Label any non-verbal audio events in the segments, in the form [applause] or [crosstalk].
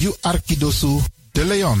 You Arkidosu de Leon.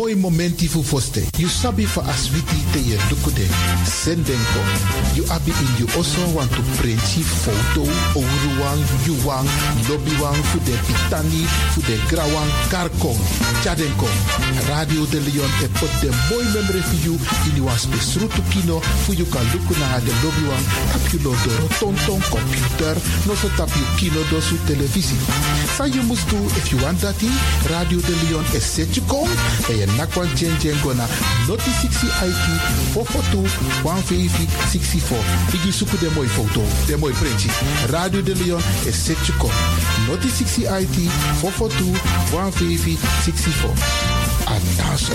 Boy momenti fu foste. You sabi for aswiti te ye dukude. Sendenko. You abi in you also want to print photo. Ouruwang, yuwang, lobbywang fu de pitani, fu de grawang, karkong. Chadenko. Radio de Leon e pot de boy memory for you. In you was besrutu kino. Fu you kan luku na de lobbywang. Tap you doro tonton computer. No so tap you kino do su televisie. Sa you must do if you want that Radio de Leon is set you kom. En je nakwan chen gona. Noti 60 IT 442 150 64. Igi suku de mooi foto. De printje. Radio de Leon set you kom. Noti 60 IT 442 150 64. Anaso.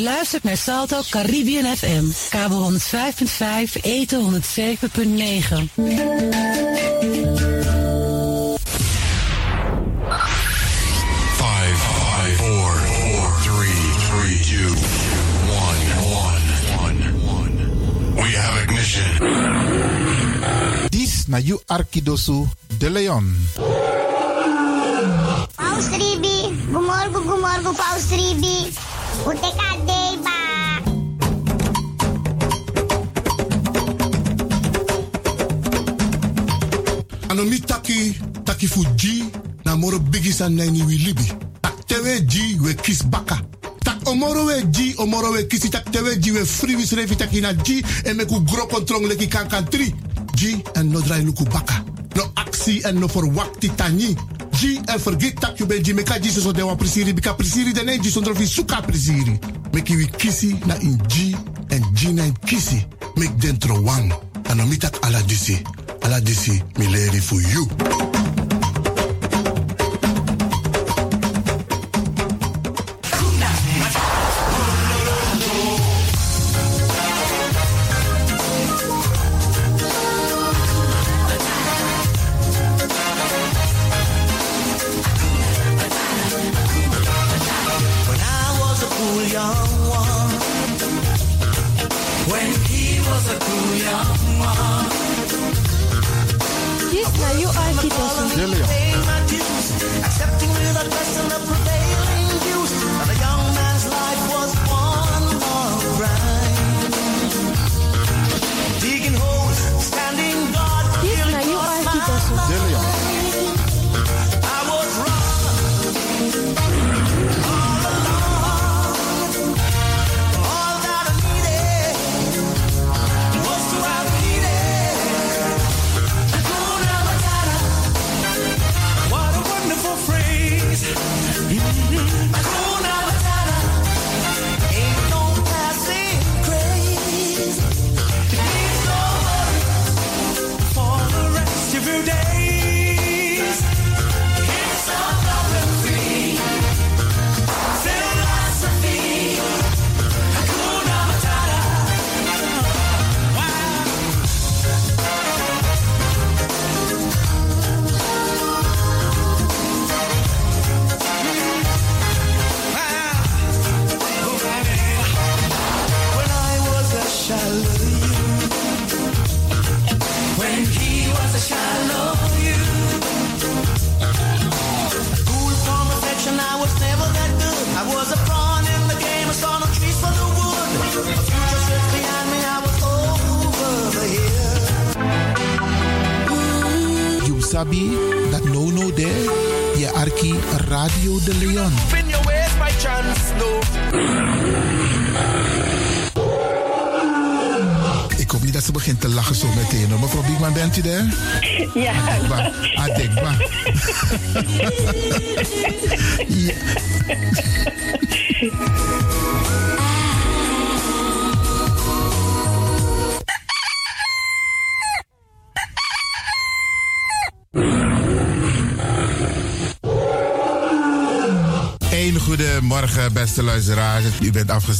U luistert naar Salto Caribbean FM, kabel 105.5, eten 107.9. Five, five, four, four, three, three, two, one, one, one, one. We have ignition. Na you Arkidosu de Leon. Paus Ribi, gumorgo gumorgo Paus Ribi. Anomi taki, taki fu G, na moro bigi san nani wi libi. Tak tewe G, we kis baka. Tak omoro we G, omoro we kisi tak tewe G, we free wis refi taki na G, en meku gro kontrong leki kankan 3. G, en no drai luku baka. No aksi en no for wakti tani. G, en forget tak you ben G, meka G so so dewa prisiri, bika prisiri dene G sondro fi suka prisiri. Meki wi kisi na in G, en G na in kisi. Mek dentro wang. Anomi tak ala disi. Ala disi, mi leri for you.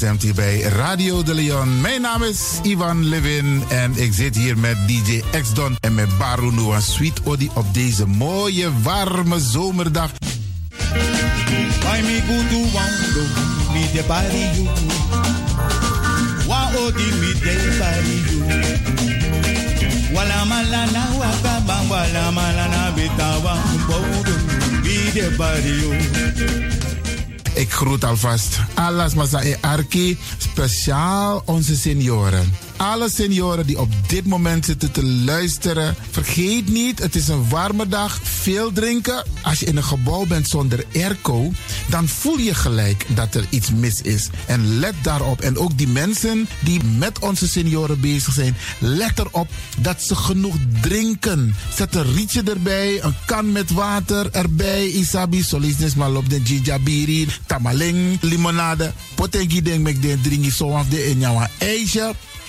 Afgestemd hier bij Radio de Leon. Mijn naam is Ivan Levin en ik zit hier met DJ X-Don en met Baru Noah. Sweet Odi op deze mooie, warme zomerdag. Wala Ik groet alvast Alas Masa Arki, speciaal onze senioren. Alle senioren die op dit moment zitten te luisteren, vergeet niet, het is een warme dag, veel drinken. Als je in een gebouw bent zonder airco, dan voel je gelijk dat er iets mis is. En let daarop. En ook die mensen die met onze senioren bezig zijn, let erop dat ze genoeg drinken. Zet een rietje erbij, een kan met water erbij. Isabi, solisnes malop de jijabiri, tamaling, limonade. Potengi denk mek den dringi zo de in jouw ijsje.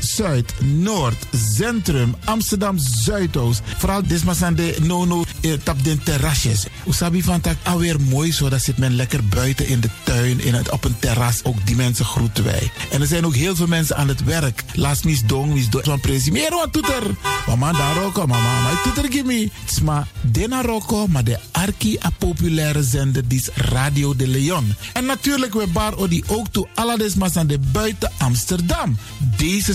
Zuid, Noord, Centrum, Amsterdam Zuidoost. Vooral desmasande nono eh, tap den terrasjes. Usabi van tak alweer mooi zo. Dat zit men lekker buiten in de tuin, in het, op een terras. Ook die mensen groeten wij. En er zijn ook heel veel mensen aan het werk. Laat mis dong, mis dong. Van presi. Meer wat toeter. Mama daar roko, mama. Maar toeter gimme. Sma dena roko, maar de arki a populaire zender die is Radio de Leon. En natuurlijk we bar odi ook toe alle desmasande buiten Amsterdam. Deze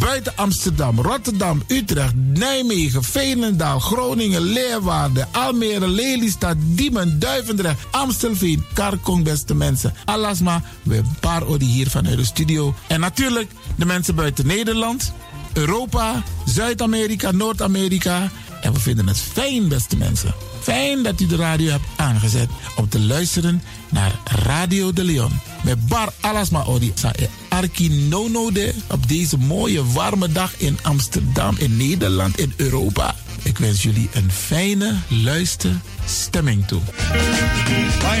Buiten Amsterdam, Rotterdam, Utrecht, Nijmegen, Veenendaal, Groningen, Leeuwarden, Almere, Lelystad, Diemen, Duivendrecht, Amstelveen, Karkong, beste mensen. Alasma, we paar odi hier vanuit de studio. En natuurlijk de mensen buiten Nederland, Europa, Zuid-Amerika, Noord-Amerika. En we vinden het fijn, beste mensen. Fijn dat u de radio hebt aangezet om te luisteren naar Radio de Leon. Met Bar Alasma Odi e Arki Nono de op deze mooie warme dag in Amsterdam, in Nederland, in Europa. Ik wens jullie een fijne luisterstemming toe. Why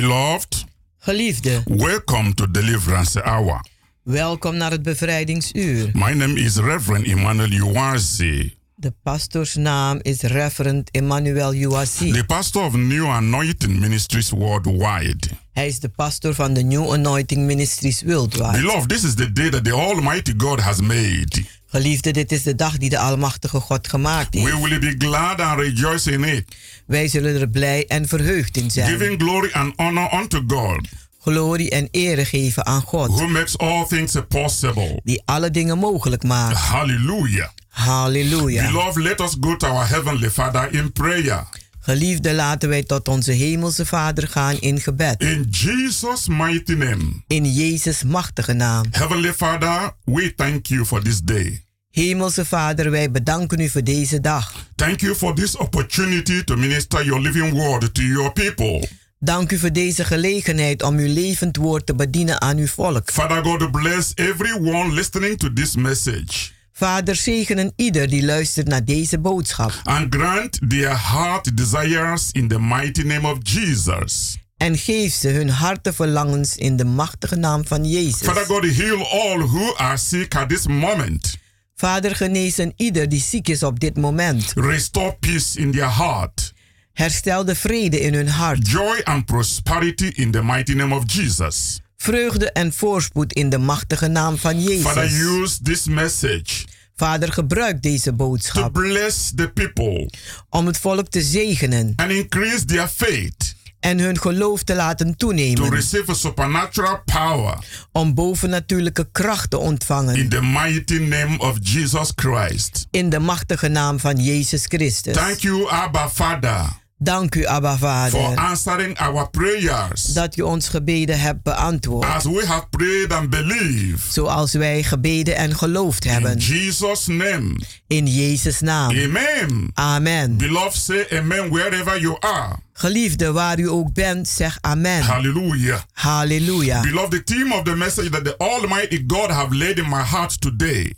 Beloved, Geliefde, welcome to Deliverance Hour. welkom naar het bevrijdingsuur. My name is Reverend Emmanuel Uwazi, De pastoorsnaam is Reverend Emmanuel Uwasi. the pastor of New Anointing Ministries worldwide. Hij is de pastor van de New Anointing Ministries Worldwide. Beloved, this is the day that the Almighty God has made. Geliefde, dit is de dag die de Almachtige God gemaakt heeft. We will be glad and rejoice in it, Wij zullen er blij en verheugd in zijn. giving glory and honor unto God, Glorie en ere geven aan God, who makes all things possible. die alle dingen mogelijk maakt. Hallelujah. Halleluja. Beloved, let us go to our Heavenly Father in prayer. Geliefde, laten wij tot onze hemelse Vader gaan in gebed. In Jesus' mighty name. In Jezus' machtige naam. Heavenly Father, we thank you for this day. Hemelse Vader, wij bedanken u voor deze dag. Thank you for this opportunity to minister your living word to your people. Dank u voor deze gelegenheid om uw levend woord te bedienen aan uw volk. Father God, bless everyone listening to this message. Vader, zegenen ieder die luistert naar deze boodschap. And grant their heart desires in the mighty name of Jesus. En geef ze hun hartenverlangens in de machtige naam van Jezus. Father God, heal all who are sick at this moment. Vader, genezen ieder die ziek is op dit moment. Restore peace in their heart. Herstel de vrede in hun hart. Joy and prosperity in the mighty name of Jesus. Vreugde en voorspoed in de machtige naam van Jezus. Father, use this message. Vader, gebruik deze boodschap. To bless the people. Om het volk te zegenen. And increase their faith. En hun geloof te laten toenemen. To receive a supernatural power. Om bovennatuurlijke kracht te ontvangen. In the mighty name of Jesus Christ. In de machtige naam van Jezus Christus. Thank you, Abba Father. Dank u, Abba Vader. For answering our prayers. Dat u ons gebeden hebt beantwoord. As we have prayed and believed. Zoals wij gebeden en geloofd hebben. In Jesus name. In Jezus naam. Amen. Amen. Beloved, say amen wherever you are. Geliefde, waar u ook bent, zeg amen. Hallelujah. Hallelujah. Beloved, the theme of the message that the Almighty God have laid in my heart today.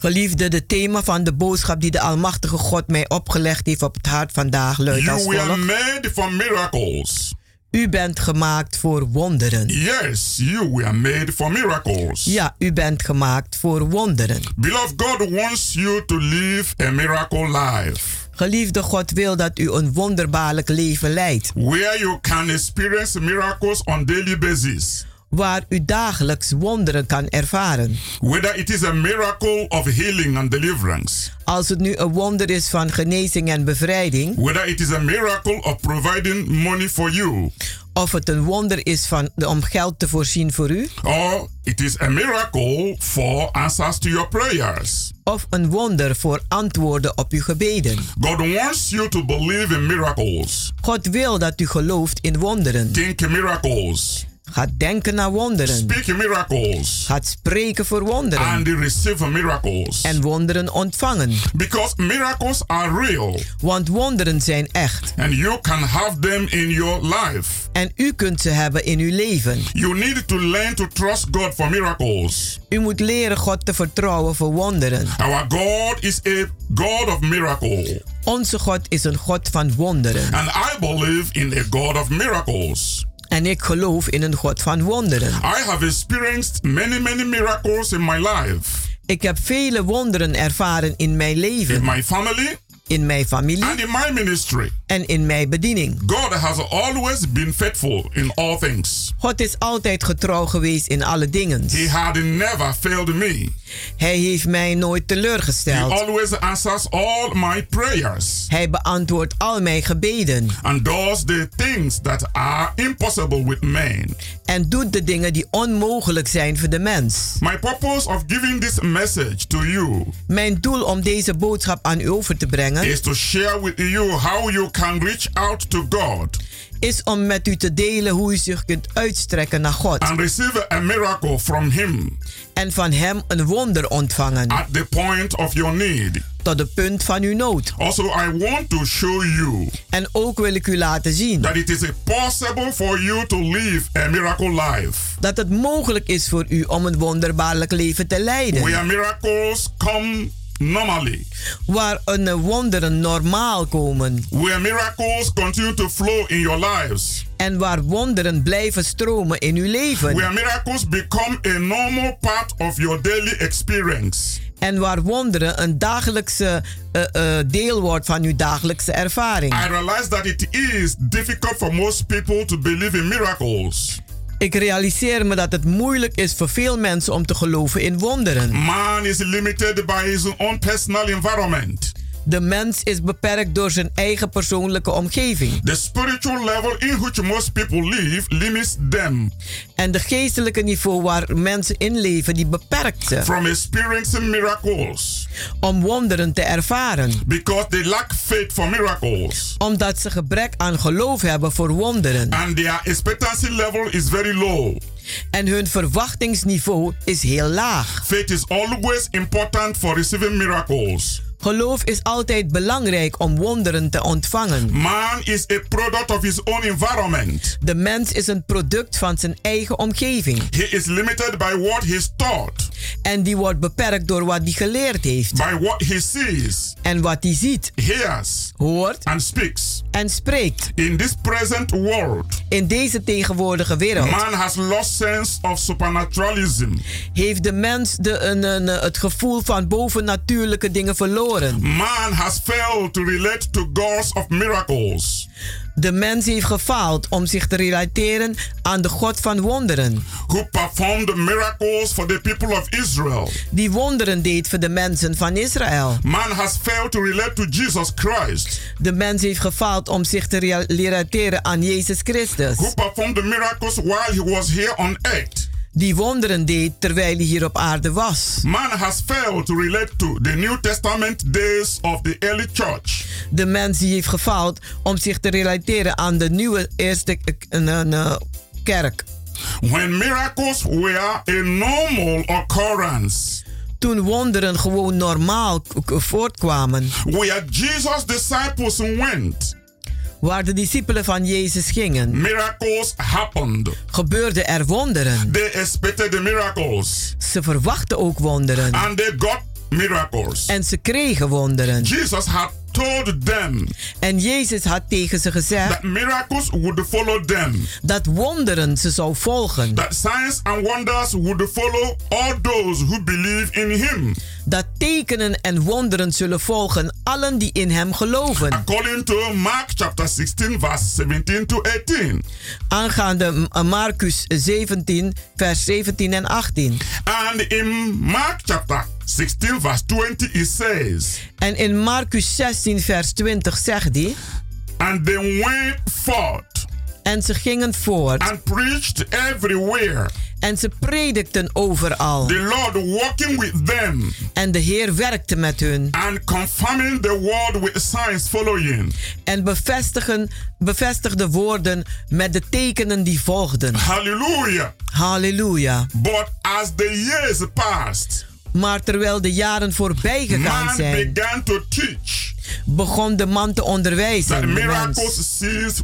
Geliefde, de thema van de boodschap die de Almachtige God mij opgelegd heeft op het hart vandaag luidt als You were volgt. made for miracles. U bent gemaakt voor wonderen. Yes, you were made for miracles. Ja, u bent gemaakt voor wonderen. Beloved, God wants you to live a miracle life. Geliefde God wil dat u een wonderbaarlijk leven leidt. Where you can experience miracles on daily basis. Waar u dagelijks wonderen kan ervaren. Whether it is a miracle of healing and deliverance. Als het nu een wonder is van genezing en bevrijding. Whether it is a miracle of providing money for you. Of het een wonder is van, om geld te voorzien voor u. Or it is a miracle for answers to your prayers. Of een wonder voor antwoorden op uw gebeden. God wants you to believe in miracles. God wil dat u gelooft in wonderen. Think miracles. Gaat denken naar wonderen. Speak miracles. Gaat spreken voor wonderen. And receive miracles. En wonderen ontvangen. Because miracles are real. Want wonderen zijn echt. And you can have them in your life. En u kunt ze hebben in uw leven. You need to learn to trust God for miracles. U moet leren God te vertrouwen voor wonderen. Our God is a God of miracle. Onze God is een God van wonderen. And I believe in a God of miracles. En ik geloof in een God van wonderen. I have experienced many, many miracles in my life. Ik heb vele wonderen ervaren in mijn leven. In my family. In mijn familie. And in my ministry. En in mijn bediening. God has always been faithful in all things. God is altijd getrouw geweest in alle dingen. He had never failed me. Hij heeft mij nooit teleurgesteld. He always answers all my prayers. Hij beantwoordt al mijn gebeden. And does the things that are impossible with man. En doet de dingen die onmogelijk zijn voor de mens. My purpose of giving this message to you. Mijn doel om deze boodschap aan u over te brengen. Is to share with you how you can reach out to God. Is om met u te delen hoe u zich kunt uitstrekken naar God. And receive a miracle from Him. En van Hem een wonder ontvangen. At the point of your need. Tot de punt van uw nood. Also, I want to show you. En ook wil ik u laten zien. That it is possible for you to live a miracle life. Dat het mogelijk is voor u om een wonderbaarlijk leven te leiden. Where miracles come normally. Waar een wonderen normaal komen. Where miracles continue to flow in your lives. En waar wonderen blijven stromen in uw leven. Where miracles become a normal part of your daily experience. En waar wonderen een dagelijkse uh, uh, deel wordt van uw dagelijkse ervaring. I realize that it is difficult for most people to believe in miracles. Ik realiseer me dat het moeilijk is voor veel mensen om te geloven in wonderen. Man is limited by his own personal environment. De mens is beperkt door zijn eigen persoonlijke omgeving. The spiritual level in which most people live limits them En de geestelijke niveau waar mensen in leven, die beperkt ze. from experiencing miracles Om wonderen te ervaren. because they lack faith for miracles Omdat ze gebrek aan geloof hebben voor wonderen. and their expectancy level is very low. En hun verwachtingsniveau is heel laag. Faith is always important for receiving miracles. Geloof is altijd belangrijk om wonderen te ontvangen. Man is a product of his own environment. De mens is een product van zijn eigen omgeving. He is limited by what he's taught, En die wordt beperkt door wat hij geleerd heeft. by what he sees, En wat hij ziet, hears, hoort and speaks. en spreekt. In this present world, In deze tegenwoordige wereld man has lost sense of supernaturalism. heeft de mens de, een, een, het gevoel van bovennatuurlijke dingen verloren. Man has failed to relate to gods of miracles. De mens heeft gefaald om zich te relateren aan de God van wonderen. who performed miracles for the people of Israel. Die wonderen deed voor de mensen van Israël. Man has failed to relate to Jesus Christ, De mens heeft gefaald om zich te relateren aan Jezus Christus. who performed the miracles while he was here on earth. Die wonderen deed terwijl hij hier op aarde was. Man has failed to relate to the New Testament days of the early church. De mens die heeft gefaald om zich te relateren aan de nieuwe eerste kerk. When miracles were a normal occurrence, Toen wonderen gewoon normaal voortkwamen. where Jesus' disciples went, Waar de discipelen van Jezus gingen, miracles happened. gebeurden er wonderen. They expected the miracles Ze verwachten ook wonderen. and they got miracles. En ze kregen wonderen. Jesus had told them En Jezus had tegen ze gezegd that miracles would follow them. dat wonderen ze zou volgen. that signs and wonders would follow all those who believe in him. Dat tekenen en wonderen zullen volgen allen die in hem geloven. According to Mark chapter 16, verse 17 to 18. Aangaande M- Marcus 17, vers 17 en 18. And in Mark chapter 16, verse 20, it says, En in Marcus 16, vers 20 zegt hij. And they went forth En ze gingen voort. and preached everywhere. En ze predikten overal. The Lord walking with them En de Heer werkte met hun. and confirming the word with signs following. En bevestigen, bevestigde woorden met de tekenen die volgden. Hallelujah. Halleluja. But as the years passed, Maar terwijl de jaren voorbij gegaan man zijn, began to teach begon de man te onderwijzen.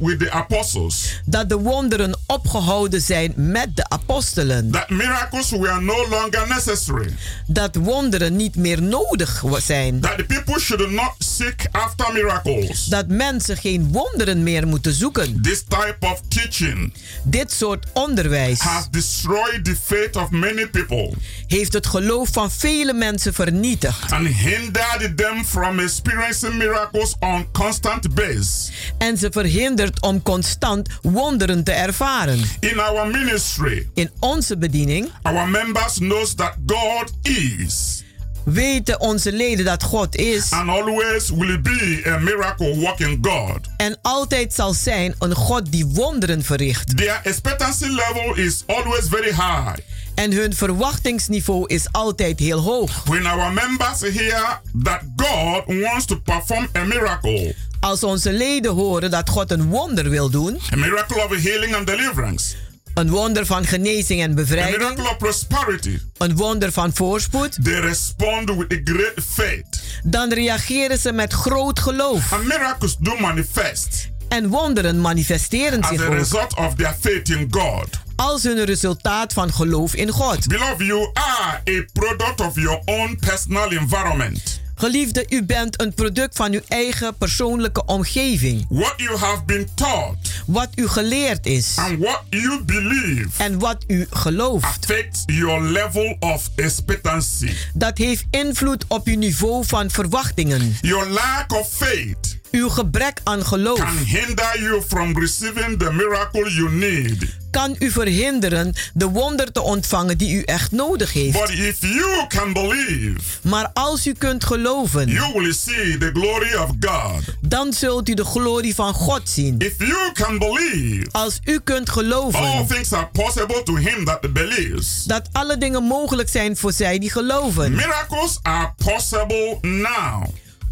with the apostles. dat de wonderen opgehouden zijn met de apostelen. That miracles were no longer necessary. Dat wonderen niet meer nodig zijn. That the people should not seek after miracles. Dat mensen geen wonderen meer moeten zoeken. This type of teaching Dit soort onderwijs has destroyed the faith of many people heeft het geloof van vele mensen vernietigd. and hindered them from experiencing miracles on constant base. En ze verhindert om constant wonderen te ervaren. In our ministry, In onze bediening our members knows that God is weten onze leden dat God is and always will be a miracle working God. en altijd zal zijn een God die wonderen verricht. Their expectancy level is always very high. En hun verwachtingsniveau is altijd heel hoog. When our members hear that God wants to perform a miracle, Als onze leden horen dat God een wonder wil doen, a miracle of healing and deliverance, een wonder van genezing en a bevrijding, miracle of prosperity, een wonder van voorspoed, they respond with a great faith. dan reageren ze met groot geloof. And miracles do manifest En wonderen manifesteren as zich a ook result of their faith in God. Als hun resultaat van geloof in God. Beloved, you are a product of your own personal environment. Geliefde, u bent een product van uw eigen persoonlijke omgeving. What you have been taught Wat u geleerd is and what you believe en wat u gelooft, your level of expectancy. dat heeft invloed op uw niveau van verwachtingen. Your lack of faith Uw gebrek aan geloof can hinder you from receiving the miracle you need. kan u verhinderen de wonder te ontvangen die u echt nodig heeft. But if you can believe, Maar als u kunt geloven, you will see the glory of God. dan zult u de glorie van God zien. If you can believe, Als u kunt all geloven things are possible to him that believes. dat alle dingen mogelijk zijn voor zij die geloven. Miracles are possible now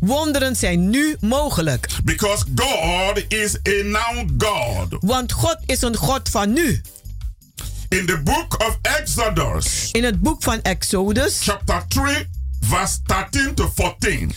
Wonderen zijn nu mogelijk. because God is a now God. Want God is een God van nu. In the book of Exodus, In het boek van Exodus, chapter 3, verse 13 to 14,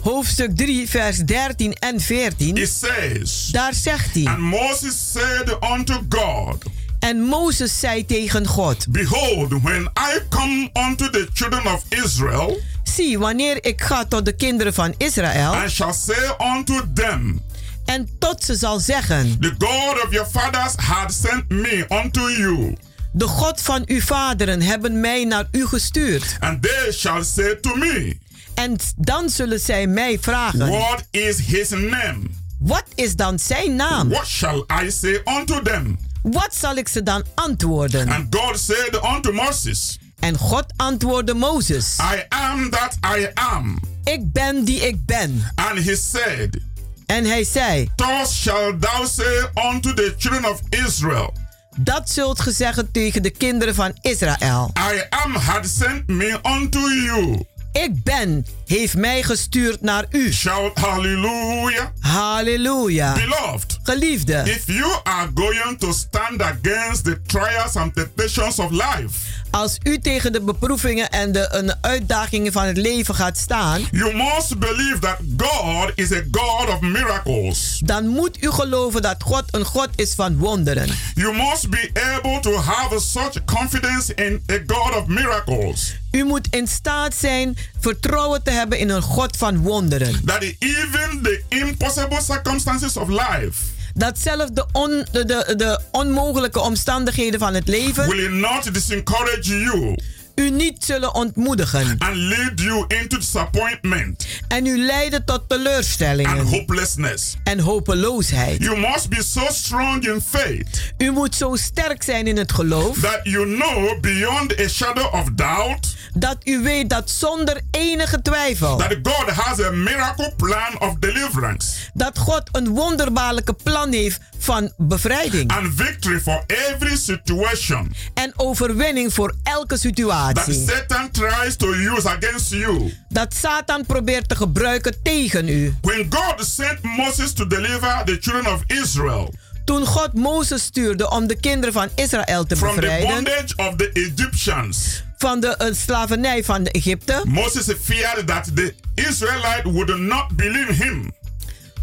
hoofdstuk 3, vers 13 en 14, it says, daar zegt hij: And Moses said unto God, En Mozes zei tegen God: Behold, when I come unto the children of Israel, Zie, wanneer ik ga tot de kinderen van Israël, I shall say unto them, en tot ze zal zeggen: The God of your fathers had sent me unto you. De God van uw vaderen hebben mij naar u gestuurd. And they shall say to me, En dan zullen zij mij vragen: What is his name? Wat is dan zijn naam? What shall I say unto them? Wat zal ik ze dan antwoorden? And God said unto Moses, En God antwoordde Mozes: I am that I am. Ik ben die ik ben. And he said, En hij zei: Thus shall thou say unto the children of Israel, Dat zult ge zeggen tegen de kinderen van Israël. I am had sent me unto you. Ik ben heeft mij gestuurd naar u. Shout hallelujah. Halleluja. Beloved, Geliefde, if you are going to stand against the trials and temptations of life, als u tegen de beproevingen en de en de uitdagingen van het leven gaat staan, you must believe that God is a God of miracles. dan moet u geloven dat God een God is van wonderen. You must be able to have such confidence in a God of miracles U moet in staat zijn vertrouwen te hebben in een God van wonderen. that even the impossible circumstances of life Dat zelfs de, on, de, de, de onmogelijke omstandigheden van het leven. Will not disencourage you u niet zullen ontmoedigen. And lead you into disappointment en u leiden tot and teleurstellingen hopelessness. en hopeloosheid. You must be so strong in faith U moet zo sterk zijn in het geloof that you know beyond a shadow of doubt dat u weet dat zonder enige twijfel that God has a miracle plan of deliverance dat God een wonderbaarlijke plan heeft van bevrijding. and victory for every situation. En overwinning voor elke that situatie. Satan tries to use against you. Dat Satan probeert te gebruiken tegen u. When God sent Moses to deliver the children of Israel Toen God Mozes stuurde om de kinderen van Israël te from the bevrijden bondage of the Egyptians, van de eh, slavernij van de Egypte, Moses feared that the Israelite would not believe him.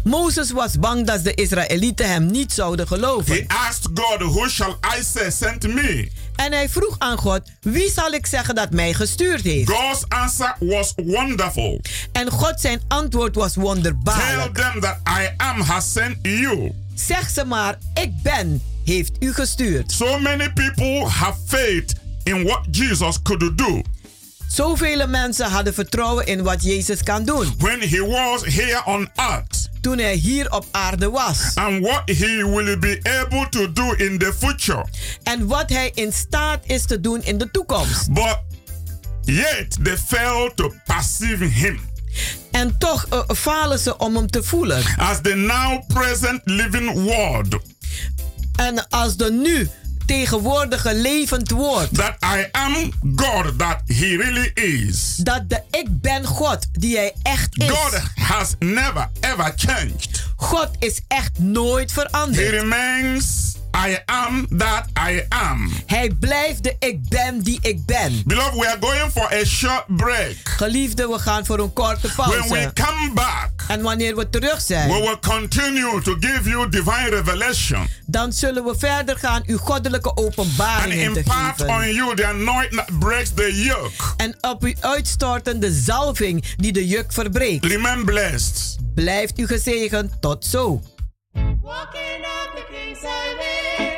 Mozes was bang dat de Israëlieten hem niet zouden geloven. He asked God, Who shall I say sent me? En hij vroeg aan God: Wie zal ik zeggen dat mij gestuurd heeft? God's answer was wonderful. En God zijn antwoord was Tell wonderbaarlijk. them that I am has sent you. Zeg ze maar: Ik ben, heeft u gestuurd. So many people have faith in what Jesus could do Zoveel mensen hadden vertrouwen in wat Jezus kan doen when he was here on earth toen hij hier op aarde was. and what he will be able to do in the future. En wat hij in staat is te doen in de toekomst. But yet they fail to perceive him En toch eh, falen ze om hem te voelen. as the now present living word En als de nu tegenwoordige levend woord. that I am God that he really is. Dat de ik ben God die hij echt is. God has never ever changed. God is echt nooit He veranderd. remains I am that I am. Hij blijft de ik ben die ik ben. Beloved, we are going for a short break. Geliefde, we gaan voor een korte When we pauze. come back, En wanneer we terug we zijn, will continue to give you divine revelation dan zullen we verder gaan uw goddelijke openbaringen te impart on geven. you the anointing that breaks the yoke. En op u uitstorten de zalving die de juk verbreekt. Remain blessed. Blijft u gezegend. Tot zo. Walking up the King's Highway.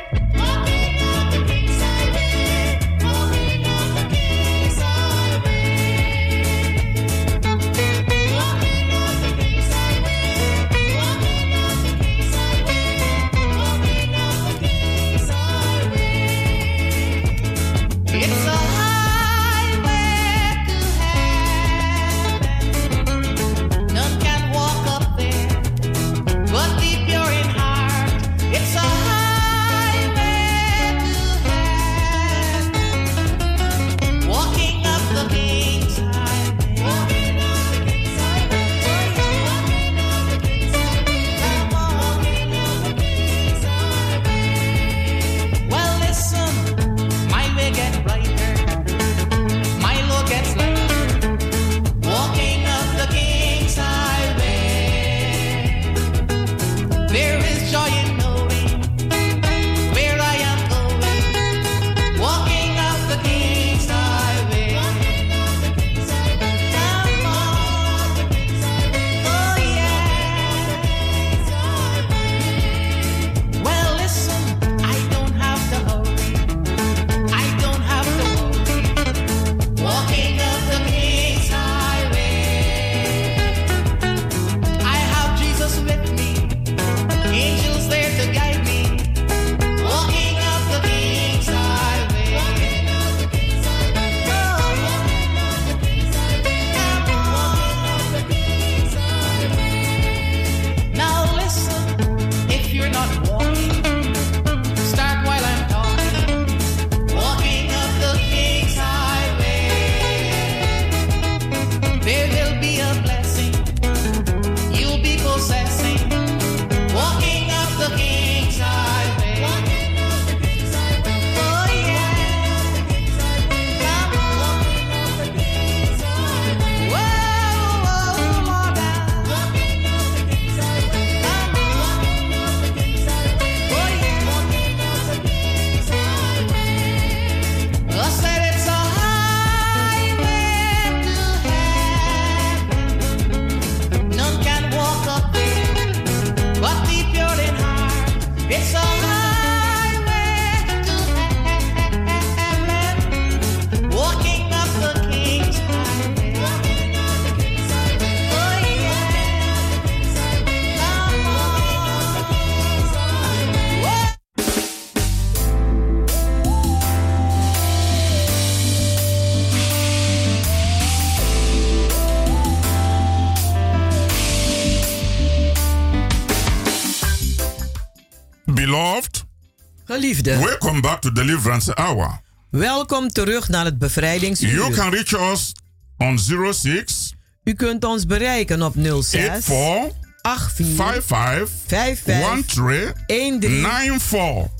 Welcome back to Deliverance Hour. welkom terug naar het You bevrijdingsuur. can reach us on 06 U kunt ons bereiken op 06 84 84 55 55 13 13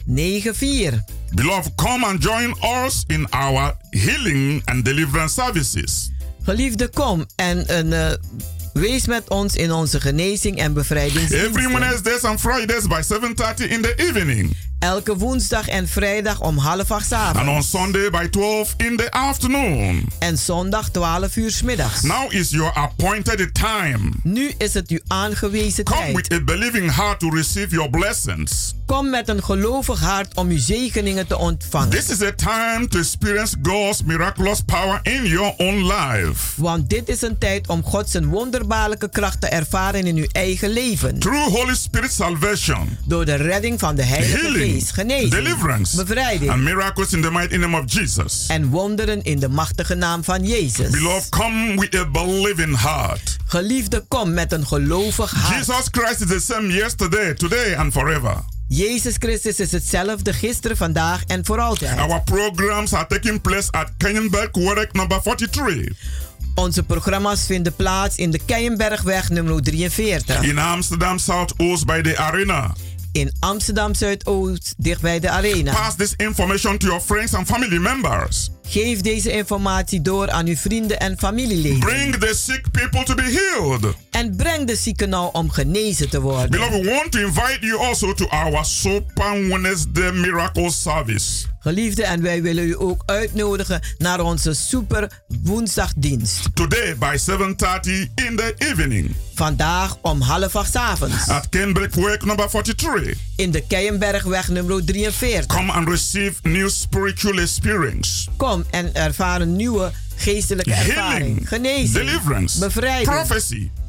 94. 94. Beloved, come and join us in our healing and deliverance services. Geliefde, kom en een, eh, wees met ons in onze genezing en Every bevrijdingsdiensten. Wednesdays and Fridays by 7:30 in the evening, Elke woensdag en vrijdag om half acht 's and on avonds. Sunday by 12 in the afternoon. En zondag 12 uur 's middags. Now is your appointed time. Nu is het uw aangewezen Come tijd. with a believing heart to receive your blessings. Kom met een gelovig hart om uw zegeningen te ontvangen. This is a time to experience God's miraculous power in your own life. Want dit is een tijd om God zijn wonderbaarlijke kracht te ervaren in uw eigen leven. Through Holy Spirit salvation, Door de redding van de Heilige healing, Geest, genezing, deliverance, bevrijding and miracles in the mighty name of Jesus. en wonderen in de machtige naam van Jezus. Beloved, come with a believing heart. Geliefde, kom met een gelovig hart. Jesus Christ is the same yesterday, today, and forever. Jezus Christus is hetzelfde gisteren, vandaag en voor altijd. Our programs are taking place at Kenyenberg number 43 Onze programma's vinden plaats in de Keienbergweg nummer 43. in Amsterdam Southoost by the arena. In Amsterdam Zuidoost, dicht bij de arena. Pass this information to your friends and family members. Geef deze informatie door aan uw vrienden en familieleden. Bring the sick people to be healed. En breng de zieken nou om genezen te worden. Beloved, we want to invite you also to our Super Wednesday Miracle Service. Geliefde, en wij willen u ook uitnodigen naar onze super woensdagdienst. Today by 7.30 in the evening Vandaag om half acht avonds. at Kenberg Work number 43. In de Keienbergweg nummer 43. Come and receive new spiritual experience. Kom en ervaar een nieuwe geestelijke ervaring. Genezing. deliverance, Bevrijding.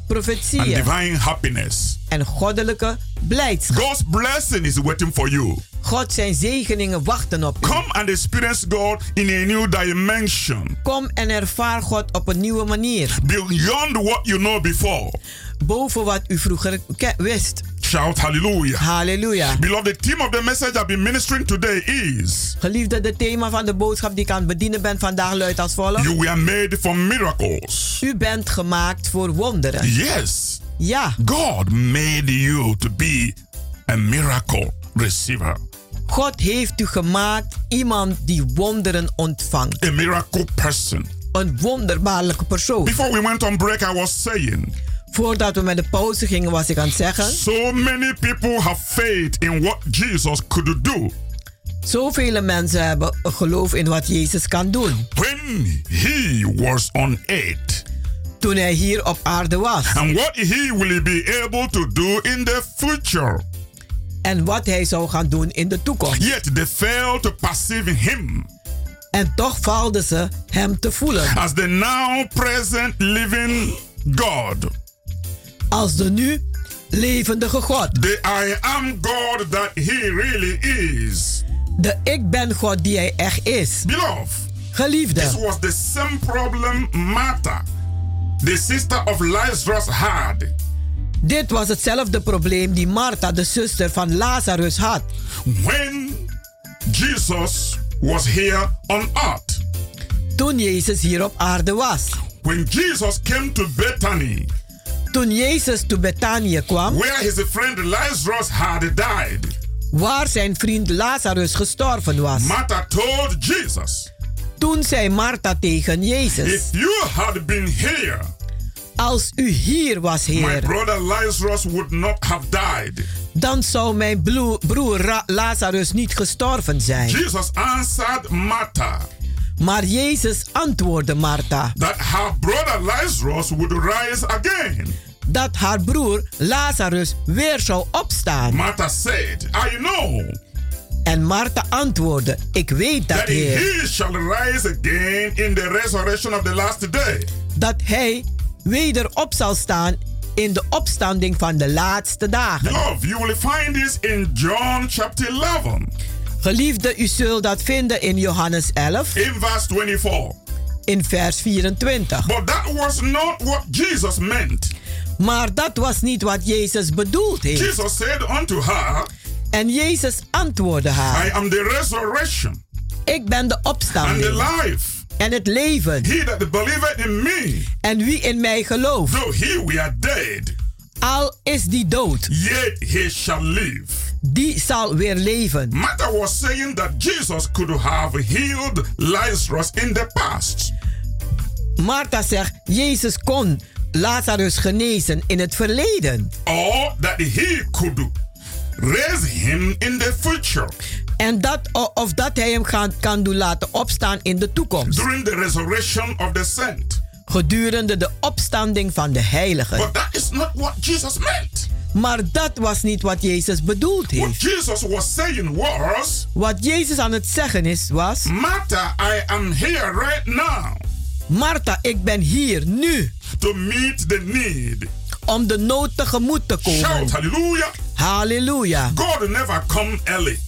prophecy, and divine happiness. En goddelijke blijdschap. God's blessing is waiting for you. God zijn zegeningen wachten op u. Come and experience God in a new dimension. Kom en ervaar God op een nieuwe manier. Beyond what you know before. Boven wat u vroeger wist. Shout hallelujah. Halleluja. Beloved, the theme of the message I've been ministering today is Geliefde, de thema van de boodschap die ik aan het bedienen ben vandaag luidt als volgt. You were made for miracles. U bent gemaakt voor wonderen. Yes. Ja, God made you to be a miracle receiver, God heeft u gemaakt iemand die wonderen ontvangt. a miracle person. Een wonderbaarlijke persoon. Before we went on break, I was saying Voordat we met de pauze gingen was ik aan het zeggen. so many people have faith in what Jesus could do Zoveel mensen hebben geloof in wat Jezus kan doen. when he was on earth Toen hij hier op aarde was. and what he will be able to do in the future. En wat hij zou gaan doen in de toekomst. Yet they failed to perceive him En toch faalden ze hem te voelen. as the now present living God, Als de nu levendige God. the I am God that he really is. De ik ben God die hij echt is. Beloved, this Geliefde. was the same problem Martha, the sister of Lazarus, had. Dit was hetzelfde probleem die Martha, de zuster van Lazarus, had. when Jesus was here on earth. Toen Jezus hier op aarde was. When Jesus came to Bethany, Toen Jezus te Betanië kwam, where his friend Lazarus had died, waar zijn vriend Lazarus gestorven was. Martha told Jesus, Toen zei Martha tegen Jezus: If you had been here, Als u hier was, my Heer, brother Lazarus would not have died. dan zou mijn broer Lazarus niet gestorven zijn. Jesus answered Martha Maar Jezus antwoordde Martha that her brother Lazarus would rise again. dat haar broer Lazarus weer zou opstaan. Martha said, I know En Martha antwoordde: Ik weet dat, Heer, he shall rise again in the resurrection of the last day. dat hij weder op zal staan in de opstanding van de laatste dagen. Love, you will find this in John chapter 11, Geliefde, u zult dat vinden in Johannes 11, in verse 24. in vers 24. But that was not what Jesus meant. Maar dat was niet wat Jezus bedoeld heeft. Jesus said unto her, En Jezus antwoordde haar. I am the resurrection Ik ben de and the opstanding life. en het leven. He that in me, En wie in mij gelooft, though he were dead, al is die dood, yet he shall live. Die zal weer leven. Martha was saying that Jesus could have healed Lazarus in the past. Martha zegt, Jezus kon Lazarus genezen in het verleden. or that he could raise him in the future En dat, of dat hij hem gaan, kan doen laten opstaan in de toekomst. during the resurrection of the saint. Gedurende de opstanding van de heiligen. But that is not what Jesus meant. Maar dat was niet wat Jezus bedoeld What heeft. Jesus was saying was, Wat Jezus aan het zeggen is, was... Martha, I am here right now Martha, ik ben hier nu to meet the need. om de nood tegemoet te Shout komen. hallelujah. Halleluja. God never come early.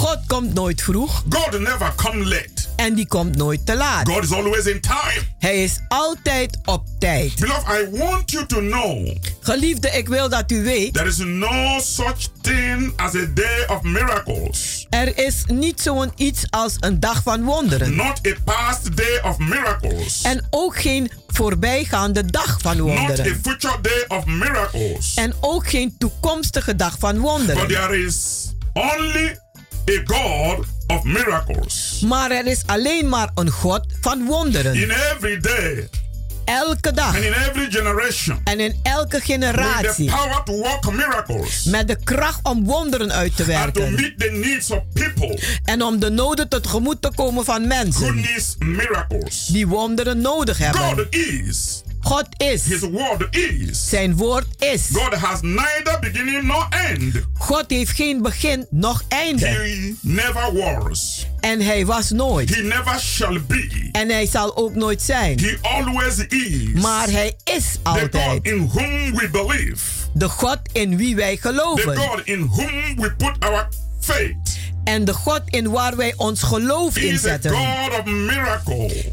God komt nooit vroeg God never come late. en die komt nooit te laat. God is always in time. Hij is altijd op tijd. Beloved, I want you to know Geliefde, ik wil dat u weet, there is no such thing as a day of miracles. er is niet zo'n iets als een dag van wonderen. Not a past day of miracles. En ook geen voorbijgaande dag van Not a wonderen. future day of miracles. En ook geen toekomstige dag van But wonderen. there is only a God of miracles. Maar er is alleen maar een God van wonderen. In every day Elke dag and in every generation. en in elke With the generatie. power to work miracles. Met de kracht om wonderen uit te And to werken. meet the needs of people. En om de noden tegemoet te komen van Who mensen needs miracles. die wonderen nodig hebben. God is. God is. His word is. Zijn woord is. God has neither beginning nor end. God heeft geen begin noch einde. He never was. En hij was nooit. He never shall be. En hij zal ook nooit zijn. He always is. Maar hij is The God altijd. in whom we believe. De God in wie wij The geloven. God in whom we put our faith. En de God in waar wij ons geloof inzetten.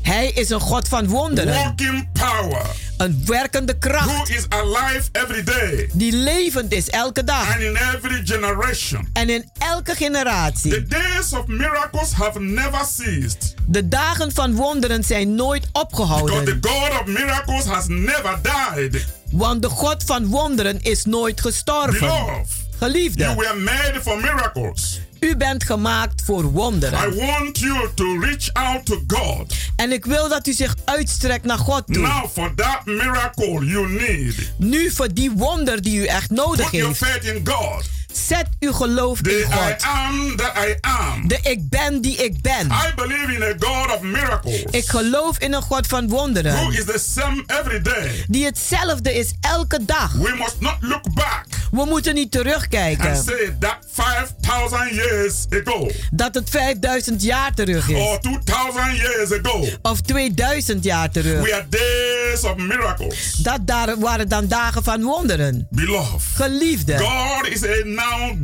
Hij is een God van wonderen. Power. Een werkende Who kracht. is alive every day. Die levend is elke dag. And in every generation. En in elke generatie. The days of miracles have never ceased. De dagen van wonderen zijn nooit Because opgehouden. the God of miracles has never died. Want de God van wonderen is nooit gestorven. Beloved, you Geliefde, were made for miracles. U bent gemaakt voor I wonderen. want you to reach out to God. En ik wil dat u zich uitstrekt naar God toe. Now, for that miracle you need, Nu voor die wonder die u echt nodig put your heeft. faith in God. Zet uw geloof The in I God. am that I am. De ik ben die ik ben. I believe in a God of miracles. Ik geloof in een God van Who wonderen. is the same every day. Die hetzelfde is elke dag. We must not look back We moeten niet and terugkijken. say that 5,000 years ago Dat het 5000 jaar terug is. or 2,000 years ago Of 2000 jaar terug. we are days of miracles. Dat daar waren dan dagen van wonderen. Beloved, Geliefde. God is a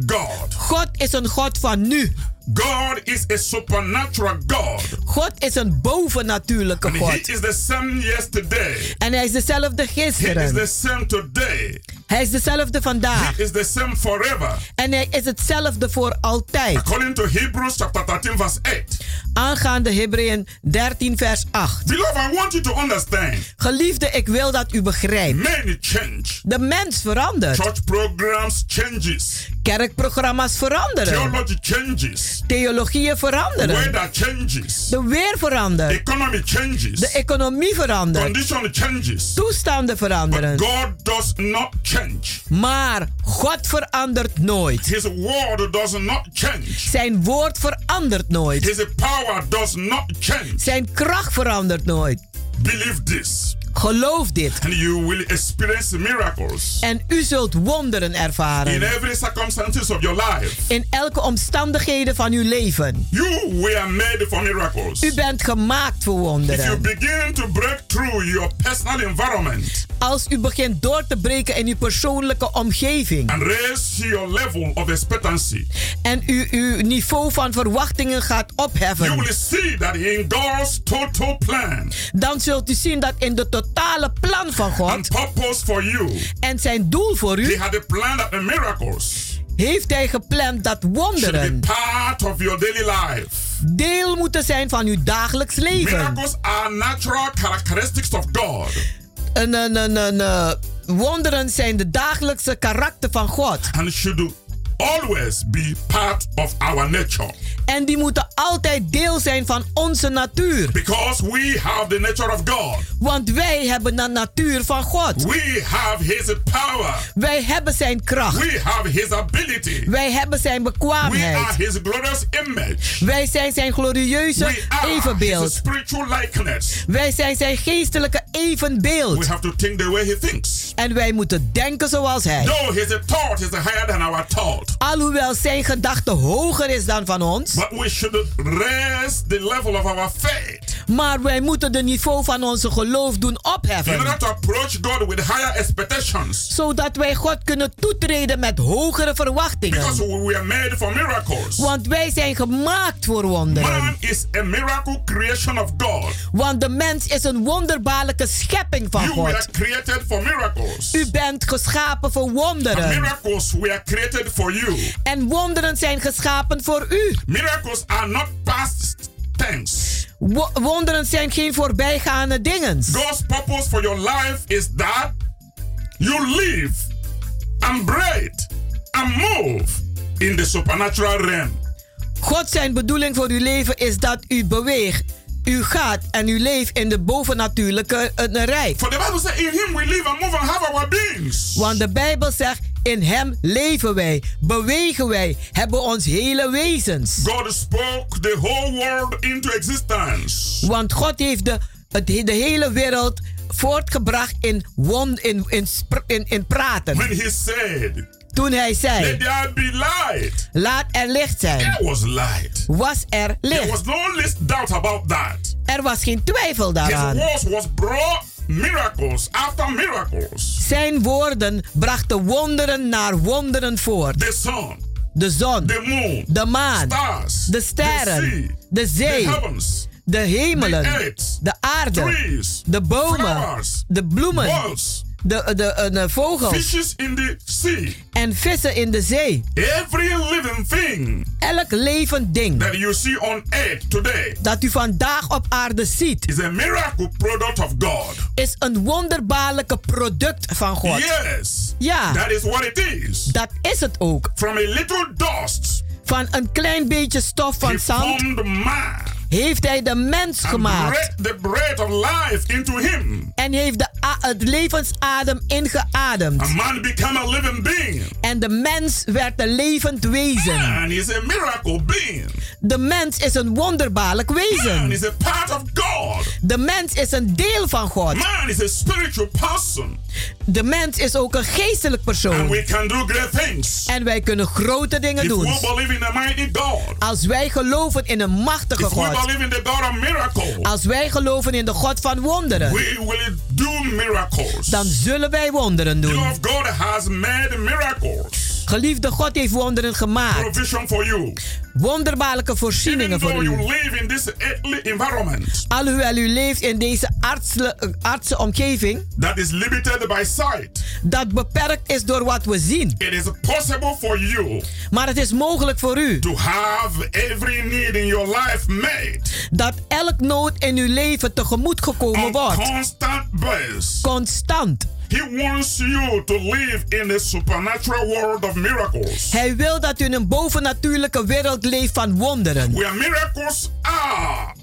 God. God is een God van nu. God is a supernatural God. God is een bovennatuurlijke And He God. is the same yesterday. En hij is dezelfde He is gisteren. the same today. Hij is dezelfde vandaag. He is the same forever. En hij is hetzelfde voor altijd. According to Hebrews chapter 13, verse 8. Aangaande Hebreeën 13 vers 8. Beloved, I want you to understand. Geliefde, ik wil dat u begrijpt. Many change. De mens verandert. Church programs changes. Kerkprogramma's veranderen. Theology changes. Theologieën veranderen. Weather changes. De weer verandert. Economy changes. De economie verandert. Condition changes. Toestanden veranderen. But God does not change. Maar God verandert nooit. His word does not change. Zijn woord verandert nooit. His power does not change. Zijn kracht verandert nooit. Believe this, Geloof dit. and you will experience miracles En u zult wonderen in ervaren. every circumstances of your life. In elke omstandigheden van uw leven. You were made for miracles. U bent gemaakt voor If you wonderen. begin to break through your personal environment Als u begint door te breken in uw persoonlijke omgeving. and raise your level of expectancy, En u uw niveau van verwachtingen gaat you opheffen. will see that in God's total plan Dan zult u zien dat in de totale plan van and God purpose for you, en zijn doel voor He u. had a plan the miracles heeft hij gepland dat should be wonderen part of your daily life. deel moeten zijn van uw dagelijks leven. Miracles are natural characteristics of God. Een, een, een, een, eh, wonderen zijn de dagelijkse karakter van God. and should always be part of our nature. En die moeten altijd deel zijn van onze natuur. Because we have the nature of God. Want wij hebben de natuur van God. We have His power. Wij hebben zijn kracht. We have His ability. Wij hebben zijn We bekwaamheid. are His glorious image. Wij zijn zijn glorieuze We are His evenbeeld. spiritual likeness. Wij zijn zijn geestelijke We evenbeeld. have to think the way He thinks. En wij moeten denken zoals hij. Though His thought is higher than our thought. Alhoewel zijn gedachte hoger is dan van ons. But we should raise the level of our faith. Maar wij moeten de niveau van onze geloof doen In order opheffen. to approach God with higher expectations. Zodat wij God kunnen toetreden met hogere verwachtingen. Because we were made for miracles. Want wij zijn gemaakt voor wonderen. Man is a miracle creation of God. Want de mens is een wonderbaarlijke schepping van You were God. created for miracles. U bent geschapen voor And wonderen. miracles were created for you. En wonderen zijn geschapen voor u. Miracles are not past tense. Wo- wonderen zijn geen voorbijgaande dingen. God's purpose for your life is that you live and breathe and move in the supernatural realm. God zijn bedoeling voor uw leven is dat u beweegt, u gaat en u leeft in de bovennatuurlijke eh, rijk. For the Bible says, In Him we live and move and have our beings. Want de Bijbel zegt, in hem leven wij, bewegen wij, hebben ons hele wezens. God spoke the whole world into existence. Want God heeft de, de hele wereld voortgebracht in, won, in, in, in, in praten. When He said, Toen hij Let zei, there be light, laat er licht zijn, there was light. was er There licht. was no least doubt about that. Er was geen twijfel His daaraan. words was brought miracles after miracles. Zijn woorden brachten wonderen naar wonderen voort. The sun, De zon, the moon, de maan, stars, de the sterren, sea, de the zee, heavens, de the hemelen, earth, de aarde, trees, de bomen, flowers, de bloemen, birds, de, de, eh, de vogels fishes in the sea. en vissen in de zee. Every living thing Elk levend ding that you see on earth today dat u vandaag op aarde ziet, is a miracle product of God. is een wonderbaarlijke product van God. Yes, Ja, that is what it is. dat is het ook. From a little dust, Van een klein beetje stof He van zand man heeft hij de mens and gemaakt. the breath of life into him. En heeft de a- het levensadem ingeademd. A man became a living being. En de mens werd een levend wezen. Man is a miracle being. De mens is een wonderbaarlijk Man wezen. is a part of God. De mens is een deel van God. Man is a spiritual person. De mens is ook een geestelijk And persoon. we can do great things. En wij kunnen grote dingen If doen. we believe in the mighty God. Als wij geloven in een machtige If God. Believe in the God of miracle. Als wij geloven in de God van wonderen. We will do miracles. Dan zullen wij wonderen doen. God has made miracles. Geliefde God heeft wonderen gemaakt. Wonderbaarlijke voorzieningen voor u. Alhoewel u leeft in deze artsle- artsen omgeving. that is limited by sight, Dat beperkt is door wat we zien. it is possible for you Maar het is mogelijk voor u. to have every need in your life made Dat elk nood in uw leven tegemoet gekomen wordt. Constant. He wants you to live in a supernatural world of miracles. Hij wil dat u in een bovennatuurlijke wereld leeft van wonderen. Where miracles are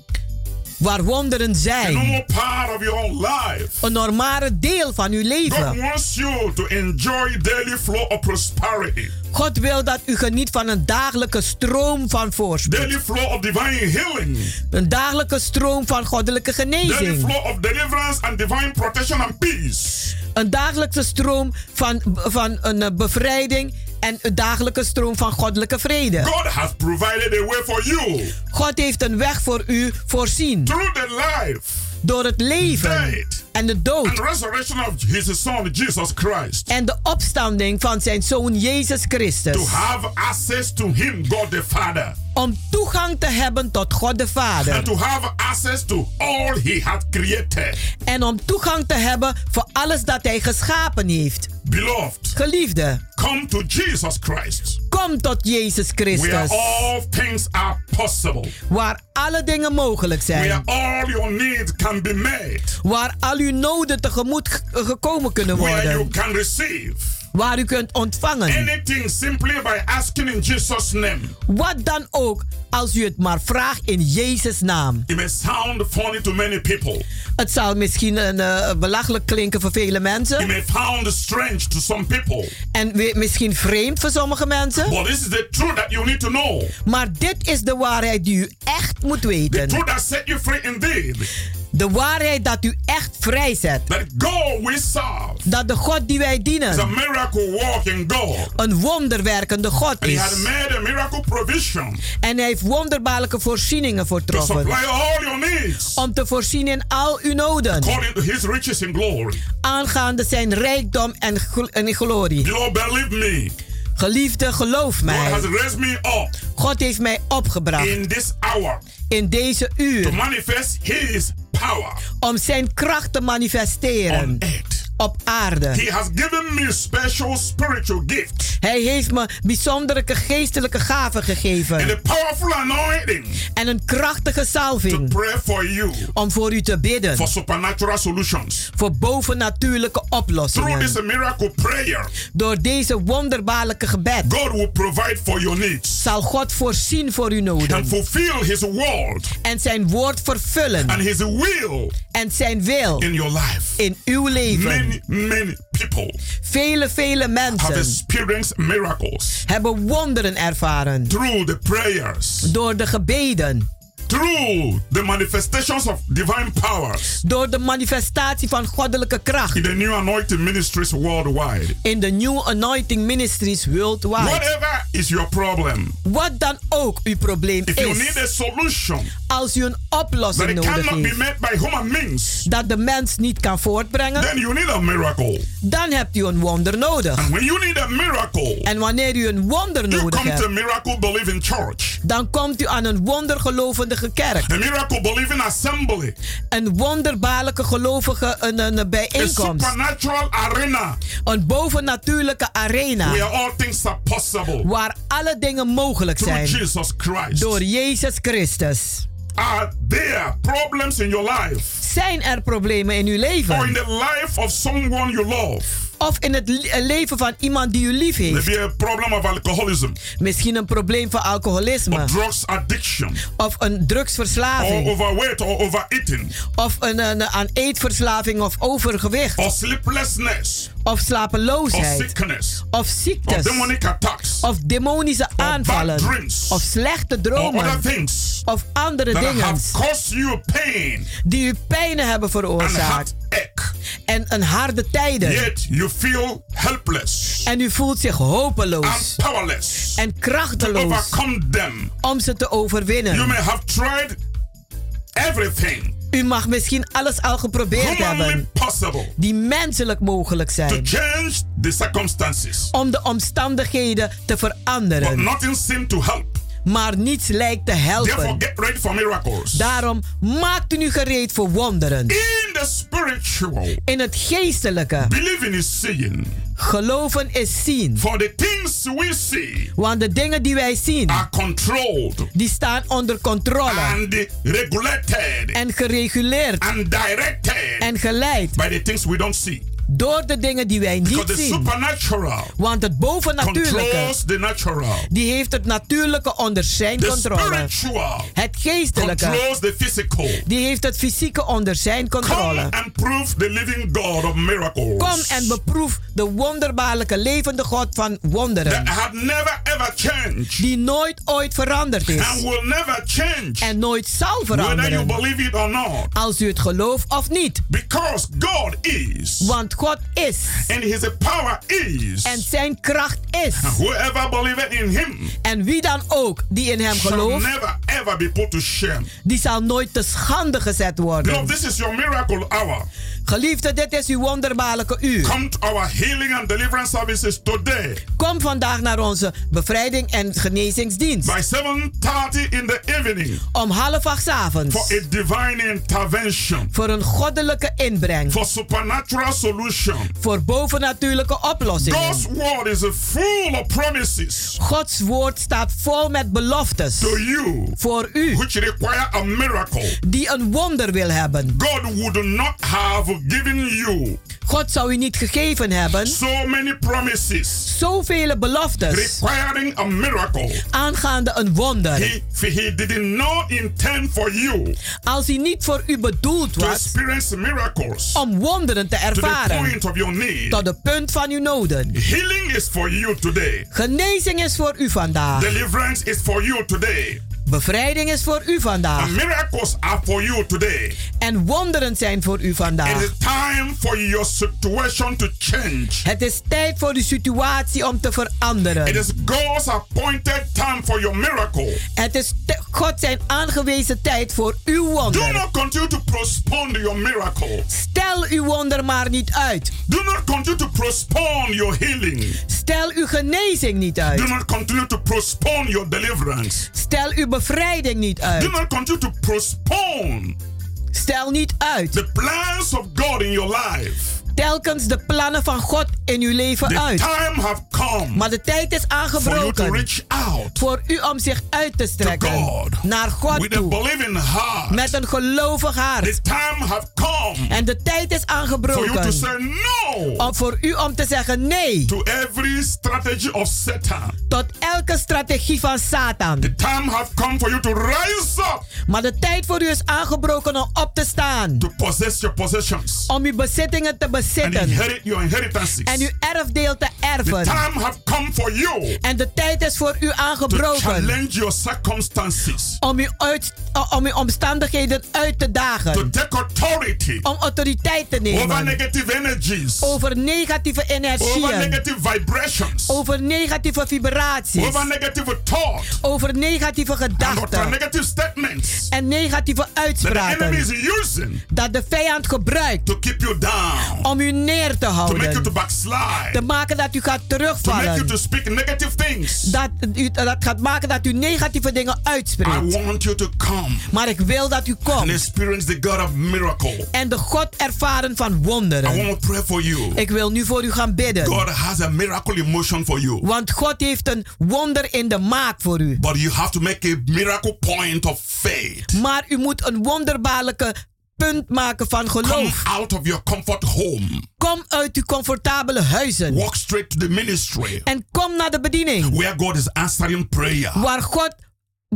Waar wonderen zijn. part of your life. Een normale deel van uw God leven. wants you to enjoy daily flow of prosperity, God wil dat u geniet van een dagelijke stroom van voorspoed. daily flow of divine healing, Een dagelijke stroom van goddelijke daily genezing. flow of deliverance and divine protection and peace. Een dagelijkse stroom van, van een bevrijding en een dagelijke stroom van goddelijke vrede. God has provided a way for you God heeft een weg voor u voorzien. through the life Door het leven en de and dood resurrection of His Son Jesus Christ en de opstanding van zijn zoon Jezus to Christus. have access to Him, God the Father, Om toegang te hebben tot God de Vader. and to have access to all He had created. En om toegang te hebben voor alles dat hij geschapen heeft. Beloved, Geliefde, come to Jesus Christ. Kom tot Jezus where Christus. all things are possible, Waar alle dingen mogelijk where zijn. all your needs can be met, Waar al uw noden tegemoet ge- gekomen kunnen where you worden. can receive Waar u kunt ontvangen. anything simply by asking in Jesus' name. Wat dan ook, als u het maar vraagt in Jezus' naam. It may sound funny to many people. Het zal misschien een, eh, belachelijk klinken voor vele It mensen. may sound strange to some people. En misschien vreemd voor sommige mensen. But this is the truth that you need to know. Maar dit is de waarheid die u echt moet The weten. truth that set you free indeed. De waarheid dat u echt vrijzet. That God we serve Dat de God die wij is a dienen miracle God. een wonderwerkende God And He had is. made a miracle provision En hij heeft wonderbaarlijke voorzieningen to voortroffen. supply all your needs Om te voorzien in al uw noden. according to His riches in glory. Aangaande zijn rijkdom en, gl- en glorie. Beloved, believe me. Geliefde, geloof God mij. has raised me up God heeft mij opgebracht in this hour in deze to uur manifest His power om zijn kracht te on manifesteren earth. Op aarde. He has given me special spiritual gift Hij heeft me bijzondere geestelijke gaven and gegeven a powerful anointing en een krachtige to salving pray for you om voor u te bidden for supernatural solutions. voor bovennatuurlijke Through oplossingen. this miracle prayer, Door deze wonderbaarlijke gebed God will provide for your needs zal God voorzien voor uw and noden fulfill His word en zijn woord vervullen and His will en zijn wil in your life. in uw leven. Many, many people Vele, vele have mensen experienced miracles hebben wonderen ervaren. through the prayers, door de gebeden, through the manifestations of divine powers door de manifestatie van goddelijke kracht in the new anointing ministries worldwide. in de New Anointing Ministries worldwide. Whatever is your problem, Wat dan ook uw probleem if you need a is, solution als u een oplossing nodig cannot be heeft, met by human means, dat de mens niet kan voortbrengen, then you need a miracle. dan hebt u een wonder nodig. And when you need a miracle, En wanneer u een wonder you nodig come to hebt, miracle believing church, dan komt u aan een wondergelovige kerk. a miracle believing assembly, Een wonderbaarlijke gelovige een, een a bijeenkomst. supernatural arena Een bovennatuurlijke arena. where all things are possible Waar alle dingen mogelijk through zijn. Jesus Christ. Door Jezus Christus. Are there problems in your life Zijn er problemen in uw or in leven? the life of someone you love? Of in het eh, leven van iemand die u lief heeft? Maybe a problem of alcoholism Misschien een probleem van or alcoholisme. drugs addiction Of een or drugsverslaving. overweight or overeating Of een, een, aan eetverslaving of overgewicht. or sleeplessness Of or slapeloosheid. sickness Of or ziektes. demonic attacks Of demonische aanvallen. dreams. Of slechte or other dromen. things Of andere that dingen have caused you pain die u pijnen hebben veroorzaakt. En een harde tijden. Yet you feel helpless En u voelt zich hopeloos. and powerless En to krachteloos overcome them. om ze te You overwinnen. may have tried everything U mag misschien alles al geprobeerd hebben. possible Die menselijk mogelijk to zijn. change the circumstances, Om de omstandigheden te but veranderen. nothing seemed to help. Maar niets lijkt te helpen. get ready for miracles. Daarom maakt u nu gereed voor wonderen. In the spiritual, In het geestelijke. believing is seeing. Geloven is zien. For the things we see Want de dingen die wij zien, are controlled die staan onder controle. and regulated En gereguleerd and directed en geleid by the things we don't see. Door de dingen die wij niet zien. supernatural Want het bovennatuurlijke, controls the natural. die heeft het natuurlijke onder zijn The controle. Het geestelijke, the physical. die heeft het fysieke onder zijn Come controle. and prove the living God of miracles. Kom en beproef de wonderbaarlijke levende God van that wonderen. had never ever changed Die nooit ooit veranderd and is. will never change En nooit zal whether you veranderen. believe it or not. Als u het gelooft of niet. Because God is Want God is. and his power is. En zijn kracht is. And whoever believeth in him En wie dan ook die in hem gelooft, never ever be put to shame. die zal nooit te schande gezet Beloved, worden. this is your miracle hour. Geliefde, dit is uw wonderbaarlijke uur. Come to our healing and deliverance services today Kom vandaag naar onze bevrijding en genezingsdienst. by 7:30 in the evening Om half acht avonds. for a divine intervention Voor een goddelijke inbreng. for supernatural solutions solution. Voor bovennatuurlijke oplossingen. God's word is full of promises Gods woord staat vol met beloftes. to you Voor u. which require a miracle. Die een wonder wil hebben. God would not have given you God zou u niet gegeven hebben. so many promises Zoveel beloftes. requiring a miracle. Aangaande een wonder. He, he did not intend for you Als hij niet voor u bedoeld to was. experience miracles Om wonderen te to the ervaren. point of your need. Tot de punt van uw noden. Healing is for you today. Genezing is voor u vandaag. Deliverance is for you today. Bevrijding is voor u vandaag. And miracles are for you today. En wonderen zijn voor u It vandaag. is time for your situation to change. Het is tijd voor uw situatie om te It veranderen. is God's appointed time for your miracle. Het is God zijn aangewezen tijd voor uw Do wonder. not continue to postpone your miracle. Stel uw wonder maar niet uit. Do not continue to postpone your healing. Stel uw genezing niet Do uit. not continue to postpone your deliverance. Stel uw bevrijding niet Do uit. not continue to postpone Stel niet uit. the plans of God in your life. Telkens de plannen van God in uw leven The uit. time have come Maar de tijd is to aangebroken. reach out Voor u om zich uit te to strekken. God Naar God with toe. heart. Met een gelovig hart. The time have come En de tijd is for you to aangebroken. say no Om voor u om te zeggen nee. to every strategy of Satan. Tot elke strategie van Satan. The time have come for you to rise up Maar de tijd voor u is aangebroken om op te staan. to possess your possessions Om uw bezittingen te bezitten. inheritances. En uw erfdeel te The erven. time have come for you En de tijd is voor u to aangebroken. challenge your circumstances, Om uw, uit, om uw omstandigheden uit te to dagen. take authority Om autoriteit te over nemen. negative energies, Over negatieve over energieën. negative vibrations, Over negatieve vibraties. over negative thought, Over negatieve and over gedachten. negative statements En negatieve that the enemy is uitspraken. using Dat de vijand gebruikt to keep you down, om u neer te to make you to houden. backslide, Te maken dat u gaat to make you terugvallen. to speak negative things. Dat, u, dat gaat maken dat u negatieve dingen I uitspreekt. want you to come Maar ik wil dat u and komt. experience the God of miracle. En de God ervaren van I wonderen. want to pray for you. Ik wil nu voor u gaan bidden. God has a miracle emotion for you. Want God heeft een wonder in de maak voor u. But you have to make a miracle point of faith. Maar u moet een wonderbaarlijke punt maken van Come geloof. out of your comfort home. Kom uit uw comfortabele huizen. Walk straight to the ministry En kom naar de bediening. where God is answering prayer. Waar God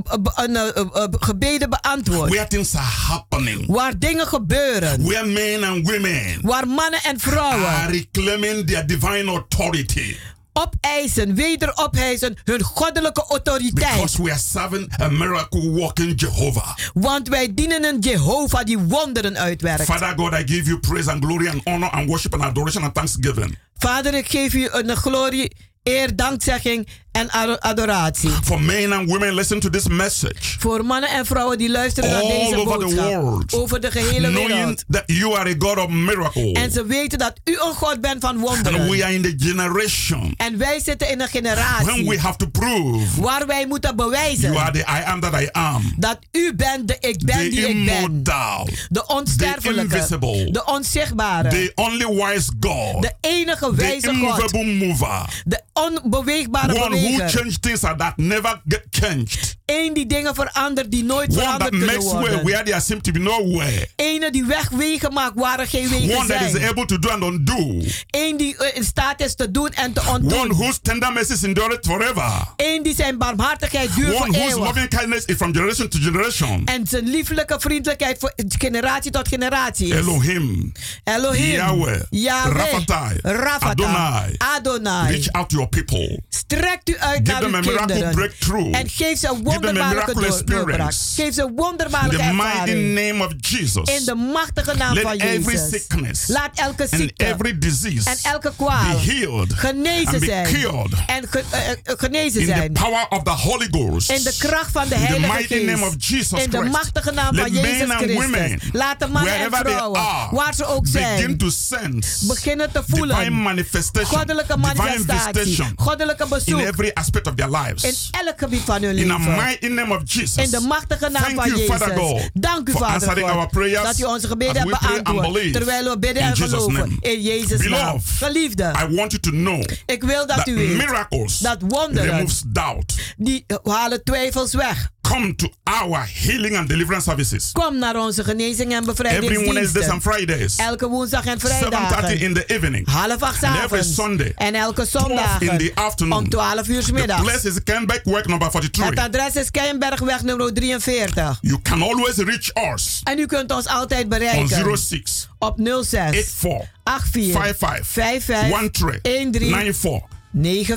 eh, eh, eh, gebeden beantwoordt. Where things are happening. Waar dingen gebeuren. Where men and women Waar mannen en are vrouwen reclaiming their divine authority. Opeisen, wederopeisen hun goddelijke autoriteit. Because we are serving a miracle working Jehovah. Want wij dienen een Jehovah die wonderen uitwerkt. Father God, I give you praise and glory and honor and worship and adoration and thanksgiving. Vader, ik geef u een glorie, eer, dankzegging en ado- adoratie. For men and women, listen to this message. Voor mannen en vrouwen die luisteren naar All deze over the boodschap. world. Over de gehele wereld. that you are a God of miracle. En ze weten dat u een God bent van And we wonderen. are in the generation En wij zitten in een when we generatie have to prove waar wij moeten you are bewijzen the I am that I am. dat u bent de ik ben The die ik ben. immortal. De onsterfelijke. invisible. De onzichtbare. The only wise God. De enige The wijze God. immovable mover. De onbeweegbare One who changed things that never get changed. Eén die dingen verandert die nooit One that veranderd kunnen makes way worden. where there seems to be no way. Ene die wegwegen maakt waar er geen wegen One that is zijn. able to do and undo. Eén die eh, in staat is te doen en te One ontdoen. whose tender mercies endure forever. Eén die zijn barmhartigheid duurt voor One whose eeuwig. loving kindness is from generation to generation. En zijn lieflijke vriendelijkheid voor generatie tot generatie is. Elohim. Elohim. Yahweh. Yahweh. Rafatai. Rafatai. Adonai. Adonai. Reach out to your people. Strekt u uit Give naar them uw a miracle kinderen. breakthrough. En geef ze een them a wonderbaarlijke door- doorbraak. Geef ze een In wonderbaarlijke the mighty name of Jesus. In de machtige naam Let van every Jezus. sickness Laat elke and ziekte every disease en elke kwaal be healed genezen zijn. cured En ge- genezen in the power of the Holy Ghost. In de kracht van de In the Heilige mighty name of Geest. Jesus In de machtige naam Let van Jezus Christus. Laat de mannen en vrouwen, are, waar ze ook begin zijn, to sense beginnen te voelen. manifestation, Goddelijke manifestatie. Goddelijke in bezoek. Every aspect of their In lives. elk gebied van hun In the leven. mighty name of Jesus. In de machtige naam Thank van you, Jezus. Father God, Dank u, for Vader answering God, our prayers dat u onze gebeden hebt beantwoord. Terwijl we bidden In en geloven. name. In Jezus' naam. Geliefde, I want you to know ik wil dat that u weet miracles dat wonderen, removes doubt. die halen twijfels weg. Come to our healing and deliverance services. Kom naar onze genezing en Every Wednesdays bevrijdingsdiensten. and Fridays. Elke woensdag en 7.30 vrijdagen. in the evening. Half acht 's And every avonds. Sunday. En elke 12 zondag. in the afternoon. Om 12 uur 's The place is Kenbeck Work number 43. Het adres is Keienbergweg nummer 43. You can always reach us En u kunt ons altijd on bereiken 06 op 06 84 84 55 55 13 94.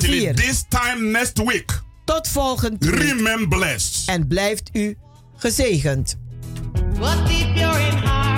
Till 94. this time next week. Tot volgend week. Remain blessed. En blijft u gezegend. What deep you're in heart,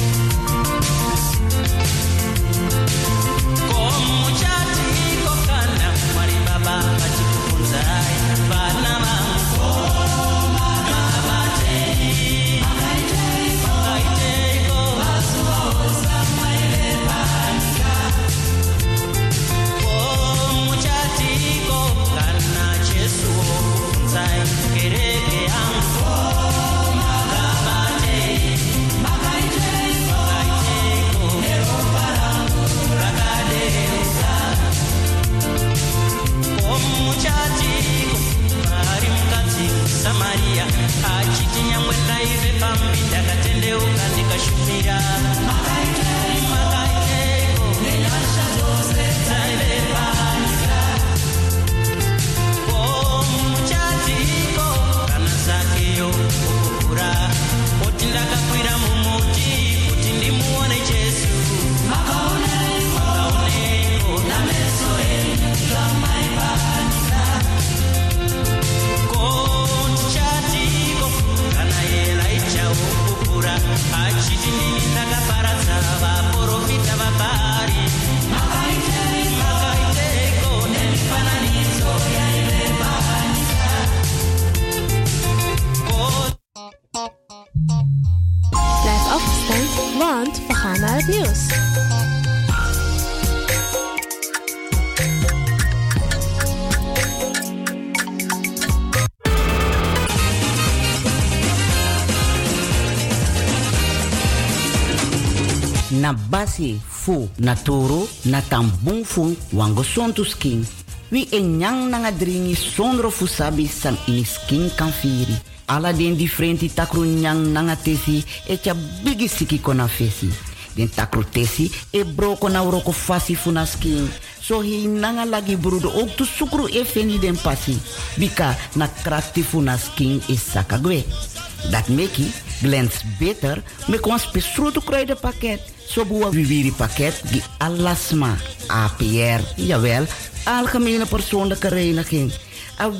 Na basi fu na toro na tan bung fu skin. Wi e nyang nanga dringi sondro fu sabi san ini skin kan firi. Ala den di takru nyang nanga tesi e cha bigi siki kona fesi. Den takru tesi e broko na fasi funa skin. So hi nanga lagi brudo ook tu sukru e feni den pasi. Bika na krakti funa skin is sakagwe. Dat meki glens beter me kon spesrutu kruiden pakket. So buwa viviri pakket die alasma APR. Jawel, algemene persoonlijke reiniging.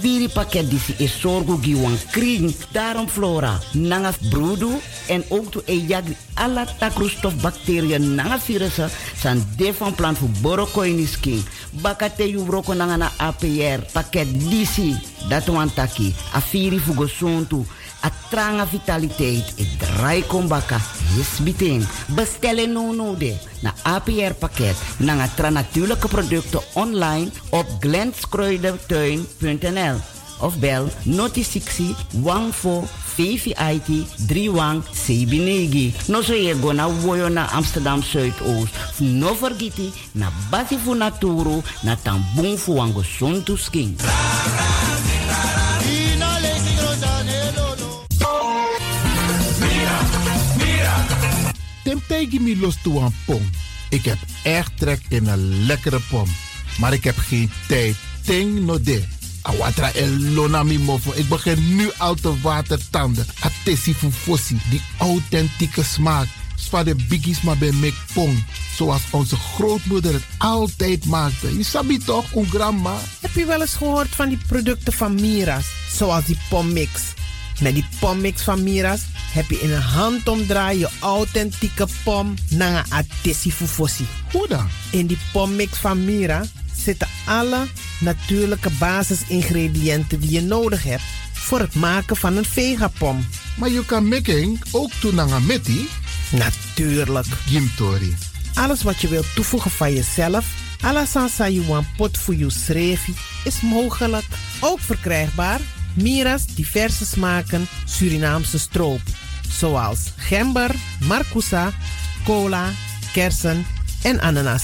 Viri pakket disi is zorgo giwan kring. Daarom flora, nanga broedu en ook to e jagri alla takroestof bacteriën nanga virussen san de van plan voor borokoini skin. Bakate yu broko nanga na APR pakket disi. Dat wan taki. A viri fugo sontu. A tranga vitaliteit. E kombaka. Yes. Bestellen no no de. Na APR pakket. Nanga tra natuurlijke producten online op glenskruidertuin.nl of bel noti 60 14 VVIT 31 Sebinegi. No so ye go na Amsterdam Zuidoost. No vergiti na basi fu naturo na tambung fu wango sontu skin. Temptegi mi los toe aan pom. Ik heb echt trek in een lekkere pom. Maar ik heb geen tijd. Ting no de. Awatra elona mi mofo. Ik begin nu al te watertanden. Atesi fu fossi. Die authentieke smaak. Zwa de biggies maar bij mek pom. Zoals onze grootmoeder het altijd maakte. Je sabi toch, een grandma? Heb je wel eens gehoord van die producten van Mira's? Zoals die pommix. Met die pommix van Mira's heb je in een handomdraai je authentieke pom naar een atesi fufosi. Hoe dan? In die pommix van Mira zitten alle natuurlijke basisingrediënten die je nodig hebt voor het maken van een vegapom. Maar je kan making ook doen naar meti? Natuurlijk. Gimtori. Alles wat je wilt toevoegen van jezelf, alla sansa you want pot voor je srefi, is mogelijk. Ook verkrijgbaar Mira's diverse smaken Surinaamse stroop. Zoals gember, marcousa, cola, kersen en ananas.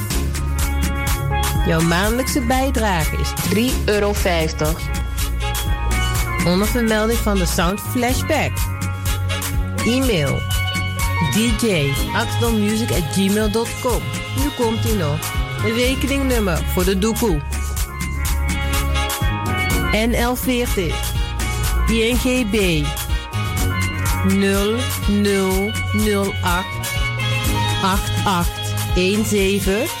Jouw maandelijkse bijdrage is 3,50 euro. Onder vermelding van de Sound Flashback. E-mail gmail.com. Nu komt ie nog. Een rekeningnummer voor de doekoe. NL40 INGB 0008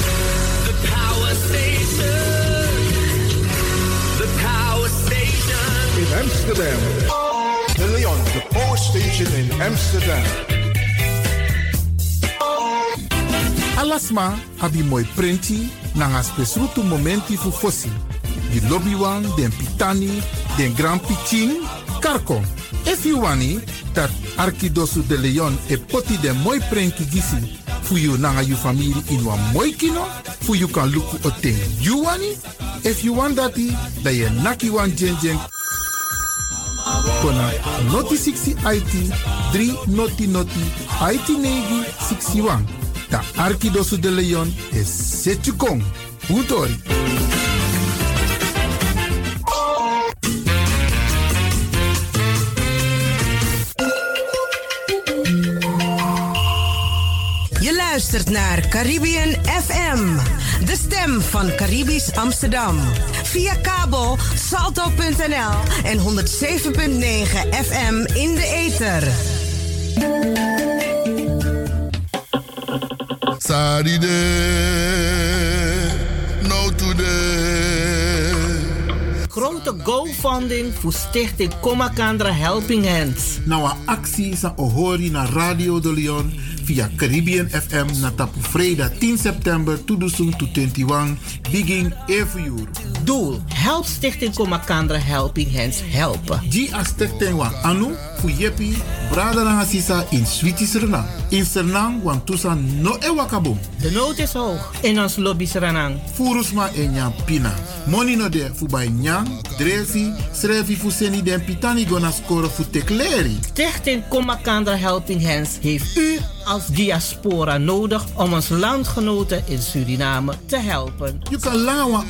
Amsterdam. De Leon, the power station in Amsterdam. Alasma abi moi prenti nanga spesrutu momenti fu fosi. Di lobby wan, den pitani, den grand pitin, karko. If you wani, dat Arkidosu de Leon e poti den moi prenki gisi fu you nanga you family in wan moi kino, fu you kan luku o ten you wani. If you want dati, da ye naki wan jen jen kona noti 60 IT 3 noti noti IT negi 61. Da Arkidosu de Leon is Setjukong. Utori. Luistert naar Caribbean FM, de stem van Caribisch Amsterdam. Via kabel salto.nl en 107.9 FM in de ether. Saride, no today. Grote GoFunding voor Stichting Comacandra Helping Hands. Nou, een actie sa ohori na Radio de Leon via Caribbean FM na tapu vrijdag 10 september 2021 begin every uur. Doel: Help Stichting Comacandra Helping Hands helpen. Di a stichting wan anu fu yepi brada sisa in Switi Suriname. In Suriname wan tusa no e wakabom. De nood is hoog in ons lobby Suriname. Furusma e nyam pina. Money no de fu bij nyam, dresi, srefi fu seni den pitani gona score fu tekleri. Stichting Comacandra Helping Hands heeft u als diaspora nodig om ons landgenoten in Suriname te helpen. You kan lawa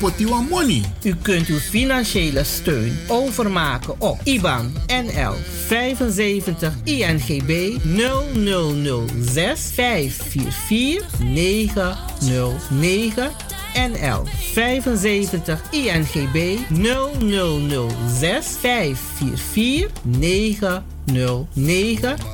poti wan money. U kunt uw financiële steun overmaken op IBAN NL 75 INGB 0006 544 909 NL 75 INGB 0006 544 909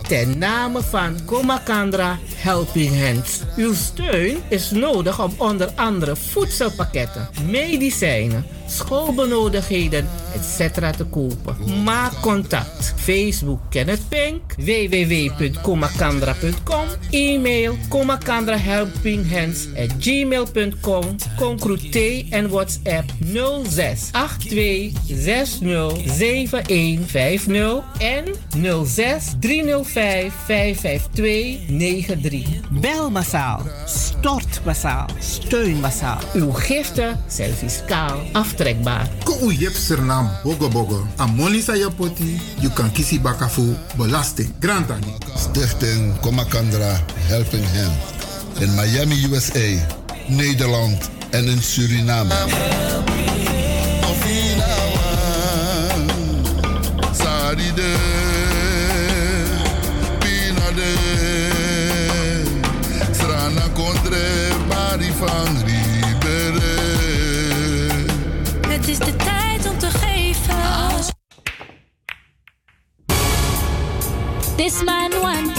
ten name van Comacandra Helping Hands. Uw steun is nodig om onder andere voedselpakketten, medicijnen, schoolbenodigdheden, etc. te kopen. Maak contact. Facebook Kenneth Pink, www.comacandra.com, e-mail comacandrahelpinghands at gmail.com, concrete en WhatsApp 06 82 60 7150 en 06 305 552 93. Bel massaal, stort massaal, steun massaal. Uw giften zijn fiscaal aftrekbaar. Ko u yep sernam bogo bogo. A money sa poti, you kan kisi bakafu belasting. Grantani. Stichting Comacandra Helping Hand. In Miami, USA, Nederland en in Suriname. Saride, pinade, strana contre bari is de tijd om te geven. This man want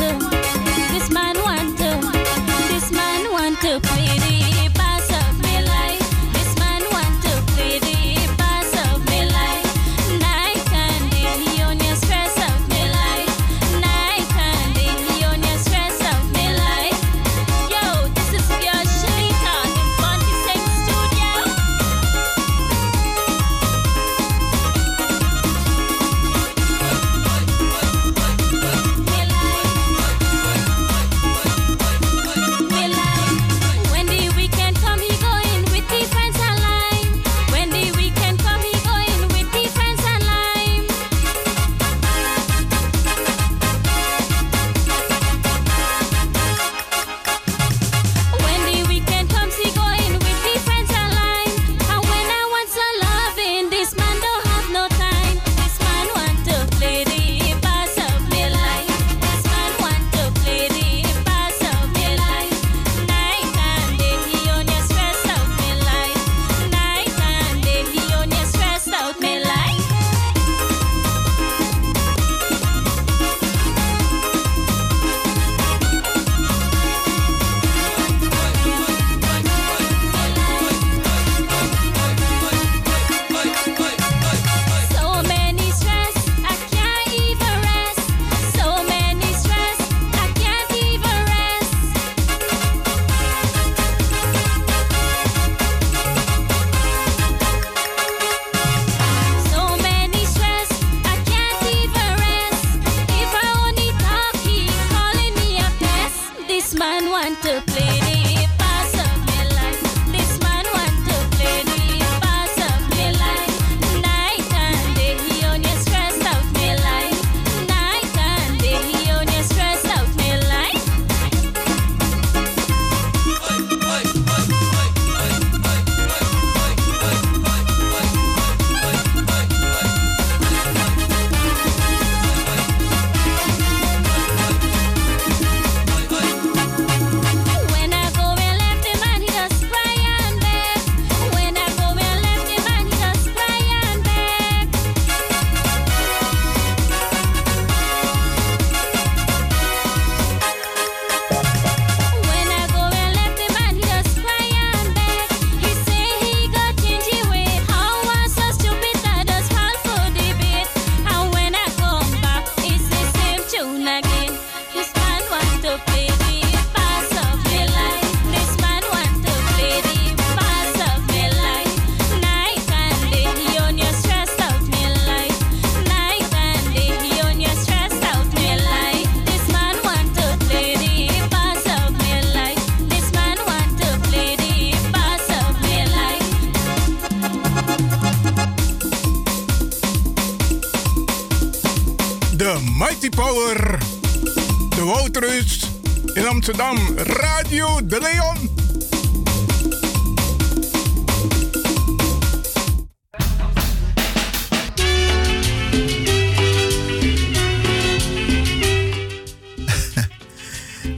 Amsterdam, Radio de Leon.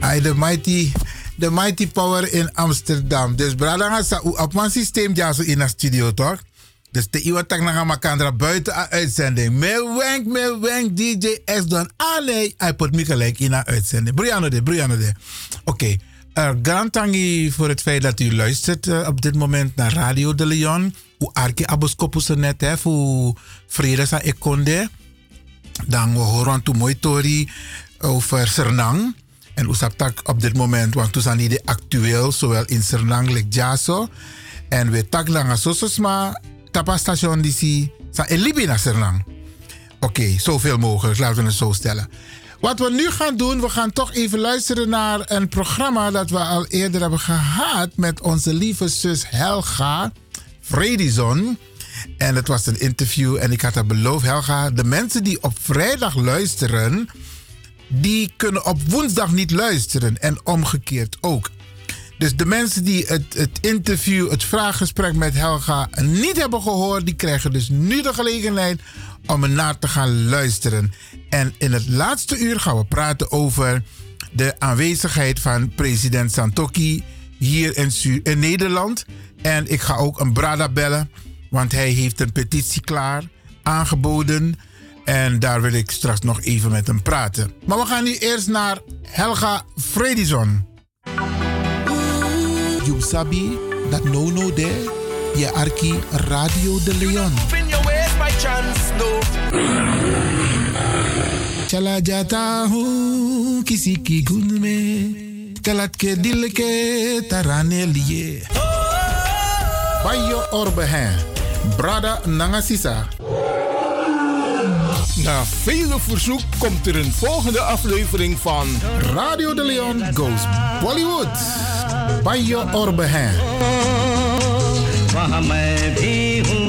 [laughs] Ay, de mighty, de mighty power in Amsterdam. Dus brada sa op mijn systeem ja zo in de studio toch? Dus de iwa tak na makandra buiten uitzending. Me wenk, me wenk DJ S dan. Ah nee, hij put me gelijk in een uitzending. Brianna de, Brianna de. Oké. Okay. Tangi voor het feit dat u luistert uh, op dit moment naar Radio de Leon. Hoe arke aboskopus net hè, voor vrede sa ekonde. Dan we horen toe mooi tori over Sernang. En Oesaptak op dit moment, want toen zijn niet actueel, zowel in Sernang als Jaso. En we tak lang sososma, tapa station DC, sa elibi naar Sernang. Oké, okay, zoveel mogelijk, laten we het zo stellen. Wat we nu gaan doen, we gaan toch even luisteren naar een programma dat we al eerder hebben gehad met onze lieve zus Helga Fredison. En het was een interview en ik had haar beloofd, Helga, de mensen die op vrijdag luisteren, die kunnen op woensdag niet luisteren en omgekeerd ook. Dus de mensen die het, het interview, het vraaggesprek met Helga niet hebben gehoord, die krijgen dus nu de gelegenheid om er naar te gaan luisteren. En in het laatste uur gaan we praten over de aanwezigheid van president Santoki hier in, in Nederland. En ik ga ook een Brada bellen, want hij heeft een petitie klaar aangeboden. En daar wil ik straks nog even met hem praten. Maar we gaan nu eerst naar Helga Fredison. You sabi dat no no de je arki Radio de Leon. Chala jata hu kisi ki gunme kalat ke dil ke tarane liye. Bayo orbe hen. Brada nangasisa. Na vele verzoek komt er een volgende aflevering van Radio de Leon Goes Bollywood. Orbe हैं वहाँ मैं भी हूँ।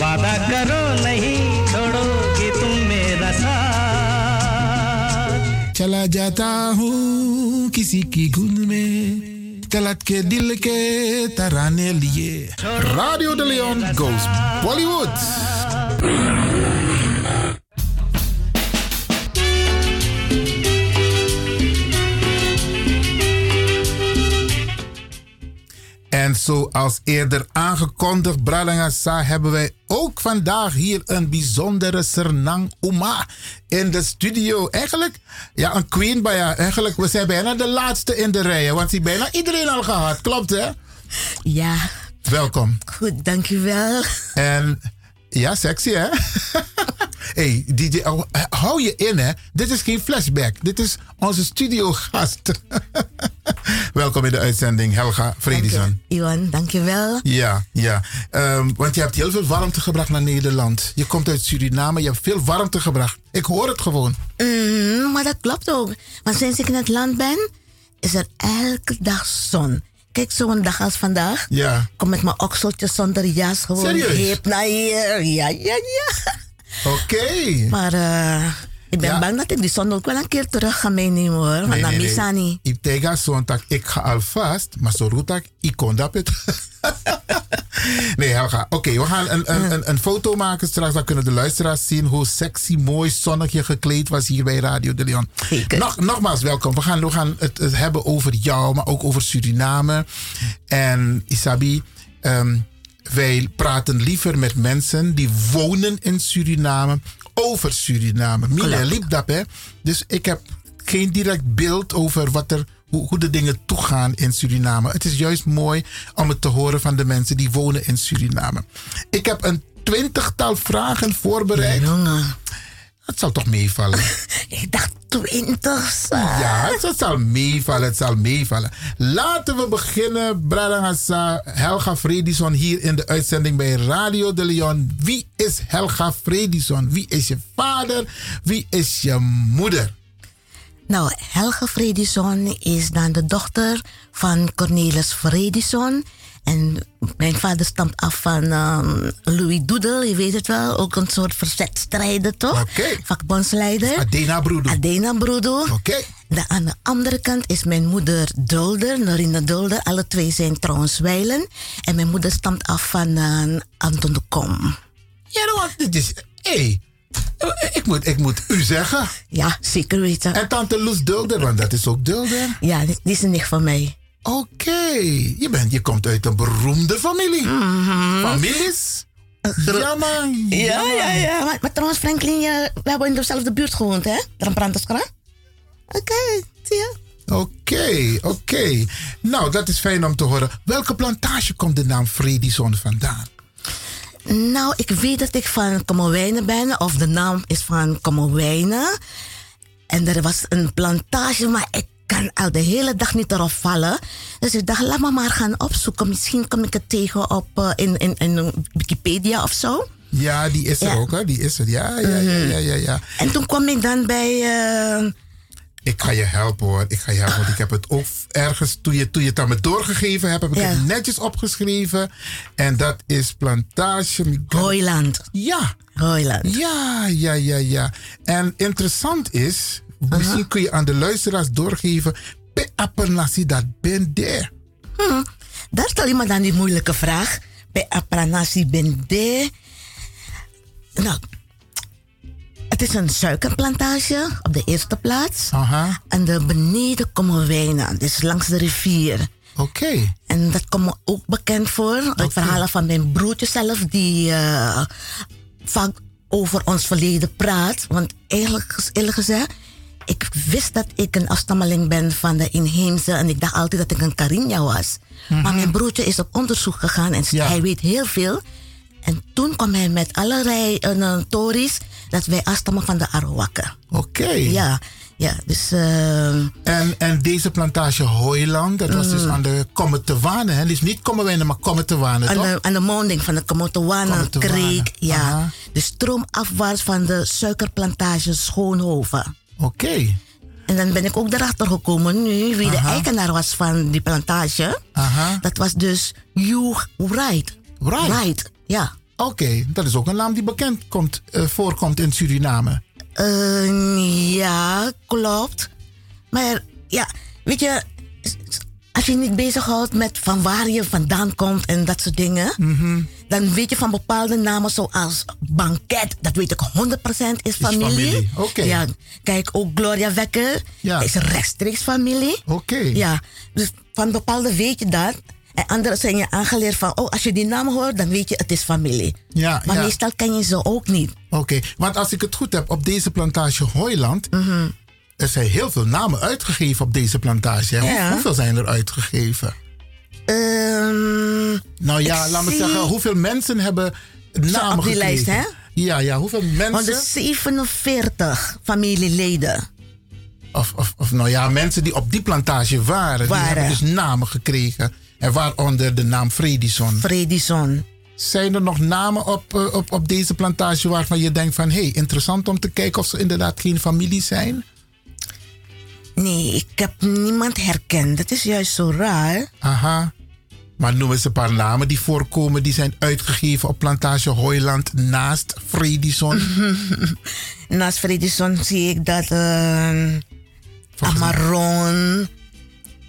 वादा करो नहीं छोड़ोगे तुम मेरा साथ। चला जाता हूँ किसी की गुन में तलत के दिल के तराने लिए। Radio de Leon Goes Bollywood. En zoals eerder aangekondigd, Bralangasa, hebben wij ook vandaag hier een bijzondere Sernang Uma in de studio. Eigenlijk, ja, een queen bij. Eigenlijk, we zijn bijna de laatste in de rij, want die bijna iedereen al gehad. Klopt, hè? Ja. Welkom. Goed, dankjewel. En ja, sexy, hè? [laughs] hey, DJ, oh, hou je in, hè? Dit is geen flashback. Dit is onze studiogast. [laughs] [laughs] Welkom in de uitzending, Helga Fredison. Iwan, dankjewel. Ja, ja. Um, want je hebt heel veel warmte gebracht naar Nederland. Je komt uit Suriname, je hebt veel warmte gebracht. Ik hoor het gewoon. Mm, maar dat klopt ook. Want sinds ik in het land ben, is er elke dag zon. Kijk, zo'n dag als vandaag. Ja. Kom met mijn okseltjes zonder jas. Gewoon Serieus? hip naar hier. Ja, ja, ja. Oké. Maar uh, ik ben Ja. bang dat ik die zon ook wel een keer terug ga meenemen hoor. Want dan mis ik niet. Ik tegen zondag, ik ga alvast, maar zo roet ik, ik kon dat het. [laughs] nee, Helga. Oké, we gaan een, een, een, een foto maken straks. Dan kunnen de luisteraars zien hoe sexy, mooi, zonnig je gekleed was hier bij Radio de Leon. Nog, nogmaals, welkom. We gaan, we gaan het, het hebben over jou, maar ook over Suriname. En Isabi, ehm, wij praten liever met mensen die wonen in Suriname over Suriname. Mila liep dat, hè? Dus ik heb geen direct beeld over wat er, hoe, hoe de dingen toegaan in Suriname. Het is juist mooi om het te horen van de mensen die wonen in Suriname. Ik heb een twintigtal vragen voorbereid. Het zal toch meevallen? [laughs] Ik dacht twintig. Ja, het zal meevallen, het zal meevallen. Laten we beginnen, Bradangasa, Helga Fredison hier in de uitzending bij Radio de Leon. Wie is Helga Fredison? Wie is je vader? Wie is je moeder? Nou, Helge Fredison is dan de dochter van Cornelis Fredison En mijn vader stamt af van ehm, Louis Doedel, je weet het wel. Ook een soort verzetstrijder, toch? Oké. Vakbondsleider. Adena Broedo. Adena Broedo. Oké. De, aan de andere kant is mijn moeder Dulder, Norina Dulder. Alle twee zijn trouwens wijlen. En mijn moeder stamt af van eh, Anton de Kom. Ja, nou, want dit is... Hé, ik, moet, ik moet u zeggen. Ja, zeker weten. En tante Loes Dulder, want dat is ook Dulder. Ja, die die is een nicht van mij. Oké, je, bent, je komt uit een beroemde familie. Families? Ja, man. Mhm. Ja, ja, ja. Maar, maar trouwens, Franklin, we hebben in dezelfde buurt gewoond, hè? Drampranterskra. Oké, zie je? Oké, oké. Nou, dat is fijn om te horen. Welke plantage komt de naam Fredison vandaan? Nou, ik weet dat ik van Kommerwijnen ben, of de naam is van Kommerwijnen. En er was een plantage, maar ik kan al de hele dag niet erop vallen. Dus ik dacht, laat me maar gaan opzoeken. Misschien kom ik het tegen op eh, in, in, in Wikipedia of zo. Ja, die is er Ja. ook, hè? Die is er. Ja, ja, ja, ja, ja. ja. En toen kwam ik dan bij. eh, Ik ga je helpen hoor. Ik ga je helpen. Want ik heb het ook ergens, toen je, toen je het aan me doorgegeven hebt, heb ik Ja. het netjes opgeschreven. En dat is plantage. Hooiland. Ja. Hooiland. Ja, ja, ja, ja. En interessant is, misschien kun je aan de luisteraars doorgeven. Pe apernasi dat ben there. Hm, daar stel je me dan die moeilijke vraag. Bij Apranasi Bende. Nou, het is een suikerplantage op de eerste plaats. Aha. En de beneden komen wijnen, dus langs de rivier. Oké. En dat komt me ook bekend voor uit verhalen van mijn broertje zelf, die eh, vaak over ons verleden praat. Want eigenlijk, eerlijk gezegd, ik wist dat ik een afstammeling ben van de inheemse en ik dacht altijd dat ik een Carinja was. Maar mijn broertje is op onderzoek gegaan en hij weet heel veel. En toen kwam hij met allerlei uh, tories dat wij afstammen van de Arawakken. Oké. Ja, ja, dus... eh, En, en deze plantage Hooiland, dat was dus Mm. aan de Kommetewane. hè? Dus niet Kommerwijnen, maar Kommetewane, aan, toch? de, aan de monding van de Creek. Ja. aha. De stroomafwaarts van de suikerplantage Schoonhoven. Oké. En dan ben ik ook erachter gekomen nu wie de eigenaar was van die plantage. Aha. Dat was dus Hugh Wright. Wright? Wright, ja. Oké, dat is ook een naam die bekend komt, eh, voorkomt in Suriname. Eh, ja, klopt. Maar ja, weet je, als je niet bezighoudt met van waar je vandaan komt en dat soort dingen, Mhm. dan weet je van bepaalde namen zoals Banket, dat weet ik 100% is familie. familie, oké. Ja, kijk ook Gloria Wekker, Ja. is rechtstreeks familie. Oké. Ja, dus van bepaalde weet je dat. En anderen zijn je aangeleerd van, oh, als je die naam hoort, dan weet je het is familie. Ja, Maar ja. meestal ken je ze ook niet. Oké, want als ik het goed heb, op deze plantage Hooiland... Mhm. Er zijn heel veel namen uitgegeven op deze plantage. Ja. Hoeveel zijn er uitgegeven? Ehm, Nou ja, laat me zeggen, hoeveel mensen hebben namen op die lijst, hè? Ja, ja, hoeveel mensen... 147 familieleden. Of, of, of nou ja, mensen die op die plantage waren, die hebben dus namen gekregen. En waaronder de naam Fredison. Fredison. Zijn er nog namen op, eh, op, op deze plantage waarvan je denkt van... hé, hey, interessant om te kijken of ze inderdaad geen familie zijn? Nee, ik heb niemand herkend. Dat is juist zo raar. Aha. Maar noem eens een paar namen die voorkomen... die zijn uitgegeven op plantage Hooiland naast Fredison. [laughs] Naast Fredison zie ik dat eh Amaron,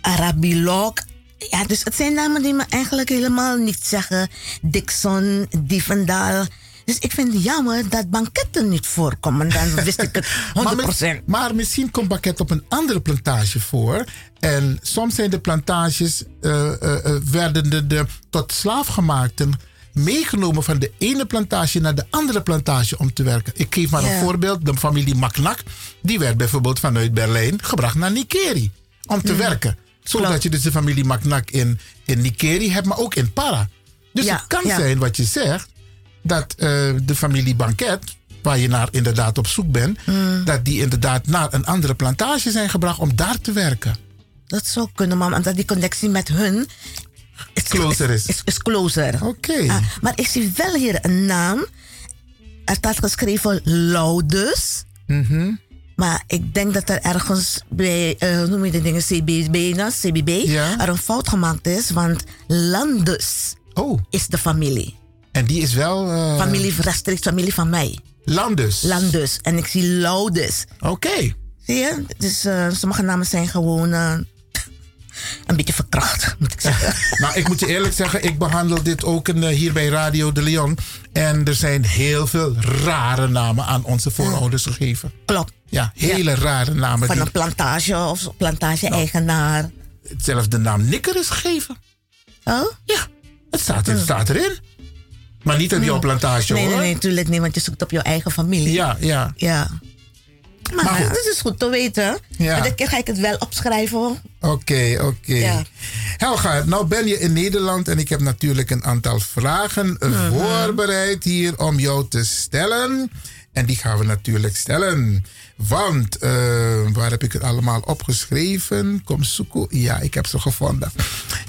Arabilok. Ja, dus het zijn namen die me eigenlijk helemaal niet zeggen. Dixon, Dievendaal. Dus ik vind het jammer dat banketten niet voorkomen. Dan wist ik het 100%. [laughs] Maar, mis- maar misschien komt Bakket op een andere plantage voor. En soms zijn de plantages, eh, eh, eh, werden de, de tot slaafgemaakten meegenomen van de ene plantage naar de andere plantage om te werken. Ik geef maar een voorbeeld. De familie Maknak, die werd bijvoorbeeld vanuit Berlijn gebracht naar Nikeri om te Mm. werken. Zodat je dus de familie Maknak in, in Nikeri hebt, maar ook in Para. Dus Ja, het kan ja. zijn wat je zegt, dat eh, de familie Banket, waar je naar inderdaad op zoek bent, Mm. dat die inderdaad naar een andere plantage zijn gebracht om daar te werken. Dat zou kunnen, man. Omdat die connectie met hun... Is, Closer is. Is, is closer. Oké. Ah, maar ik zie wel hier een naam. Er staat geschreven Loudus. Mhm. Maar ik denk dat er ergens bij, eh, hoe noem je de dingen, CBB, nou, CBB, Ja. er een fout gemaakt is. Want Landes oh. is de familie. En die is wel... eh, Familie rechtstreeks familie van mij. Landus. Landus. En ik zie Laudes. Oké. Zie je? Dus eh, sommige namen zijn gewoon eh, [laughs] een beetje verkracht, moet ik zeggen. [laughs] Nou, ik moet je eerlijk zeggen, ik behandel dit ook in, hier bij Radio de Leon. En er zijn heel veel rare namen aan onze voorouders gegeven. Klopt. Ja, hele rare namen. Van die- een plantage of plantage-eigenaar. zelfs de naam Nikker is gegeven. Oh? Ja, het staat, het staat erin. Maar niet op jouw plantage Nee, hoor. nee, nee, natuurlijk niet, want je zoekt op jouw eigen familie. Ja, ja. Ja. Maar, Maar goed. dat is goed te weten. Ja. Maar keer ga ik het wel opschrijven. hoor. Oké, oké. Ja. Helga, nou ben je in Nederland en ik heb natuurlijk een aantal vragen Mhm. voorbereid hier om jou te stellen. En die gaan we natuurlijk stellen. Want, eh, waar heb ik het allemaal opgeschreven? Kom zoeken. Ja, ik heb ze gevonden.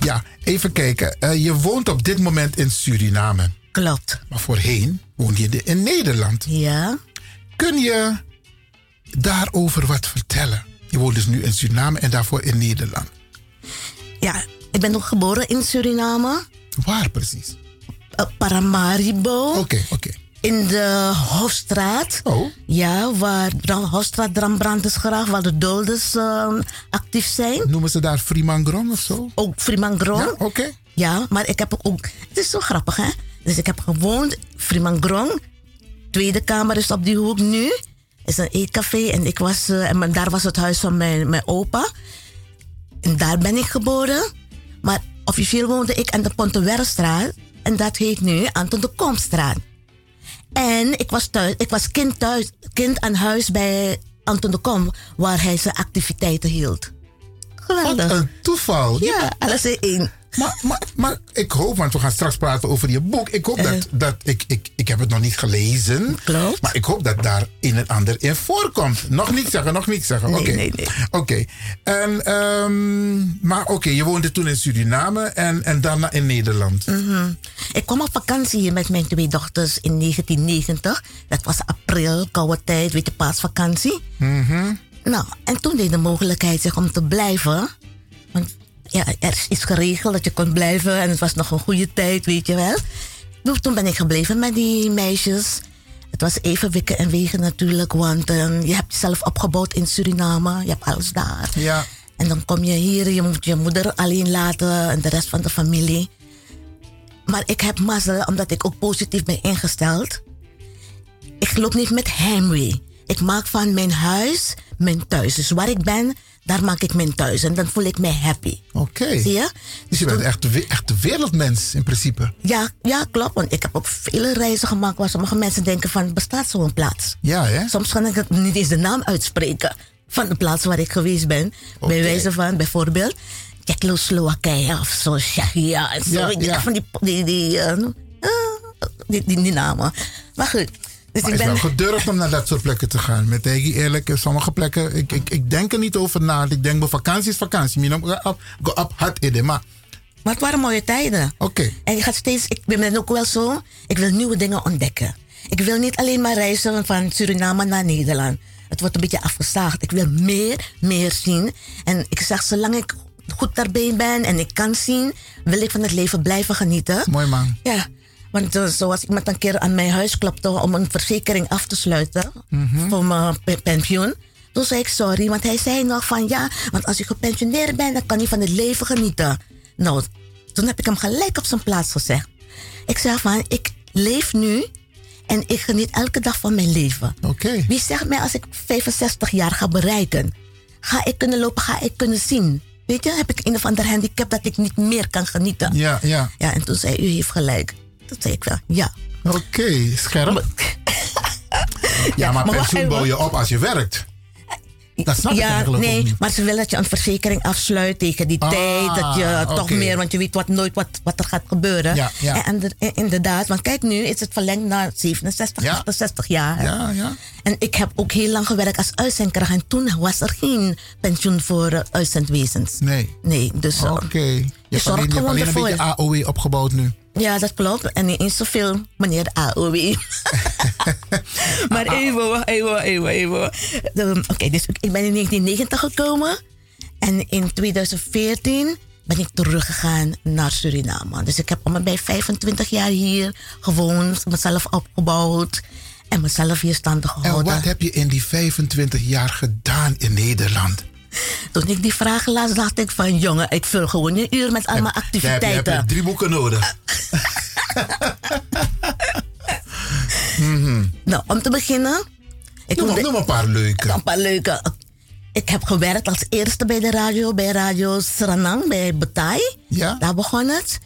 Ja, even kijken. Eh, je woont op dit moment in Suriname. Klopt. Maar voorheen woonde je in Nederland. Ja. Kun je daarover wat vertellen? Je woont dus nu in Suriname en daarvoor in Nederland. Ja, ik ben nog geboren in Suriname. Waar precies? Uh, Paramaribo. Oké, oké. In de Hofstraat. Oh. Ja, waar de Hofstraat Drambrand is graag, waar de Dolders eh, actief zijn. Noemen ze daar Frimangrong of zo? Ook Frimangrong. Ja, oké. Ja, maar ik heb ook... Het is zo grappig, hè? Dus ik heb gewoond, Frimangrong. Tweede kamer is op die hoek nu. is een eetcafé en, ik was, eh, en daar was het huis van mijn, mijn opa. En daar ben ik geboren. Maar officieel woonde ik aan de Pontewerstraat. En dat heet nu Anton de Komstraat. En ik was, thuis, ik was kind, thuis, kind aan huis bij Anton de Kom, waar hij zijn activiteiten hield. Geweldig. Wat een toeval. Ja, alles in één. Maar, maar, maar ik hoop, want we gaan straks praten over je boek. Ik hoop dat, dat ik, ik, ik heb het nog niet gelezen. Eh. Klopt. Maar ik hoop dat daar een en ander in voorkomt. Nog niet zeggen, nog niet zeggen. Nee, Oké. nee, nee. Oké. En, ehm, maar oké, je woonde toen in Suriname en, en daarna in Nederland. Mhm. Ik kwam op vakantie hier met mijn twee dochters in 1990. Dat was april, koude tijd, weet je, paasvakantie. Mhm. Nou, en toen deed de mogelijkheid zich om te blijven. Want ja, er is iets geregeld dat je kon blijven en het was nog een goede tijd, weet je wel. Toen ben ik gebleven met die meisjes. Het was even wikken en wegen natuurlijk, want eh, je hebt jezelf opgebouwd in Suriname. Je hebt alles daar. Ja. En dan kom je hier, je moet je moeder alleen laten en de rest van de familie. Maar ik heb mazzel, omdat ik ook positief ben ingesteld. Ik loop niet met heimwee. Ik maak van mijn huis mijn thuis. Dus waar ik ben, daar maak ik mijn thuis. En dan voel ik me happy. Oké. Zie je? Dus je bent echt de, echt de wereldmens in principe. Ja, ja, klopt. Want ik heb ook vele reizen gemaakt waar sommige mensen denken van, bestaat zo'n plaats? Ja, hè? Soms kan ik het niet eens de naam uitspreken van de plaats waar ik geweest ben. Bij wijze van bijvoorbeeld Tsjechoslowakije of zo, Tsjechië en zo. Ja, ja. Van die, die, die, eh, eh, die, die, die namen. Maar goed. Dus Maar ik het is ben... wel gedurfd om naar dat soort plekken te gaan. Met tegen eerlijk, in sommige plekken, ik, ik, ik denk er niet over na. Ik denk, mijn vakantie is vakantie. Mijn op, go op had idee, maar... Maar het waren mooie tijden. Oké. En je gaat steeds, ik ben ook wel zo, ik wil nieuwe dingen ontdekken. Ik wil niet alleen maar reizen van Suriname naar Nederland. Het wordt een beetje afgezaagd. Ik wil meer, meer zien. En ik zeg, zolang ik goed daarbij ben en ik kan zien, wil ik van het leven blijven genieten. Mooi man. Ja, want zoals ik met een keer aan mijn huis klopte om een verzekering af te sluiten Mhm. voor mijn pe- pensioen. Toen zei ik sorry, want hij zei nog van ja, want als je gepensioneerd bent, dan kan je van het leven genieten. Nou, toen heb ik hem gelijk op zijn plaats gezegd. Ik zeg van, ik leef nu en ik geniet elke dag van mijn leven. Oké. Wie zegt mij als ik 65 jaar ga bereiken, ga ik kunnen lopen, ga ik kunnen zien? Weet je, heb ik een of ander handicap dat ik niet meer kan genieten? Ja, ja. Ja, en toen zei u heeft gelijk. Toen zei ik wel, ja. Oké, scherp. [laughs] ja, maar, pensioen bouw je op als je werkt. Dat snap ik ja, eigenlijk ook nee, niet. maar ze willen dat je een versekering afsluit tegen die Ah, tijd. Dat je toch meer, want je weet wat, nooit wat, wat er gaat gebeuren. Ja, ja. En, inderdaad, want kijk, nu is het verlengd naar 67, Ja. 68 jaar. Ja, ja. En ik heb ook heel lang gewerkt als uitzendkracht. En toen was er geen pensioen voor eh, uitzendwezens. Nee. Nee, dus... eh, Oké. Je hebt zorgt alleen, je hebt gewoon alleen een ervoor. beetje AOW opgebouwd nu. Ja, dat klopt. En niet eens zoveel, meneer AOW. [laughs] maar even, even, even, even. Oké, dus ik ben in 1990 gekomen. En in 2014 ben ik teruggegaan naar Suriname. Dus ik heb en bij 25 jaar hier gewoond, mezelf opgebouwd en mezelf hier standig En gehouden. wat heb je in die 25 jaar gedaan in Nederland? Toen ik die vragen las, dacht ik van jongen, ik vul gewoon een uur met allemaal Heb je, activiteiten. heb je drie boeken nodig. Mhm. Nou, om te beginnen. Ik Noem, noem een paar leuke. Een paar leuke. Ik heb gewerkt als eerste bij de radio, bij Radio Sranang, bij Betai. Ja. Daar begon het.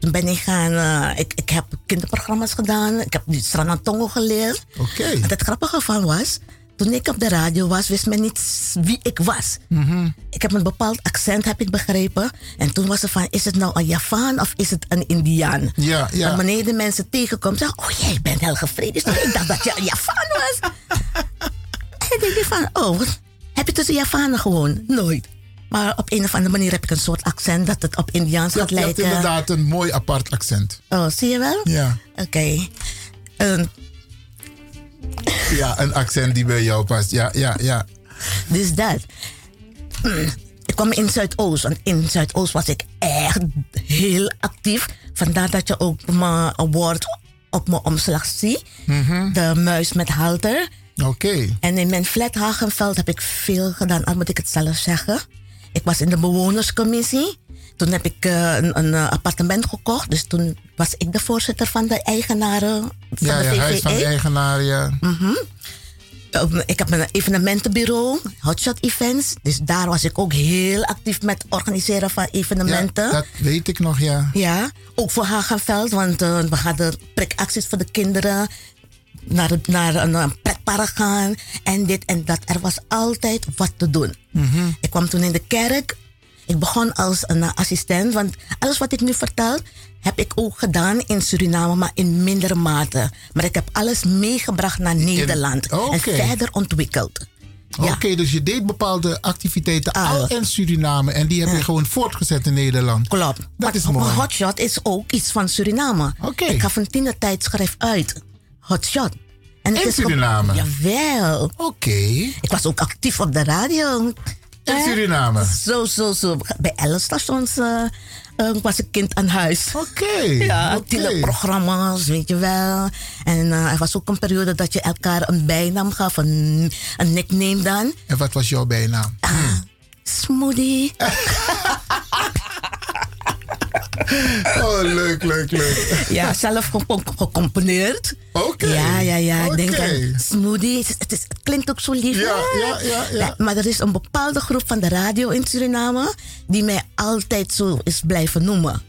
Toen ben ik gaan, eh, ik, ik heb kinderprogramma's gedaan. Ik heb die Sranang Tongo geleerd. Oké. En het grappige van was, toen ik op de radio was, wist men niet wie ik was. Mhm. Ik heb een bepaald accent, heb ik begrepen. En toen was het van, is het nou een Javaan of is het een Indiaan? Ja, ja. En wanneer de mensen tegenkomen, zeggen, oh jij bent Helge Vredes. Ik dacht dat je een Javaan was. [laughs] en ik denk van, oh, wat- heb je tussen Javanen gewoon? Nooit. Maar op een of andere manier heb ik een soort accent dat het op Indiaans Je gaat hebt, je hebt lijken. inderdaad een mooi apart accent. Oh, zie je wel? Ja. Oké. Ehm, Ja, een accent die bij jou past. Ja, ja, ja. Dus dat. Ik kwam in Zuidoost. Want in Zuidoost was ik echt heel actief. Vandaar dat je ook mijn award op mijn omslag ziet. Mhm. De muis met halter. Oké. En in mijn flat Hagenveld heb ik veel gedaan, al moet ik het zelf zeggen. Ik was in de bewonerscommissie. Toen heb ik eh, een, een eh, appartement gekocht. Dus toen was ik de voorzitter van de eigenaren van Ja, de VVE. huis van de eigenaar, ja. Mhm. Um, Ik heb een evenementenbureau, Hotshot Events. Dus daar was ik ook heel actief met organiseren van evenementen. Ja, dat weet ik nog, ja. Ja, ook voor Hagenveld, want eh, we hadden prikacties voor de kinderen. Naar, het- naar een, een pretpark gaan en dit en dat. Er was altijd wat te doen. Mhm. Ik kwam toen in de kerk. Ik begon als een eh, assistent, want alles wat ik nu vertel, heb ik ook gedaan in Suriname, maar in mindere mate. Maar ik heb alles meegebracht naar Nederland oké. en verder ontwikkeld. Oké, dus je deed bepaalde activiteiten al in Suriname en die heb je gewoon voortgezet in Nederland. Klopt. Dat is Maar mooi. Hotshot is ook iets van Suriname. Ik gaf een tienertijdschrift uit. Hotshot. En In is Suriname? Jawel. Oké. Ik was ook actief op de radio. In Suriname? Zo, zo, zo. Bij alle stations eh, eh, was ik kind aan huis. Oké. [laughs] Ja, oké. tienerprogramma's, weet je wel. En eh, er was ook een periode dat je elkaar een bijnaam gaf, een, een nickname dan. En wat was jouw bijnaam? Smoothie. [laughs] [laughs] Oh, leuk, leuk, leuk. Ja, zelf gecom- gecomponeerd. Oké. Ja, ja, ja. Ik denk aan smoothie. Het, is- het, is- het klinkt ook zo lief. Ja, ja, ja, ja. Maar er is een bepaalde groep van de radio in Suriname die mij altijd zo is blijven noemen.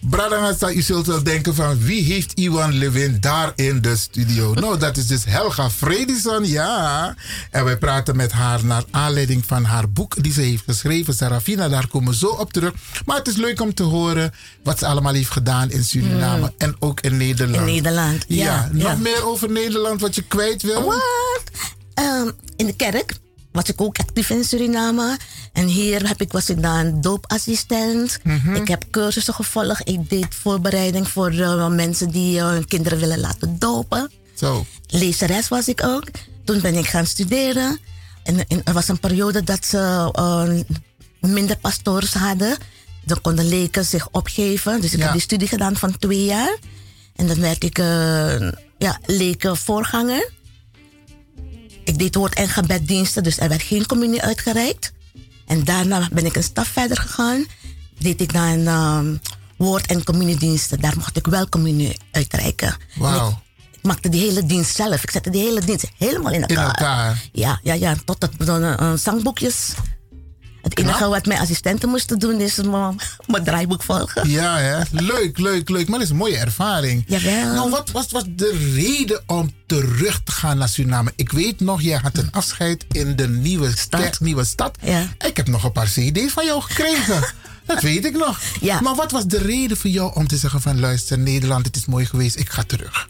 Bradangasa, u zult wel denken van wie heeft Iwan Levin daar in de studio? [laughs] nou, dat is dus Helga Fredison, ja. En wij praten met haar naar aanleiding van haar boek die ze heeft geschreven, Sarafina. Daar komen we zo op terug. Maar het is leuk om te horen wat ze allemaal heeft gedaan in Suriname Mm. en ook in Nederland. In Nederland, ja, nog ja. meer over Nederland wat je kwijt wil? Wat? Ehm, in de kerk was ik ook actief in Suriname. En hier heb ik, was ik dan doopassistent. Mhm. Ik heb cursussen gevolgd. Ik deed voorbereiding voor eh, mensen die eh, hun kinderen willen laten dopen. Zo. Lezeres was ik ook. Toen ben ik gaan studeren. En, en er was een periode dat ze eh, minder pastoors hadden. Dan konden leken zich opgeven. Dus ik Ja. heb die studie gedaan van twee jaar. En dan werd ik ja, leken voorganger. Ik deed woord- en gebeddiensten, dus er werd geen communie uitgereikt. En daarna ben ik een stap verder gegaan. Deed ik dan ehm, woord- en communiediensten. Daar mocht ik wel communie uitreiken. En Wauw. Ik, maakte die hele dienst zelf. Ik zette die hele dienst helemaal in In elkaar. elkaar. Ja, ja, ja. Tot het uh, zangboekjes. Het enige wat mijn assistenten moesten doen is mijn draaiboek volgen. Ja, hè? leuk, leuk, leuk. Maar dat is een mooie ervaring. Jawel. Nou, wat was, was de reden om terug te gaan naar Suriname? Ik weet nog, jij had een afscheid in de nieuwe stad. nieuwe stad. Ja. Ik heb nog een paar cd's van jou gekregen. [laughs] dat weet ik nog. Ja. Maar wat was de reden voor jou om te zeggen van... luister, Nederland, het is mooi geweest, ik ga terug.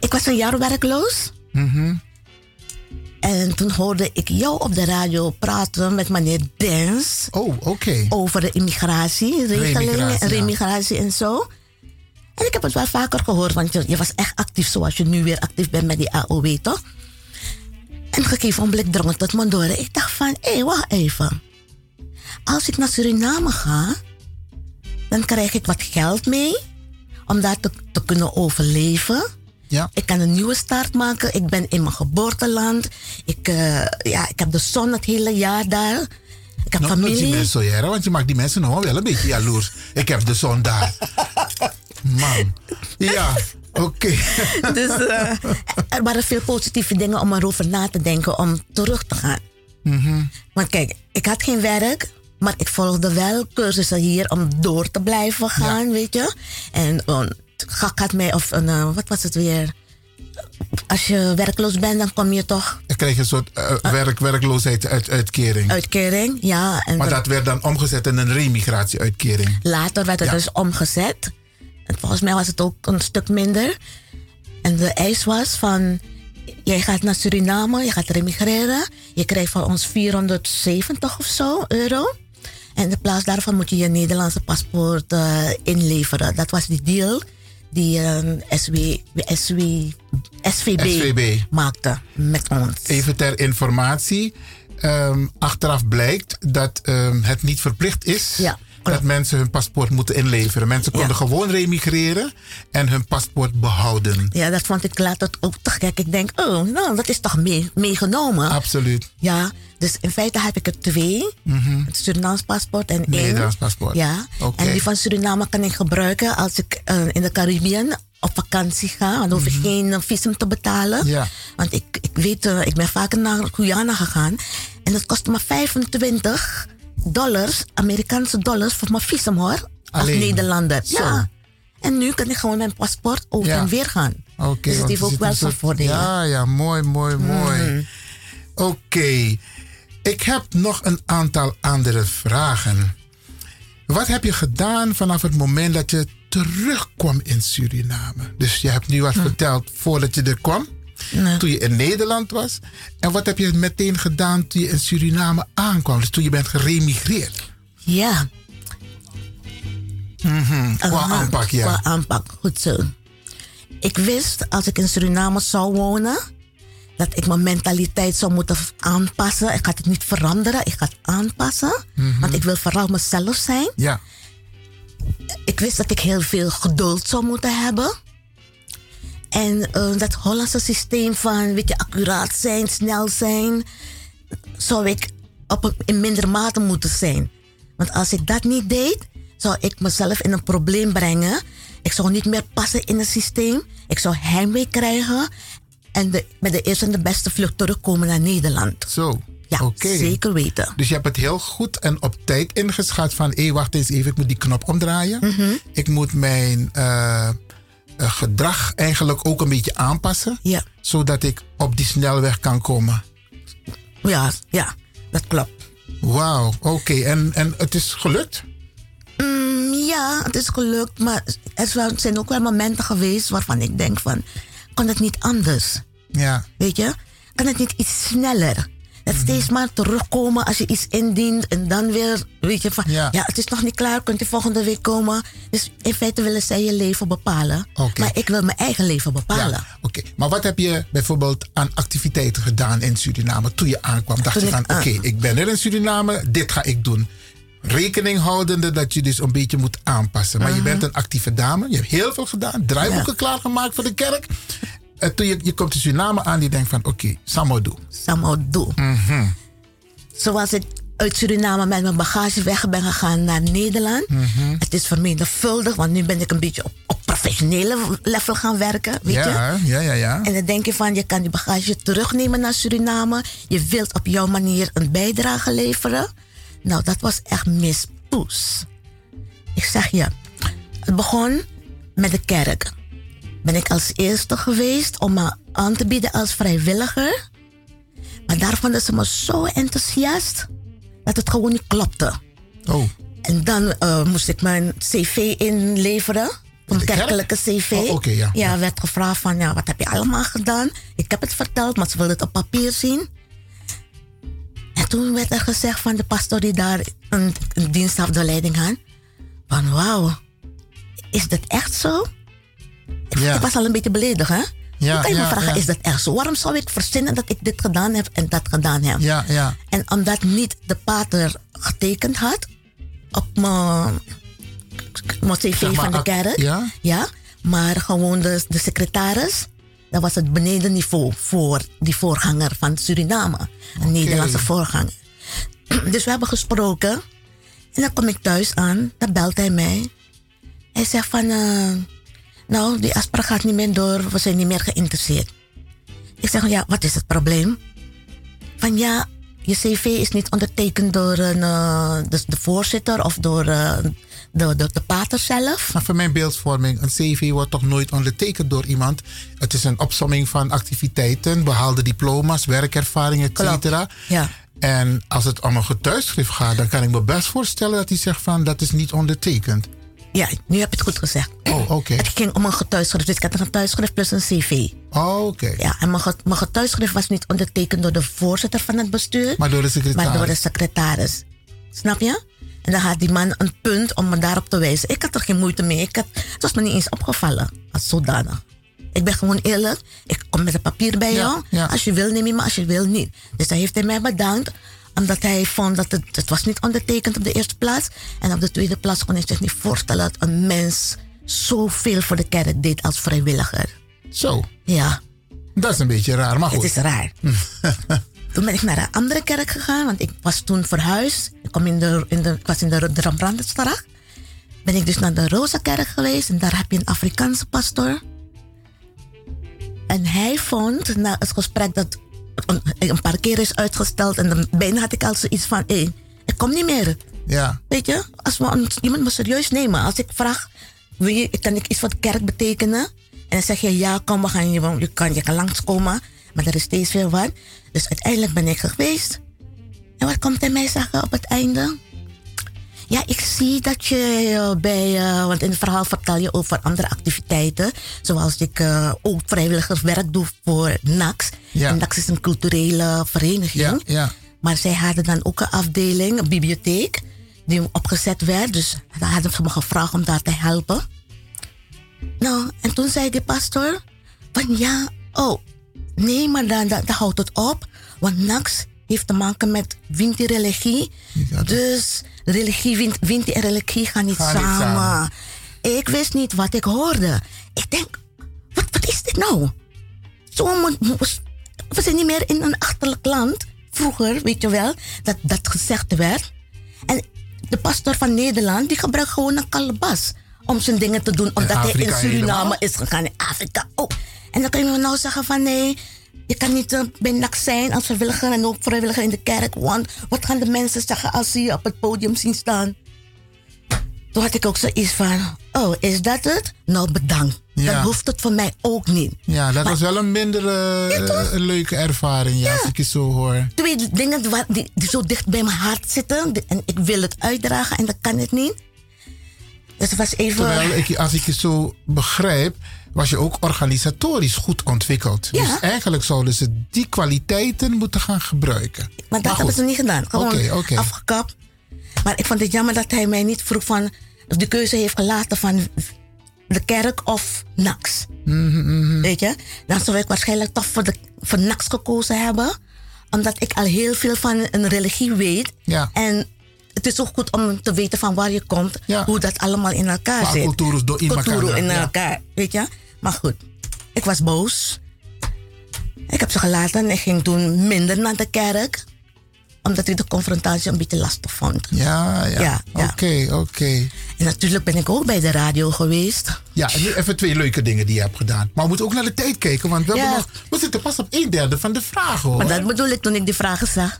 Ik was een jaar werkloos. Mhm. En toen hoorde ik jou op de radio praten met meneer Dens. Oh, oké. Over de immigratie, regelingen Remigratie, en ja. remigratie en zo. En ik heb het wel vaker gehoord, want je, je was echt actief zoals je nu weer actief bent met die AOW, toch? En op een gegeven moment drong het tot me door. Ik dacht van, hé, wacht even. Als ik naar Suriname ga, dan krijg ik wat geld mee om daar te, te kunnen overleven. Ja. Ik kan een nieuwe start maken. Ik ben in mijn geboorteland. Ik, eh, ja, ik heb de zon het hele jaar daar. Ik heb Nou, familie. mensen want je maakt die mensen nog wel een beetje jaloers. Ik heb de zon daar. Man. Ja, oké. [laughs] dus eh, er waren veel positieve dingen om erover na te denken om terug te gaan. Mhm. Want kijk, ik had geen werk, maar ik volgde wel cursussen hier om door te blijven gaan, weet je. En um, Gak had mij, of een, eh, wat was het weer? Als je werkloos bent, dan kom je toch Dan krijg je een soort eh, werk, werkloosheidsuitkering. uitkering. Ja, en Maar dat werd dan omgezet in een remigratieuitkering. later werd het Ja. dus omgezet. En volgens mij was het ook een stuk minder. En de eis was van, jij gaat naar Suriname, je gaat remigreren. Je krijgt van ons 470 of zo euro. En in plaats daarvan moet je je Nederlandse paspoort inleveren. Dat was die deal die eh, SW, SW, SVB, SVB. maakte met ons. Even ter informatie. ehm, achteraf blijkt dat ehm, het niet verplicht is dat mensen hun paspoort moeten inleveren. Mensen konden gewoon remigreren en hun paspoort behouden. Ja, dat vond ik later ook te gek. Ik denk, oh, nou, dat is toch mee, meegenomen. Absoluut. Ja, dus in feite heb ik er twee. Mhm. Het Surinaams paspoort en één. Nederlands paspoort. Ja, Oké. en die van Suriname kan ik gebruiken als ik eh, in de Caribbean op vakantie ga. Dan hoef ik geen eh, visum te betalen. Mhm. Ja. Want ik, ik weet, eh, ik ben vaker naar Guyana gegaan. En dat kostte me 25 dollars, Amerikaanse dollars, voor mijn visum hoor. Als Alleen? Nederlander. Zo. Ja. En nu kan ik gewoon mijn paspoort over Ja. en weer gaan. Oké, dus het heeft ook wel zijn soort- voordelen. Ja, ja, mooi, mooi, mooi. Oké. Ik heb nog een aantal andere vragen. Wat heb je gedaan vanaf het moment dat je terugkwam in Suriname? Dus je hebt nu wat verteld voordat je er kwam, toen je in Nederland was. En wat heb je meteen gedaan toen je in Suriname aankwam? Dus toen je bent geremigreerd. Ja. Mhm. Qua aanpak, ja. Qua aanpak, goed zo. Ik wist als ik in Suriname zou wonen, dat ik mijn mentaliteit zou moeten aanpassen. Ik ga het niet veranderen, ik ga het aanpassen. Mhm. Want ik wil vooral mezelf zijn. Ja. Ik wist dat ik heel veel geduld zou moeten hebben. En eh, dat Hollandse systeem van, weet je, accuraat zijn, snel zijn, zou ik op een, in minder mate moeten zijn. Want als ik dat niet deed, zou ik mezelf in een probleem brengen. Ik zou niet meer passen in het systeem. Ik zou heimwee krijgen. En de, met de eerste en de beste vlucht terugkomen naar Nederland. Zo. Ja, zeker weten. Dus je hebt het heel goed en op tijd ingeschat van... hé, wacht eens even, ik moet die knop omdraaien. Mhm. Ik moet mijn eh, eh, gedrag eigenlijk ook een beetje aanpassen. Ja. Zodat ik op die snelweg kan komen. Ja, ja, dat klopt. Wauw, oké. En, en het is gelukt? Mm, ja, het is gelukt. Maar er zijn ook wel momenten geweest waarvan ik denk van... Kan het niet anders? Ja. Weet je? Kan het niet iets sneller? Het Mhm. steeds maar terugkomen als je iets indient en dan weer, weet je, van Ja. ja, het is nog niet klaar, kunt u volgende week komen. Dus in feite willen zij je leven bepalen. Maar ik wil mijn eigen leven bepalen. Ja, oké. Maar wat heb je bijvoorbeeld aan activiteiten gedaan in Suriname toen je aankwam? Dacht Toen je van, oké, ik ben er in Suriname, dit ga ik doen. Rekening houdende dat je dus een beetje moet aanpassen. Maar je bent een actieve dame, je hebt heel veel gedaan, draaiboeken klaargemaakt voor de kerk. En toen je, je komt in Suriname aan, die denkt van, oké, Samo doe. Samo doe. Mhm. Zoals ik uit Suriname met mijn bagage weg ben gegaan naar Nederland. Mhm. Het is vermenigvuldigd, want nu ben ik een beetje op, op professionele level gaan werken. Weet je? Ja, ja, ja, ja. En dan denk je van, je kan die bagage terugnemen naar Suriname. Je wilt op jouw manier een bijdrage leveren. Nou, dat was echt mispoes. Ik zeg je, het begon met de kerk. Ben ik als eerste geweest om me aan te bieden als vrijwilliger. Maar daar vonden ze me zo enthousiast dat het gewoon niet klopte. Oh. En dan eh, moest ik mijn cv inleveren een kerkelijke cv. Oh, ja. Ja, werd gevraagd van, ja, wat heb je allemaal gedaan? Ik heb het verteld, maar ze wilden het op papier zien. En toen werd er gezegd van de pastor die daar een, een dienstafdeling had. Van, wauw, is dat echt zo? Ik, Ja. ik was al een beetje beledigd, hè? Ja, Hoe kan je ja, me vragen, ja. is dat echt zo? Waarom zou ik verzinnen dat ik dit gedaan heb en dat gedaan heb? Ja, ja. En omdat niet de pater getekend had op mijn, mijn cv Zeg maar, van de ak- kerk. ja? ja, maar gewoon de, de secretaris. Dat was het benedenniveau voor die voorganger van Suriname. Een Nederlandse voorganger. [clears throat] Dus we hebben gesproken. En dan kom ik thuis aan. Dan belt hij mij. Hij zegt van... eh, nou, die afspraak gaat niet meer door. We zijn niet meer geïnteresseerd. Ik zeg, ja, wat is het probleem? Van ja, je cv is niet ondertekend door een, eh, de, de voorzitter of door eh, de, de, de pater zelf. Maar voor mijn beeldvorming, een cv wordt toch nooit ondertekend door iemand. Het is een opsomming van activiteiten, behaalde diploma's, werkervaring, et cetera. Ja. En als het om een getuigschrift gaat, dan kan ik me best voorstellen dat hij zegt van dat is niet ondertekend. Ja, nu heb je het goed gezegd. Oh, oké. Het ging om een getuigschrift. Dus ik had een getuigschrift plus een cv. Oh, oké. Ja, en mijn, mijn getuigschrift was niet ondertekend door de voorzitter van het bestuur. Maar door de secretaris. Maar door de secretaris. Snap je? En dan had die man een punt om me daarop te wijzen. Ik had er geen moeite mee. Ik had, het was me niet eens opgevallen als zodanig. Ik ben gewoon eerlijk. Ik kom met een papier bij jou. Als je wil, neem je me. Als je wil, niet. Dus dan heeft hij mij bedankt. Omdat hij vond dat het, het was niet ondertekend op de eerste plaats. En op de tweede plaats kon hij zich niet voorstellen dat een mens zoveel voor de kerk deed als vrijwilliger. Zo. Ja. Dat is een beetje raar, maar goed. Het is raar. [laughs] toen ben ik naar een andere kerk gegaan, want ik was toen verhuisd. Ik, kom in de, in de, ik was in de, de Rembrandtstraat. Ben ik dus naar de Rosa-kerk geweest en daar heb je een Afrikaanse pastor. En hij vond, na het gesprek dat een, een paar keer is uitgesteld, en dan bijna had ik al zoiets van: hé, ik kom niet meer. Ja. Weet je, als we een- iemand me serieus nemen, als ik vraag, wil je, kan ik iets voor de kerk betekenen? En dan zeg je ja, kom, we gaan je, je kan, je kan langskomen. Maar er is steeds weer wat. Dus uiteindelijk ben ik geweest. En wat komt hij mij zeggen op het einde? Ja, ik zie dat je bij, eh, want in het verhaal vertel je over andere activiteiten. Zoals ik eh, ook vrijwilligerswerk doe voor NAX. Ja. En NAX is een culturele vereniging. Ja, ja. Maar zij hadden dan ook een afdeling, een bibliotheek, die opgezet werd. Dus daar hadden ze me gevraagd om daar te helpen. Nou, en toen zei die pastor van ja, oh, nee, maar dan, dan, dan houdt het op. Want NAX heeft te maken met Winti-religie. dus religie, Winti en religie gaan niet, Gaan niet samen. Ik wist niet wat ik hoorde. Ik denk, wat, wat is dit nou? Zo we zijn niet meer in een achterlijk land. Vroeger, weet je wel, dat dat gezegd werd. En de pastor van Nederland, die gebruikt gewoon een kalebas om zijn dingen te doen. Omdat hij in Suriname helemaal? is gegaan, in Afrika ook. En dan kun je nou zeggen van nee, je kan niet eh, bij NAC zijn als vrijwilliger en ook vrijwilliger in de kerk. Want wat gaan de mensen zeggen als ze je op het podium zien staan? Toen had ik ook zoiets van, oh, is dat het? Nou, bedankt. Ja. Dan hoeft het voor mij ook niet. Ja, dat Maar- was wel een minder eh, een leuke ervaring, ja, als ik het zo hoor. Twee dingen die, die, die zo dicht bij mijn hart zitten. die- En ik wil het uitdragen en dat kan het niet. Dus het was even... Terwijl, ik, als ik je zo begrijp, was je ook organisatorisch goed ontwikkeld. Ja. Dus eigenlijk zouden ze die kwaliteiten moeten gaan gebruiken. Maar dat hebben ze niet gedaan. Oké, oké. afgekapt. Maar ik vond het jammer dat hij mij niet vroeg van... of de keuze heeft gelaten van de kerk of NAX. Mhm, Weet je? Dan zou ik waarschijnlijk toch voor, de, voor NAX gekozen hebben. Omdat ik al heel veel van een religie weet. Ja. En het is ook goed om te weten van waar je komt. Hoe dat allemaal in elkaar Qua zit. cultuur's door in Cultuur elkaar, in ja. elkaar. Weet je? Maar goed. Ik was boos. Ik heb ze gelaten en ik ging toen minder naar de kerk. Omdat ik de confrontatie een beetje lastig vond. Ja, ja. Ja, ja. Oké, oké. En natuurlijk ben ik ook bij de radio geweest. Ja, en nu even twee leuke dingen die je hebt gedaan. Maar we moeten ook naar de tijd kijken, want we, Ja. nog, we zitten pas op een derde van de vragen hoor. Maar dat bedoel ik toen ik die vragen zag.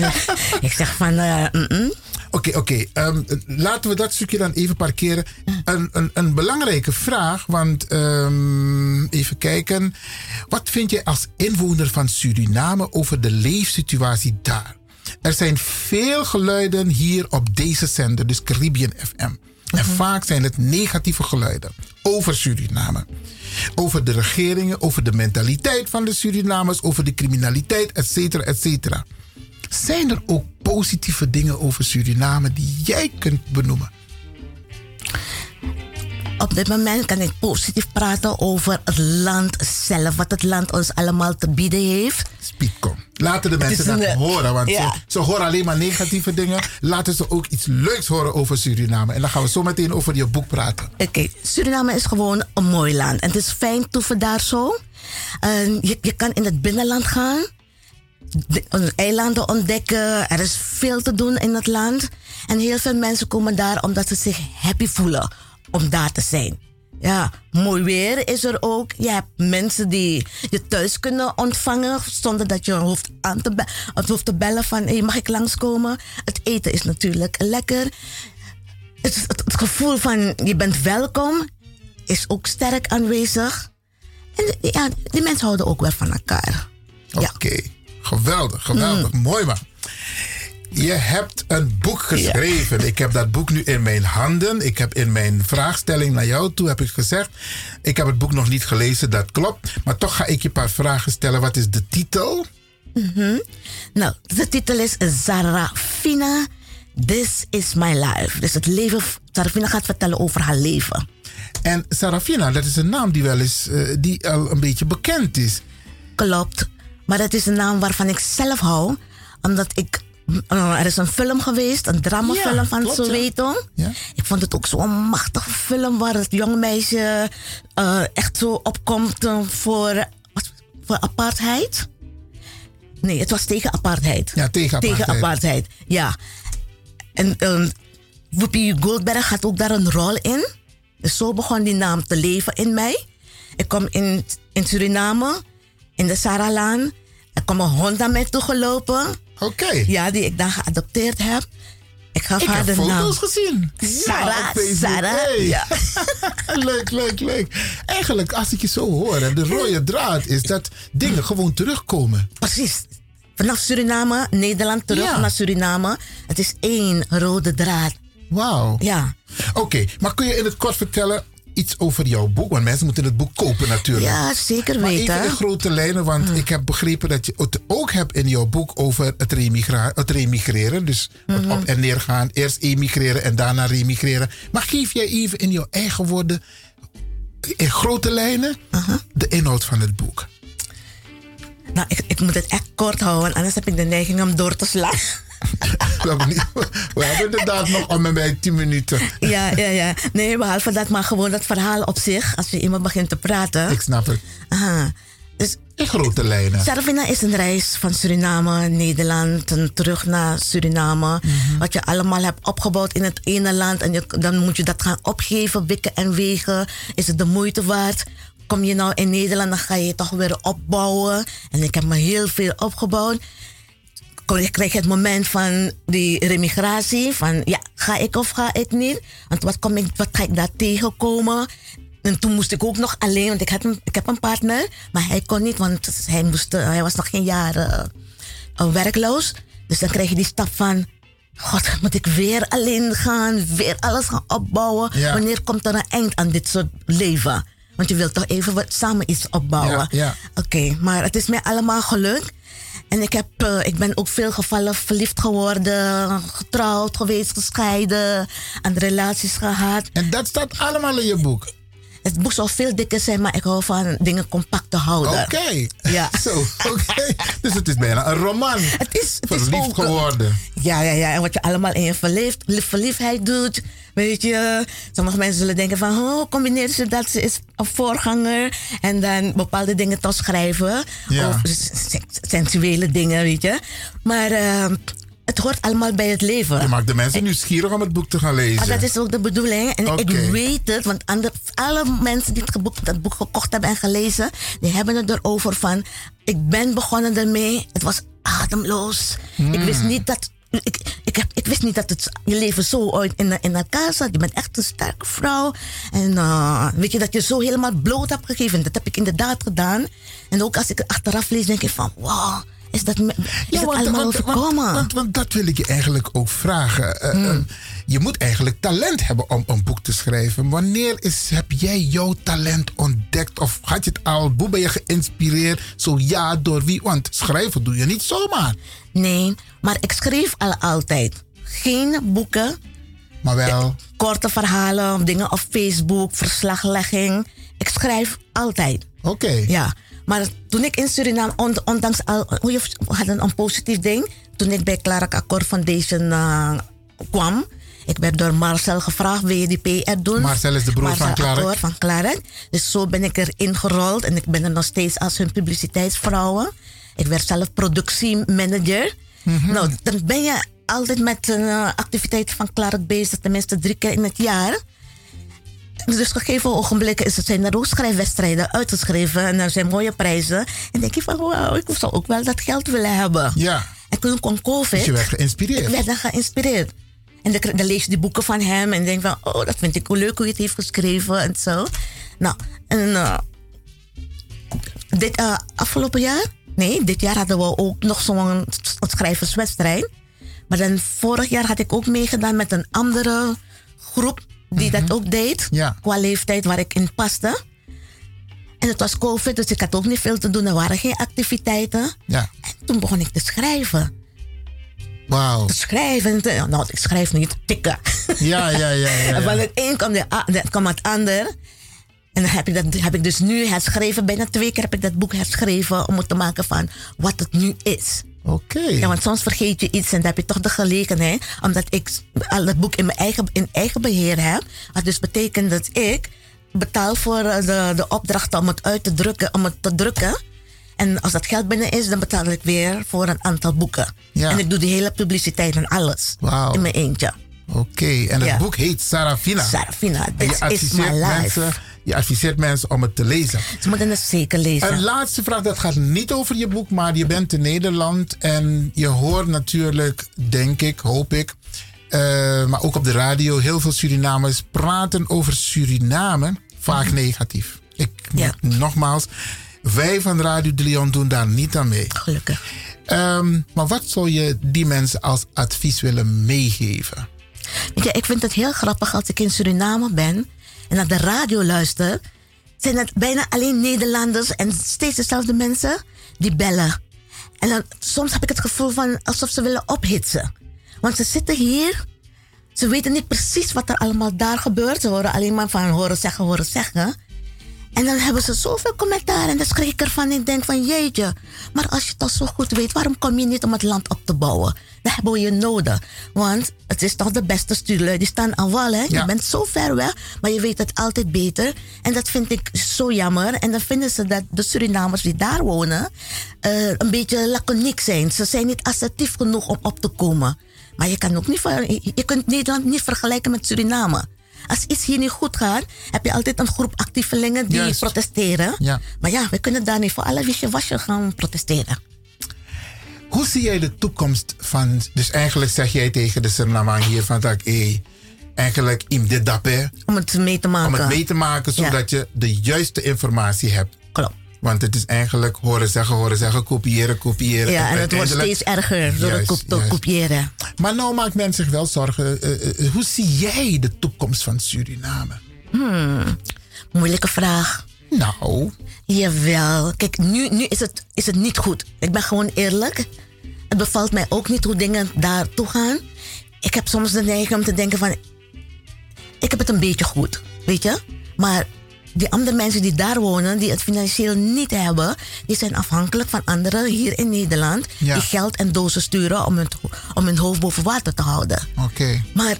[laughs] ik zeg van, eh, mm-mm. Oké, oké. Ehm, laten we dat stukje dan even parkeren. Een, een, een belangrijke vraag, want ehm, even kijken. Wat vind je als inwoner van Suriname over de leefsituatie daar? Er zijn veel geluiden hier op deze zender, dus Caribbean FM. En Mhm. vaak zijn het negatieve geluiden over Suriname. Over de regeringen, over de mentaliteit van de Surinamers, over de criminaliteit, et cetera, et cetera. Zijn er ook positieve dingen over Suriname die jij kunt benoemen? Op dit moment kan ik positief praten over het land zelf. Wat het land ons allemaal te bieden heeft. Speedcom. Laten de mensen dat een, eh, horen, want ja. ze, ze horen alleen maar negatieve dingen. Laten ze ook iets leuks horen over Suriname. En dan gaan we zo meteen over je boek praten. Oké, Suriname is gewoon een mooi land. En het is fijn toeven daar zo. En je, je kan in het binnenland gaan. De, de eilanden ontdekken. Er is veel te doen in het land. En heel veel mensen komen daar omdat ze zich happy voelen om daar te zijn. Ja, mooi weer is er ook. Je hebt mensen die je thuis kunnen ontvangen zonder dat je hoeft, aan te, of hoeft te bellen van hey, mag ik langskomen? Het eten is natuurlijk lekker. Het, het, het gevoel van je bent welkom is ook sterk aanwezig. En ja, die mensen houden ook wel van elkaar. Oké, geweldig, geweldig. Mooi man. Je hebt een boek geschreven. Ik heb dat boek nu in mijn handen. Ik heb in mijn vraagstelling naar jou toe heb ik gezegd... ik heb het boek nog niet gelezen, dat klopt. Maar toch ga ik je een paar vragen stellen. Wat is de titel? Mhm. Nou, de titel is Zarafina, This is My Life. Dus het leven, Zarafina gaat vertellen over haar leven. En Sarafina, dat is een naam die wel eens eh, die al een beetje bekend is. Klopt. Maar het is een naam waarvan ik zelf hou. Omdat ik... eh, er is een film geweest, een dramafilm Ja, van klopt, ja. Soweto. Ik vond het ook zo'n machtige film waar het jonge meisje eh, echt zo opkomt eh, voor, wat- voor apartheid. Nee, het was tegen apartheid. Ja, tegen apartheid. Tegen apartheid, ja. En um, Whoopi Goldberg had ook daar een rol in. Dus zo begon die naam te leven in mij. Ik kom in, in Suriname, in de Saralaan. Er kwam een hond naar mij toegelopen. Oké. Ja, die ik dan geadopteerd heb. Ik gaf Ik haar heb de naam. foto's gezien. Sarah, Ja. Sarah. Hey. Ja. [laughs] [laughs] leuk, leuk, leuk. Eigenlijk, als ik je zo hoor, en de rode draad is dat dingen gewoon terugkomen. Precies. Vanaf Suriname, Nederland terug Ja. naar Suriname. Het is één rode draad. Wauw. Ja. Oké, maar kun je in het kort vertellen iets over jouw boek? Want mensen moeten het boek kopen natuurlijk. Ja, zeker maar weten. even in grote lijnen, want ik heb begrepen dat je het ook hebt in jouw boek over het, remigra- het remigreren. Dus het Mhm. op en neer gaan. Eerst emigreren en daarna remigreren. Maar geef jij even in jouw eigen woorden, in grote lijnen, de inhoud van het boek. Nou, ik, ik moet het echt kort houden, anders heb ik de neiging om door te slaan. [laughs] We hebben, niet- we hebben inderdaad nog om en bij 10 minuten. ja, ja, ja. Nee, behalve dat, maar gewoon dat verhaal op zich, als je iemand begint te praten. Ik snap het. Aha. Dus, in grote lijnen. Sarvina is een reis van Suriname, Nederland en terug naar Suriname. Mhm. Wat je allemaal hebt opgebouwd in het ene land. En je, dan moet je dat gaan opgeven, wikken en wegen. Is het de moeite waard? Kom je nou in Nederland, dan ga je het toch weer opbouwen. En ik heb me heel veel opgebouwd. Ik kreeg het moment van die remigratie. Van ja, ga ik of ga ik niet? Want wat, kom ik, wat ga ik daar tegenkomen? En toen moest ik ook nog alleen, want ik, had een, ik heb een partner. Maar hij kon niet, want hij, moest, hij was nog geen jaar eh, eh, werkloos. Dus dan krijg je die stap van... God, moet ik weer alleen gaan? Weer alles gaan opbouwen? Ja. Wanneer komt er een eind aan dit soort leven? Want je wilt toch even wat, samen iets opbouwen? Ja, ja. Oké, maar het is mij allemaal gelukt. En ik, heb, eh, ik ben ook veel gevallen verliefd geworden, getrouwd geweest, gescheiden, aan relaties gehad. En dat staat allemaal in je boek? Het boek zal veel dikker zijn, maar ik hou van dingen compact te houden. Oké. Ja. [laughs] Zo, oké. Dus het is bijna een roman. Het is, het Verliefd is ook, geworden. Ja, ja, ja. En wat je allemaal in je verliefd, verliefdheid doet. Weet je, sommige mensen zullen denken van, oh, combineert ze dat? Ze is een voorganger. En dan bepaalde dingen te schrijven. Ja. Of sensuele dingen, weet je. Maar eh, het hoort allemaal bij het leven. Je maakt de mensen nieuwsgierig om het boek te gaan lezen. Ah, dat is ook de bedoeling. En ik weet het, want alle mensen die het geboek- dat boek gekocht hebben en gelezen, die hebben het erover van, ik ben begonnen ermee, het was ademloos. Hmm. Ik wist niet dat. Ik, ik, heb, ik wist niet dat het, je leven zo ooit in, in elkaar zat. Je bent echt een sterke vrouw. En eh, weet je dat je zo helemaal bloot hebt gegeven. Dat heb ik inderdaad gedaan. En ook als ik het achteraf lees, denk ik van wow. Is dat, is want, allemaal want, want, overkomen. want, want dat wil ik je eigenlijk ook vragen. Eh, Hmm. eh, je moet eigenlijk talent hebben om een boek te schrijven. Wanneer is, heb jij jouw talent ontdekt? Of had je het al? Hoe ben je geïnspireerd? Zo ja, door wie? Want schrijven doe je niet zomaar. Nee, maar ik schreef al altijd. Geen boeken, Maar wel. korte verhalen, dingen op Facebook, verslaglegging. Ik schrijf altijd. Oké. Ja, maar toen ik in Suriname, on- ondanks al, we hadden een positief ding, toen ik bij Clark Accord Foundation eh, kwam, ik werd door Marcel gevraagd, wil je die PR doen? Marcel is de broer van. Accord van. Dus zo ben ik erin gerold en ik ben er nog steeds als hun publiciteitsvrouwen. Ik werd zelf productiemanager. Mhm. Nou, dan ben je altijd met een eh, activiteit van Clark bezig, tenminste drie keer in het jaar. Dus gegeven ogenblikken is het, zijn er ook schrijfwedstrijden uitgeschreven en er zijn mooie prijzen. En denk je van, wauw, ik zou ook wel dat geld willen hebben. Ja. En toen kwam COVID. Dus je werd geïnspireerd. Ik werd dan geïnspireerd. En dan, dan lees je die boeken van hem en denk van, oh, dat vind ik wel leuk hoe je het heeft geschreven en zo. Nou, en eh, dit eh, afgelopen jaar, nee, dit jaar hadden we ook nog zo'n schrijverswedstrijd. Maar dan vorig jaar had ik ook meegedaan met een andere groep die dat ook deed. Ja. Qua leeftijd waar ik in paste. En het was COVID, dus ik had ook niet veel te doen. Er waren geen activiteiten. Ja. En toen begon ik te schrijven. Wauw. Te schrijven. nou, ik schrijf niet, tikken. Ja, ja, ja. ja, [laughs] van het een kwam, de- kwam het ander. En dan heb ik, dat, heb ik dus nu herschreven. Bijna twee keer heb ik dat boek herschreven. Om het te maken van wat het nu is. Oké. Ja, want soms vergeet je iets en dan heb je toch de gelegenheid. Omdat ik al het boek in mijn eigen, in eigen beheer heb. Wat dus betekent dat ik betaal voor eh, de, de opdracht om het uit te drukken. Om het te drukken. En als dat geld binnen is, dan betaal ik weer voor een aantal boeken. Ja. En ik doe die hele publiciteit en alles. In mijn eentje. Oké, en het Ja. boek heet Sarafina. Sarafina, this is my life. mensen, je adviseert mensen om het te lezen. Ze moeten het zeker lezen. Een laatste vraag, dat gaat niet over je boek, maar je bent in Nederland en je hoort natuurlijk, denk ik, hoop ik, eh, maar ook op de radio, heel veel Surinamers praten over Suriname, vaak Mhm. negatief. Ik, Nogmaals, wij van Radio de Leon doen daar niet aan mee. Gelukkig. maar wat zou je die mensen als advies willen meegeven? Ik vind het heel grappig als ik in Suriname ben en naar de radio luister. Zijn het bijna alleen Nederlanders en steeds dezelfde mensen die bellen. En dan, soms heb ik het gevoel van alsof ze willen ophitsen. Want ze zitten hier, ze weten niet precies wat er allemaal daar gebeurt. Ze horen alleen maar van horen zeggen, horen zeggen. En dan hebben ze zoveel commentaar en dan schrik ik ervan. Ik denk van jeetje, maar als je het al zo goed weet, waarom kom je niet om het land op te bouwen? Dat hebben we je nodig. Want het is toch de beste stuurlui. Die staan aan wal, hè? Ja. Je bent zo ver weg, maar je weet het altijd beter. En dat vind ik zo jammer. En dan vinden ze dat de Surinamers die daar wonen eh, een beetje laconiek zijn. Ze zijn niet assertief genoeg om op te komen. Maar je kan ook niet je kunt Nederland niet vergelijken met Suriname. Als iets hier niet goed gaat, heb je altijd een groep actievelingen die Juist. protesteren. Ja. Maar ja, we kunnen daar niet voor alle wisje-wasje gaan protesteren. Hoe zie jij de toekomst van... Dus eigenlijk zeg jij tegen de Surinamang hier van... Dat, hey, eigenlijk in dit dappe. Om het mee te maken. Om het mee te maken, Ja. zodat je de juiste informatie hebt. Want het is eigenlijk horen zeggen, horen zeggen, kopiëren, kopiëren. Ja, en het wordt steeds erger door het Juist, kopiëren. Maar nou maakt men zich wel zorgen. eh, eh, hoe zie jij de toekomst van Suriname? Hmm, moeilijke vraag. Nou. Jawel. Kijk, nu, nu is, het, is het niet goed. Ik ben gewoon eerlijk. Het bevalt mij ook niet hoe dingen daartoe gaan. Ik heb soms de neiging om te denken van... Ik heb het een beetje goed, weet je? Maar die andere mensen die daar wonen, die het financieel niet hebben... die zijn afhankelijk van anderen hier in Nederland... Ja. die geld en dozen sturen om hun, om hun hoofd boven water te houden. Oké. Maar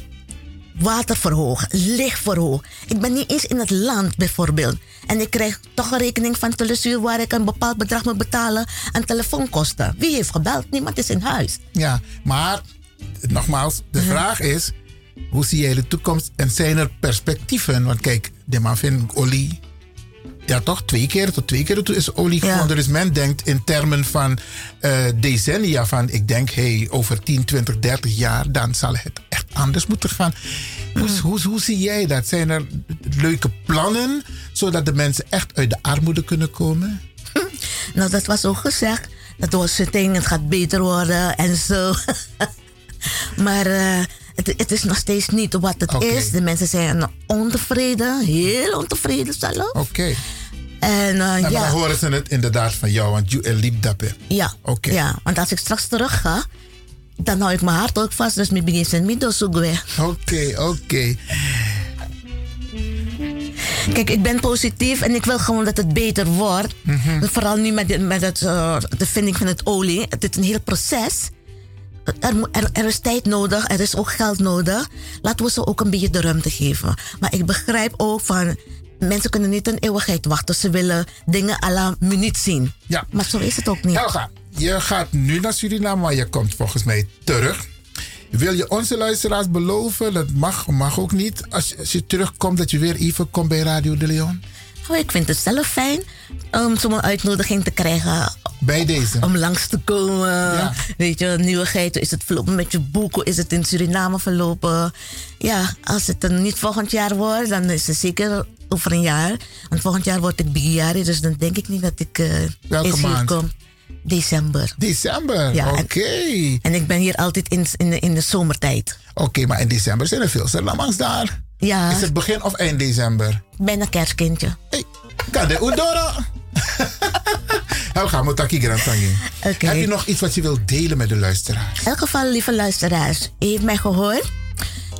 water verhogen, licht verhogen. Ik ben niet eens in het land bijvoorbeeld. En ik krijg toch een rekening van Telesuur waar ik een bepaald bedrag moet betalen aan telefoonkosten. Wie heeft gebeld? Niemand is in huis. Ja, maar nogmaals, de vraag is: hoe zie jij de toekomst en zijn er perspectieven? Want kijk, de man vindt olie. Ja, toch? Twee keer tot twee keer toe is olie gevonden. Dus men denkt in termen van eh, decennia. Van ik denk, hey, over 10, 20, 30 jaar, dan zal het echt anders moeten gaan. Hoe, hoe, hoe zie jij dat? Zijn er leuke plannen zodat de mensen echt uit de armoede kunnen komen? [laughs] Nou, dat was ook gezegd. het was zitting, het gaat beter worden en zo. [laughs] maar eh, het, het is nog steeds niet wat het is. De mensen zijn ontevreden, heel ontevreden zelf. Oké. En eh, En dan ja, horen ze het inderdaad van jou, want je liep dat ja, Oké. ja, want als ik straks terug ga, dan hou ik mijn hart ook vast. Dus mijn begin zijn middel zoeken Oké, oké. Kijk, ik ben positief en ik wil gewoon dat het beter wordt. Mhm. Vooral nu met, de- met het, eh, de vinding van het olie. Het is een heel proces. Er, er, er is tijd nodig, er is ook geld nodig. Laten we ze ook een beetje de ruimte geven. Maar ik begrijp ook van... Mensen kunnen niet een eeuwigheid wachten. Ze willen dingen à la minuut zien. Ja. Maar zo is het ook niet. Helga, je gaat nu naar Suriname, maar je komt volgens mij terug. Wil je onze luisteraars beloven, dat mag, mag ook niet, als, als je terugkomt, dat je weer even komt bij Radio de Leon? Ik vind het zelf fijn om zo'n uitnodiging te krijgen. Bij deze. Om langs te komen. Weet je, nieuwigheid. Is het verlopen met je boek? Hoe is het in Suriname verlopen? Ja, als het dan niet volgend jaar wordt, dan is het zeker over een jaar. Want volgend jaar word ik bijaar, dus dan denk ik niet dat ik eh Welke maand? kom. December. December, Ja, oké. En ik ben hier altijd in, in, de, in de zomertijd. Oké, maar in december zijn er veel Surinamers daar. Ja. Is het begin of eind december? Bijna kerstkindje. Kade Udora. [laughs] Helga, Motaki Grantangi. Oké. Heb je nog iets wat je wilt delen met de luisteraar? In elk geval, lieve luisteraars, u heeft mij gehoord.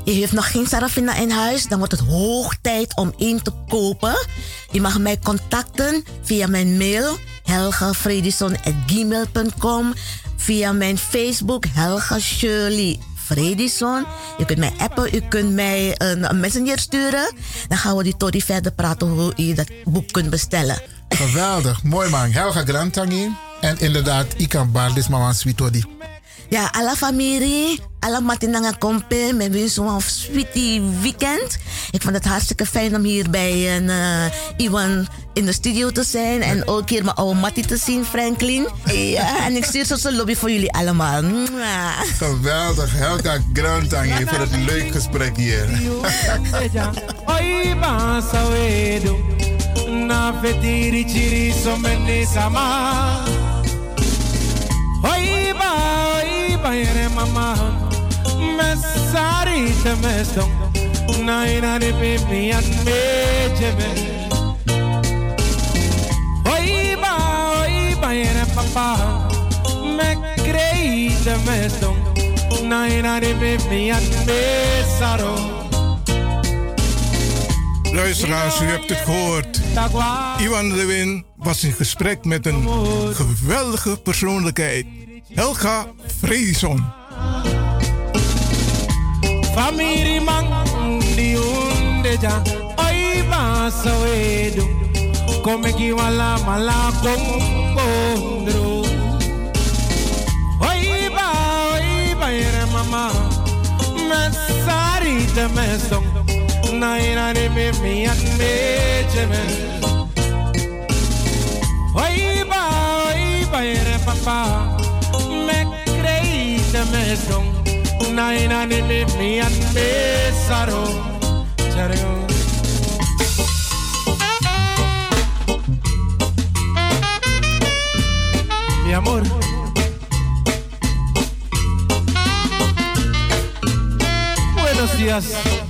U heeft nog geen Sarafina in huis, dan wordt het hoog tijd om één te kopen. U mag mij contacten via mijn mail helgafredison.gmail.com via mijn Facebook Helga Shirley Fredison. U kunt mij appen, u kunt mij een, messenger sturen. Dan gaan we die Tori verder praten hoe u dat boek kunt bestellen. Geweldig, mooi man. Helga Grantangi. En inderdaad, ik kan Bardis Mama Sweetodi. Ja, alle familie, alle matinanga kompe, met wie zo'n sweetie weekend. Ik vond het hartstikke fijn om hier bij een, eh, Iwan in de studio te zijn. En ook hier mijn oude Mattie te zien, Franklin. Ja, en ik stuur zo'n lobby voor jullie allemaal. Mwah. Geweldig, Helga Grantangi voor het leuk gesprek hier. Na fetiri chiri somene sama Oi ba oi ba yere mama. Mesari te meston na ina de baby an me jeme Oi ba oi ba yere papa. Me crei te meston na ina de baby an me saro. Luisteraars, u hebt het gehoord. Iwan Lewin was in gesprek met een geweldige persoonlijkheid. Helga Fredison. Famiri man di unde ja oi come mala oi oi mama mesong na ina de mi an jeme oi ba oi ba yere papa me crei te mesong na ina de me mi an me saro Chario. Mi amor. Buenos días.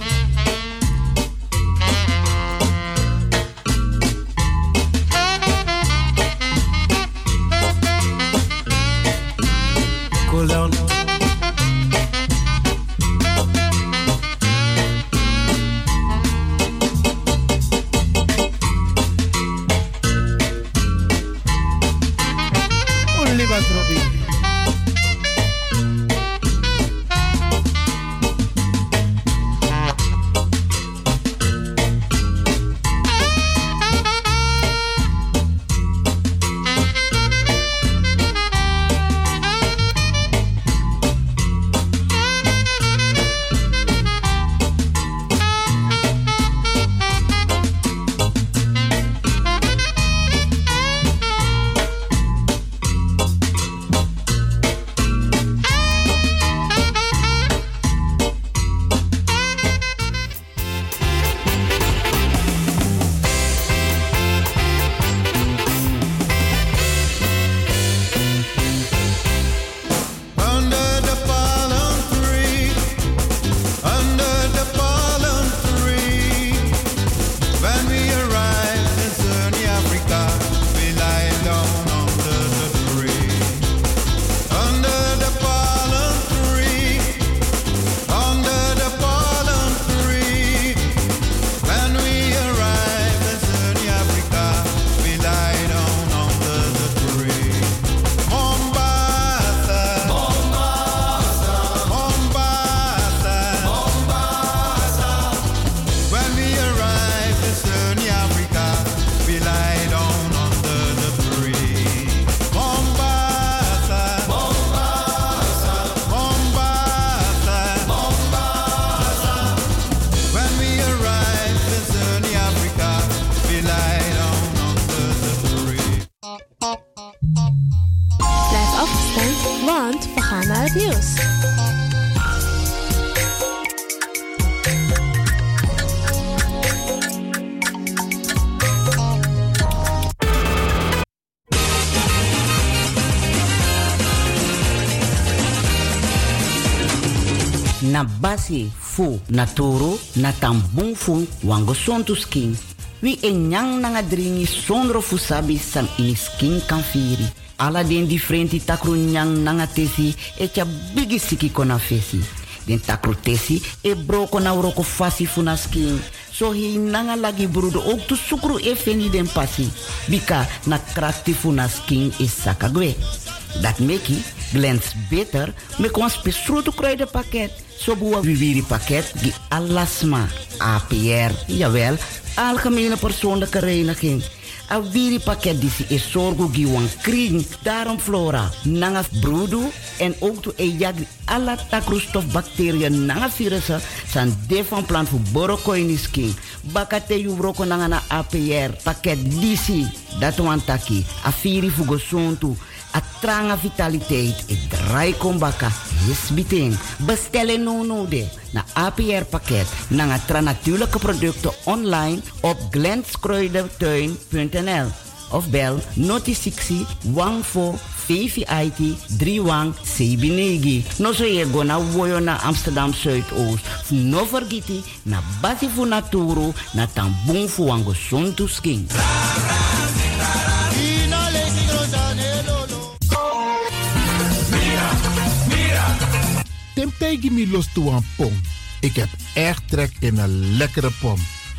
Basi fu na toro na tambung fu skin. Wi e nanga dringi sondro fu sabi san ini skin kan firi. Ala den differenti takru nyang nanga tesi e tia bigi siki kona fesi. Den takru tesi e broko na uroko fasi fu skin. So hi nanga lagi brudo ook tu sukru e feni den pasi. Bika na krakti fu na skin sakagwe. Dat meki glans beter met ons besproten kruidenpakket. Zo boa viviri pakket die alasma APR, jawel, algemene persoonlijke reiniging. A viri pakket die is zorgo giwan kring, daarom flora, nanga broedu en ook to e jag alla takroestof bacteriën nanga virussen san de van plan voor borokoinis king. Bakate yu broko nanga na APR pakket disi, dat wan taki, a viri fugo sontu, a tranga vitaliteit e draai kombaka yes biting. Bestellen no no de na APR pakket na natuurlijke producten online op glenskruidentuin.nl of bel noti 60 14 VVIT 31 Sebinegi. No so je go na woyo na Amsterdam Zuidoost. No vergiti na basi fu naturo na tambung fu wango. Tempegi mi los aan pom. Ik heb echt trek in een lekkere pom.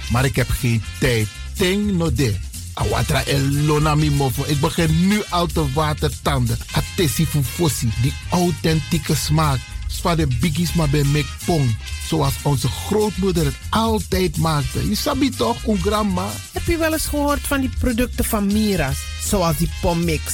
Maar ik heb geen tijd. Ting no de. Awatra elona mi mofo. Ik begin nu al te watertanden. Atesi fufosi. Die authentieke smaak. Zwa de biggies maar bij mek pom. Zoals onze grootmoeder het altijd maakte. Je sabi toch, een grandma? Heb je wel eens gehoord van die producten van Mira's? Zoals die pommix.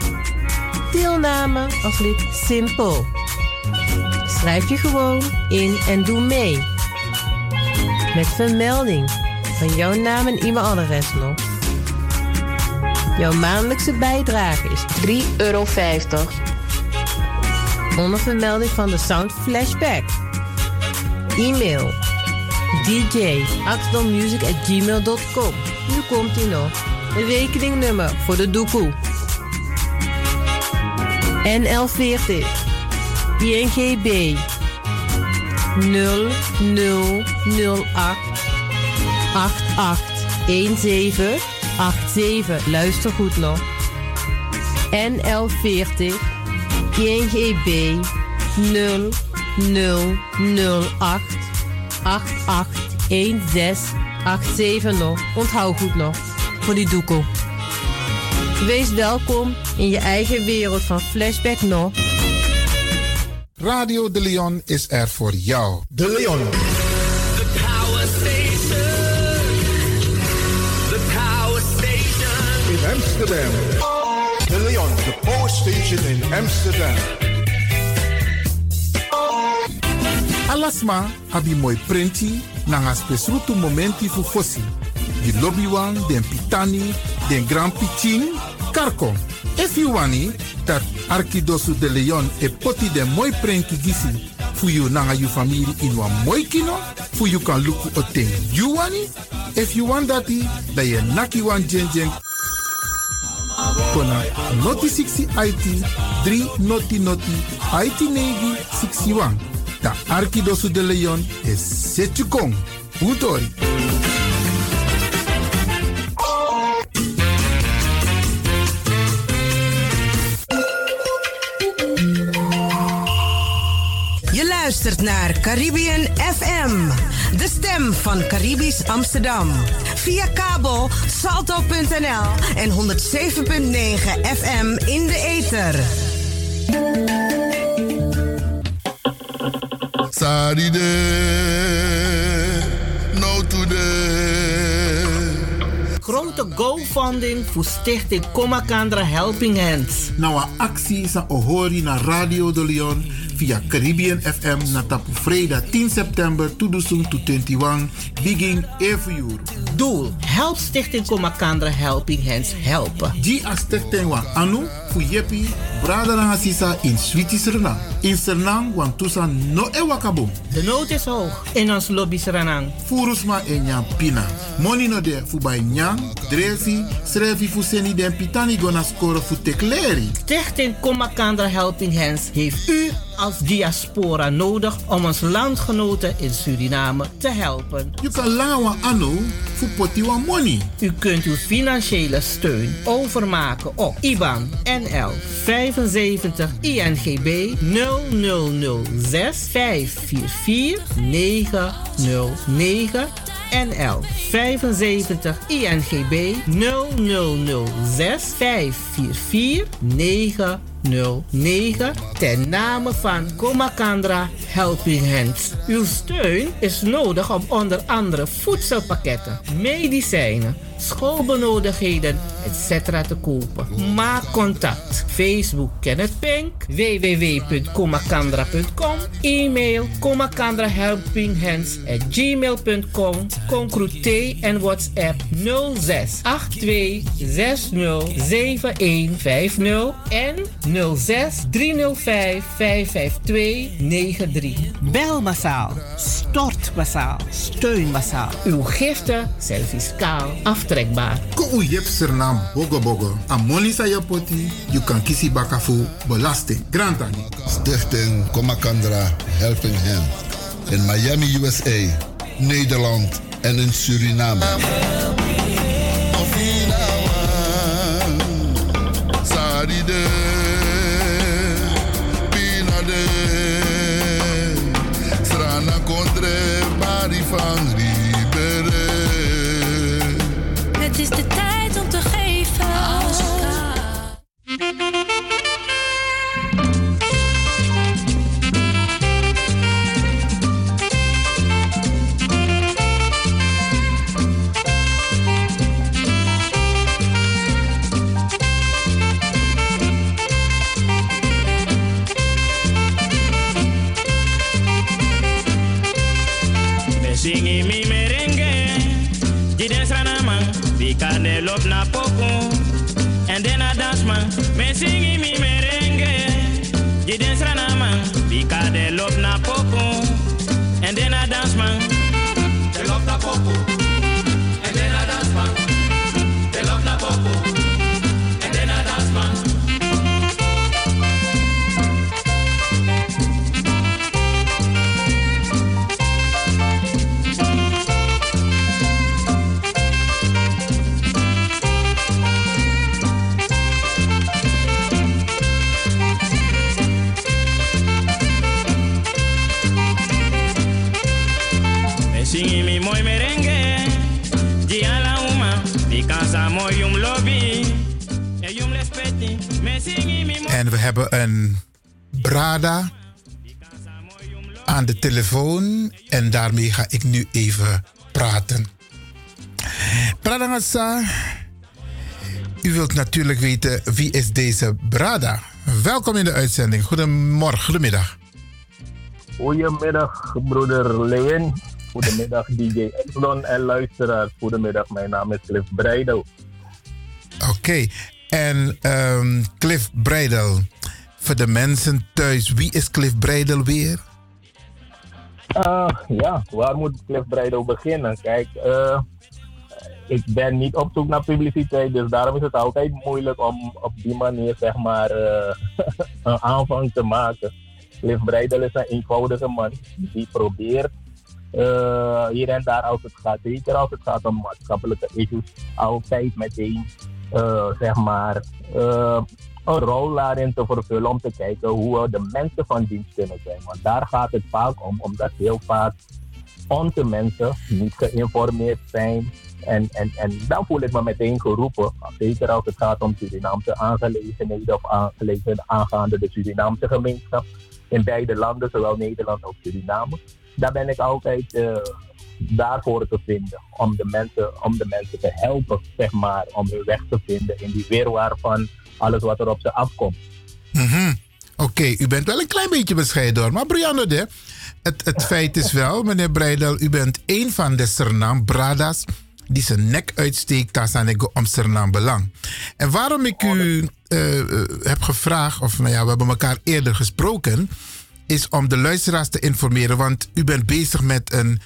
Deelname als lid simpel. Schrijf je gewoon in en doe mee. Met vermelding van jouw naam en e-mailadres nog. Jouw maandelijkse bijdrage is 3,50 euro. Onder vermelding van de Sound Flashback. E-mail dj at gmail.com. Nu komt ie nog. Rekeningnummer voor de doekoe. NL40 INGB 0008 881787. Luister goed nog. NL40 INGB 0008 881687 nog. Onthoud goed nog. Voor die doekoe. Wees welkom in je eigen wereld van Flashback nog. Radio De Leon is er voor jou. De Leon. The Power Station. The Power Station. In Amsterdam. De Leon, the power station in Amsterdam. Alasma, abi moi printi, nanga spesrutu momenti fu fosi. Di lobby wan, den pitani, den grand piching, karko. If you wani, dat Arkidosu de Leon e poti den moi prenki gisi fu you nanga you family in wan moi kino, fu you kan luku o ten you wani. If you want dati, da ye naki wan jen jen kona noti 60 IT 3 noti noti IT negi 61. Da Arkidosu de Leon is Setchukong. Utori. Luistert naar Caribbean FM, de stem van Caribisch Amsterdam. Via kabel salto.nl en 107.9 FM in de ether. Saride, no today. Grote GoFunding voor stichting Komakandra Helping Hands. Nou, een actie is een ohori naar Radio de Leon via Caribbean FM na tapu vrijdag 10 september 2021 begin every uur. Doel: Help Stichting Komakandra Helping Hands helpen. Die a stichting wan anu fu yepi brada na sisa in Switi Suriname. In Suriname wan tusa no e wakabom. De nood is hoog in ons lobby Suriname. Furusma e nyam pina. Money no de fu bij nyam, dresi, srevi fu seni den pitani gona score fu tekleri. Stichting Komakandra Helping Hands heeft u als diaspora nodig om ons landgenoten in Suriname te helpen. You kan lawa anu fu poti wan money. U kunt uw financiële steun overmaken op IBAN NL 75 INGB 0006 544 909 NL 75 INGB 0006 544 909 ten name van Komakandra Helping Hands. Uw steun is nodig om onder andere voedselpakketten, medicijnen, schoolbenodigdheden, etc. te kopen. Maak contact. Facebook Kenneth Pink, www.komakandra.com, e-mail komakandrahelpinghands at gmail.com, Concrute en WhatsApp 06 82 60 7150 en 06 305 552 93. Bel massaal, stort massaal, steun massaal. Uw giften zijn fiscaal aftrekbaar. Ko u yep sernam bogo bogo. A money sa je poti, you kan kisi baka fu belasting. Grantani. Stichting Komakandra Helping Hand. In Miami, USA, Nederland en in Suriname. Strana Contre, is de tijd daarmee ga ik nu even praten. Brada Ngassa, u wilt natuurlijk weten wie is deze Brada. Welkom in de uitzending. Goedemorgen, goedemiddag. Goedemiddag, broeder Lewin. Goedemiddag [laughs] DJ Exlon en luisteraars. Goedemiddag, mijn naam is Cliff Breidel. Oké, en ehm, Cliff Breidel. Voor de mensen thuis, wie is Cliff Breidel weer? Ah, ja, waar moet Cliff Breidel beginnen? Kijk, eh, ik ben niet op zoek naar publiciteit, dus daarom is het altijd moeilijk om op die manier zeg maar eh, [laughs] een aanvang te maken. Cliff Breidel is een eenvoudige man die probeert eh, hier en daar als het gaat, zeker als het gaat om maatschappelijke issues, altijd meteen zeg maar een rol daarin te vervullen om te kijken hoe we de mensen van dienst kunnen zijn. Want daar gaat het vaak om, omdat heel vaak onze mensen niet geïnformeerd zijn. En, en, en dan voel ik me meteen geroepen, zeker als het gaat om Surinaamse aangelegenheden of aangelegenheden aangaande de Surinaamse gemeenschap in beide landen, zowel Nederland als Suriname. Daar ben ik altijd eh, daarvoor te vinden, om de, mensen, om de mensen te helpen, zeg maar, om hun weg te vinden in die weerwaar van alles wat er op ze afkomt. Mhm. Oké, u bent wel een klein beetje bescheiden hoor. Maar Brianna, de, het, het [laughs] feit is wel, meneer Breidel, u bent een van de Sernam Bradas die zijn nek uitsteekt als aan om Sernam belang. En waarom ik u eh, eh, heb gevraagd, of nou ja, we hebben elkaar eerder gesproken, is om de luisteraars te informeren, want u bent bezig met een,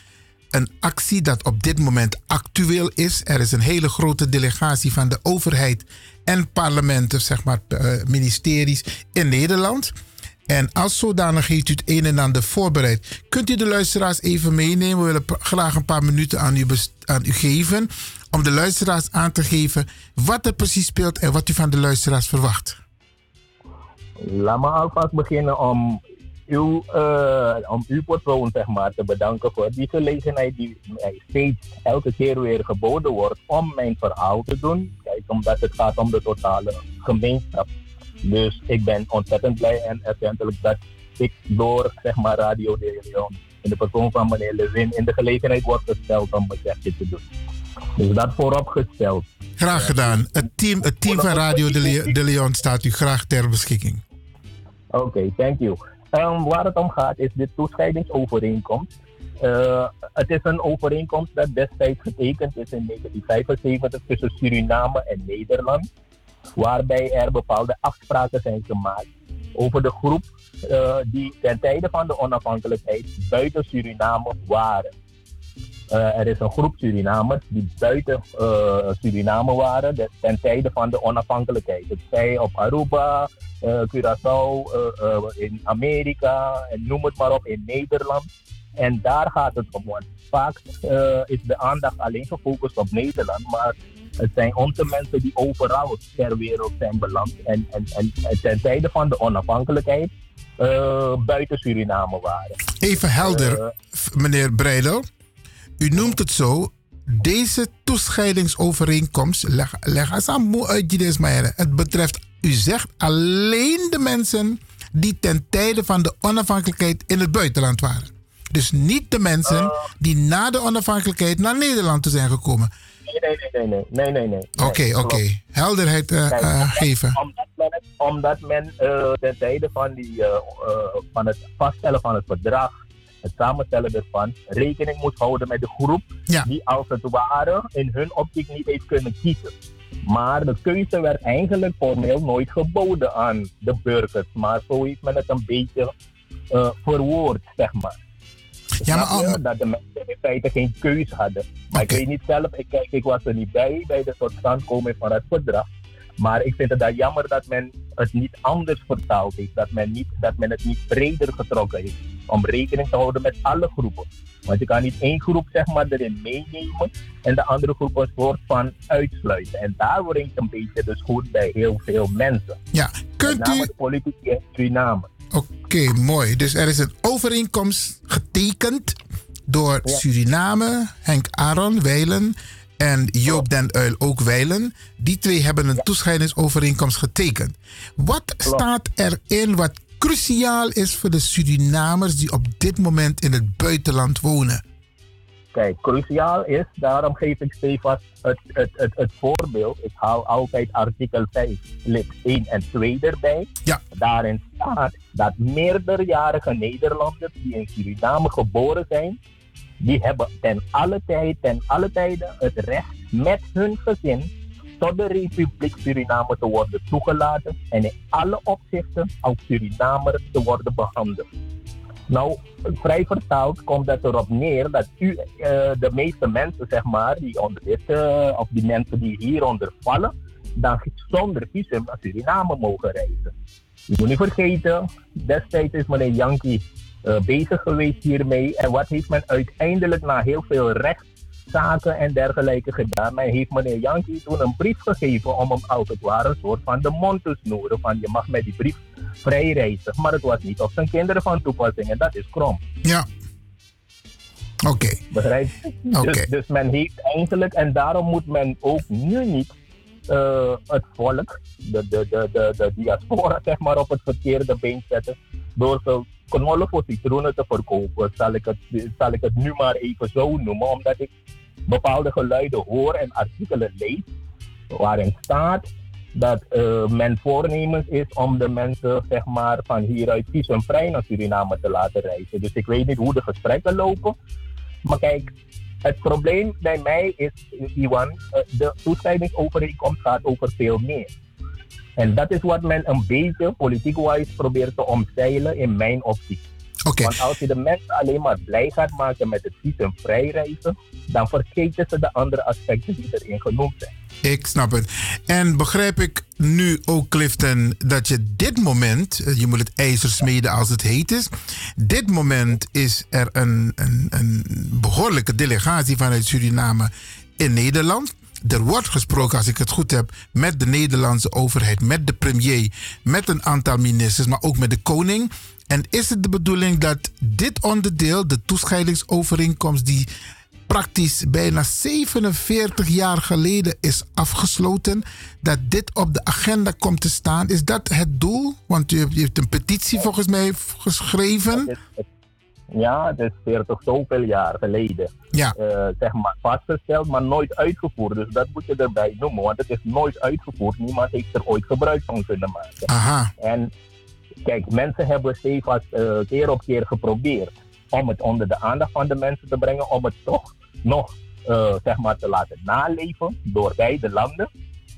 een actie dat op dit moment actueel is. Er is een hele grote delegatie van de overheid en parlementen, zeg maar eh, ministeries in Nederland. En als zodanig heeft u het een en ander voorbereid. Kunt u de luisteraars even meenemen? We willen graag een paar minuten aan u, aan u geven. Om de luisteraars aan te geven wat er precies speelt en wat u van de luisteraars verwacht. Laat me alvast beginnen om uw, eh, om uw persoon zeg maar, te bedanken voor die gelegenheid die mij steeds elke keer weer geboden wordt om mijn verhaal te doen. Kijk, omdat het gaat om de totale gemeenschap. Dus ik ben ontzettend blij en erkentelijk dat ik door zeg maar, Radio de Leon in de persoon van meneer Levin in de gelegenheid wordt gesteld om mijn zegje te doen. Dus dat vooropgesteld. Graag gedaan. Het team, het team van Radio de, Le- de Leon staat u graag ter beschikking. Oké, thank you. Ehm, waar het om gaat is de toescheidingsovereenkomst. Eh, het is een overeenkomst dat destijds getekend is in 1975 tussen Suriname en Nederland. Waarbij er bepaalde afspraken zijn gemaakt over de groep eh, die ten tijde van de onafhankelijkheid buiten Suriname waren. Eh, er is een groep Surinamers die buiten Suriname waren de- ten tijde van de onafhankelijkheid. Het zij op Aruba, Curaçao, in Amerika en noem het maar op in Nederland. En daar gaat het om. Want vaak eh, is de aandacht alleen gefocust op Nederland, maar het zijn onze mensen die overal ter wereld zijn beland. En, en, en, en ten tijde van de onafhankelijkheid eh, buiten Suriname waren. Even helder, Eh, meneer Breidel. U noemt het zo. Deze toescheidingsovereenkomst, leg, leg eens aan moe uit Meijer. Het betreft, u zegt alleen de mensen die ten tijde van de onafhankelijkheid in het buitenland waren. Dus niet de mensen die na de onafhankelijkheid naar Nederland toe zijn gekomen. Nee, nee, nee, nee, nee, nee. Oké, oké. Helderheid eh, eh, geven. Omdat men, omdat men eh, ten tijde van, die, eh, eh, van het vaststellen van het verdrag, het samenstellen ervan, rekening moet houden met de groep die als het ware in hun optiek niet heeft kunnen kiezen. Maar de keuze werd eigenlijk formeel nooit geboden aan de burgers. Maar zo heeft men het een beetje eh, verwoord, zeg maar. Ja, maar dat de mensen in feite geen keus hadden. Maar ik weet niet zelf, ik, kijk, ik was er niet bij bij de totstandkoming van het verdrag. Maar ik vind het dan jammer dat men het niet anders vertaald heeft. Dat men, niet, dat men het niet breder getrokken heeft. Om rekening te houden met alle groepen. Want je kan niet één groep zeg maar, erin meenemen en de andere groep een soort van uitsluiten. En daar wringt een beetje de schoen bij heel veel mensen. Ja, kunt Met name u... de politici in Suriname. Oké, mooi. Dus er is een overeenkomst getekend door Suriname, Henk Aron Weilen en Joop den Uil ook Weilen. Die twee hebben een toescheidingsovereenkomst getekend. Wat staat erin wat cruciaal is voor de Surinamers die op dit moment in het buitenland wonen? Kijk, cruciaal is, daarom geef ik stevast het, het, het, het voorbeeld. Ik haal altijd artikel 5, lid 1 en 2 erbij. Ja. Daarin staat dat meerderjarige Nederlanders die in Suriname geboren zijn, die hebben ten alle tijd, ten alle tijden het recht met hun gezin tot de Republiek Suriname te worden toegelaten en in alle opzichten als Surinamer te worden behandeld. Nou, vrij vertaald komt het erop neer dat u, eh, de meeste mensen, zeg maar, die onder dit, eh, of die mensen die hieronder vallen, dan zonder visum naar Suriname mogen reizen. Je moet niet vergeten, destijds is meneer Yankee eh, bezig geweest hiermee. En wat heeft men uiteindelijk na heel veel rechtszaken en dergelijke gedaan? Men heeft meneer Yankee toen een brief gegeven om hem als het ware een soort van de mond te snoeren. Van je mag met die brief vrij reizen. Maar het was niet op zijn kinderen van toepassing en dat is krom. Ja. Oké. Begrijp je? Oké. Dus, dus men heeft eigenlijk, en daarom moet men ook nu niet eh, het volk, de, de, de, de, de diaspora, [laughs] zeg maar, op het verkeerde been zetten. Door ze knollen voor citroenen te verkopen, zal ik, het, zal ik het nu maar even zo noemen, omdat ik bepaalde geluiden hoor en artikelen lees waarin staat dat eh, men voornemens is om de mensen zeg maar, van hieruit visumvrij naar Suriname te laten reizen. Dus ik weet niet hoe de gesprekken lopen. Maar kijk, het probleem bij mij is, Iwan, eh, de toescheidingsovereenkomst gaat over veel meer. En dat is wat men een beetje politiek-wise probeert te omzeilen in mijn optiek. Want als je de mensen alleen maar blij gaat maken met het visumvrij reizen, dan vergeten ze de andere aspecten die erin genoemd zijn. Ik snap het. En begrijp ik nu ook, Clifton, dat je dit moment, eh, je moet het ijzer smeden als het heet is. Dit moment is er een, een, een behoorlijke delegatie vanuit Suriname in Nederland. Er wordt gesproken, als ik het goed heb, met de Nederlandse overheid, met de premier, met een aantal ministers, maar ook met de koning. En is het de bedoeling dat dit onderdeel, de toescheidingsovereenkomst, die praktisch bijna 47 jaar geleden is afgesloten, dat dit op de agenda komt te staan? Is dat het doel? Want u hebt een petitie volgens mij geschreven. Ja, het is 40 zoveel jaar geleden. Ja. eh, zeg maar vastgesteld, maar nooit uitgevoerd. Dus dat moet je erbij noemen, want het is nooit uitgevoerd. Niemand heeft er ooit gebruik van kunnen maken. Aha. En kijk, mensen hebben stevast eh, keer op keer geprobeerd om het onder de aandacht van de mensen te brengen, om het toch nog eh, zeg maar te laten naleven door beide landen.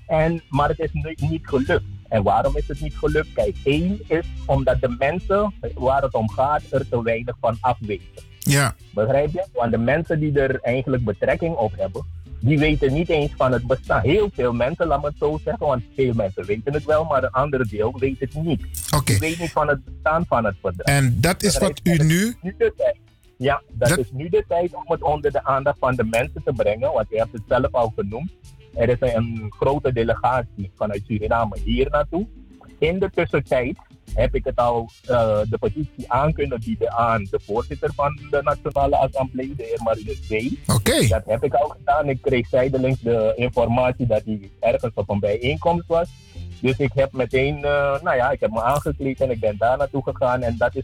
En, maar het is nu- niet gelukt. En waarom is het niet gelukt? Kijk, één is omdat de mensen waar het om gaat er te weinig van afweten. Ja. Begrijp je? Want de mensen die er eigenlijk betrekking op hebben, die weten niet eens van het bestaan. Heel veel mensen, laat me het zo zeggen, want veel mensen weten het wel, maar een andere deel weet het niet. Die weet niet van het bestaan van het verdrag. En dat is wat u nu. nu de tijd. Ja, dat, is nu de tijd om het onder de aandacht van de mensen te brengen, want je hebt het zelf al genoemd. Er is een grote delegatie vanuit Suriname hier naartoe. In de tussentijd heb ik het al eh, de petitie aan kunnen bieden aan de voorzitter van de Nationale Assemblée, de heer Marinus B. Oké. Dat heb ik al gedaan. Ik kreeg zijdelings de informatie dat hij ergens op een bijeenkomst was. Dus ik heb meteen, eh, nou ja, ik heb me aangekleed en ik ben daar naartoe gegaan. En dat, is,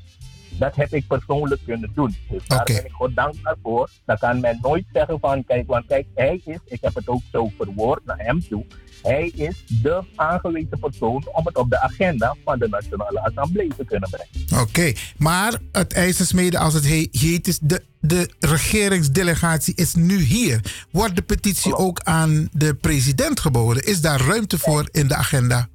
dat heb ik persoonlijk kunnen doen. Dus daar ben ik God dankbaar voor. Dan kan men nooit zeggen van, kijk, want kijk, hij is, ik heb het ook zo verwoord naar hem toe. Hij is de aangewezen persoon om het op de agenda van de Nationale Assemblée te kunnen brengen. Oké, maar het ijzersmeden als het he- heet is, de, de regeringsdelegatie is nu hier. Wordt de petitie ook aan de president geboden? Is daar ruimte voor in de agenda?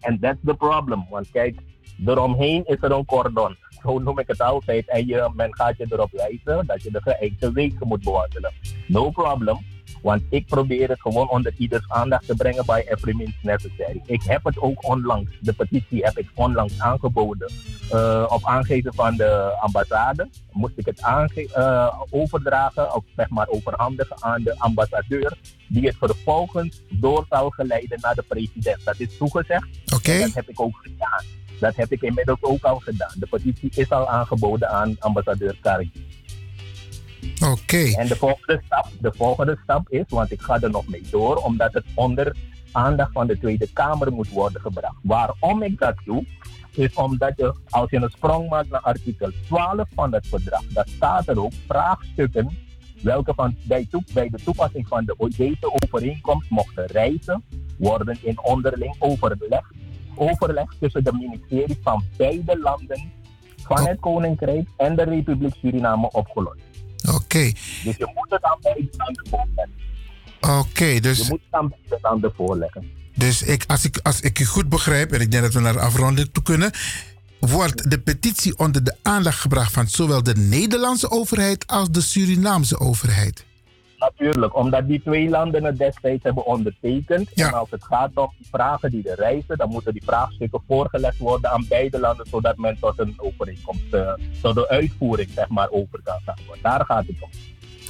En that's the problem. Want kijk, eromheen is er een cordon. Zo noem ik het altijd. En je, men gaat je erop wijzen dat je de geëikte wegen moet bewandelen. No problem. Want ik probeer het gewoon onder ieders aandacht te brengen by every means necessary. Ik heb het ook onlangs, de petitie heb ik onlangs aangeboden. Eh, op aangeven van de ambassade moest ik het aange- eh, overdragen, of zeg maar overhandigen aan de ambassadeur, die het vervolgens door zal geleiden naar de president. Dat is toegezegd. Oké. En Dat heb ik ook gedaan. Dat heb ik inmiddels ook al gedaan. De petitie is al aangeboden aan ambassadeur Kargi. Oké. En de volgende, stap, de volgende stap is, want ik ga er nog mee door, omdat het onder aandacht van de Tweede Kamer moet worden gebracht. Waarom ik dat doe, is omdat je, als je een sprong maakt naar artikel 12 van het verdrag, dan staat er ook vraagstukken welke van, bij, bij de toepassing van de, deze overeenkomst mochten reizen worden in onderling overleg, overleg tussen de ministeries van beide landen van het Koninkrijk en de Republiek Suriname opgelost. Oké. Dus je moet het aan beide landen voorleggen. Oké, dus... Je moet het aan beide landen voorleggen. Dus ik, als, ik, als ik u goed begrijp, en ik denk dat we naar de afronding toe kunnen, wordt de petitie onder de aandacht gebracht van zowel de Nederlandse overheid als de Surinaamse overheid. Natuurlijk, omdat die twee landen het destijds hebben ondertekend. En als het gaat om vragen die er reizen, dan moeten die vraagstukken voorgelegd worden aan beide landen, zodat men tot een overeenkomst, eh, tot de uitvoering zeg maar, over kan gaan. Daar gaat het om.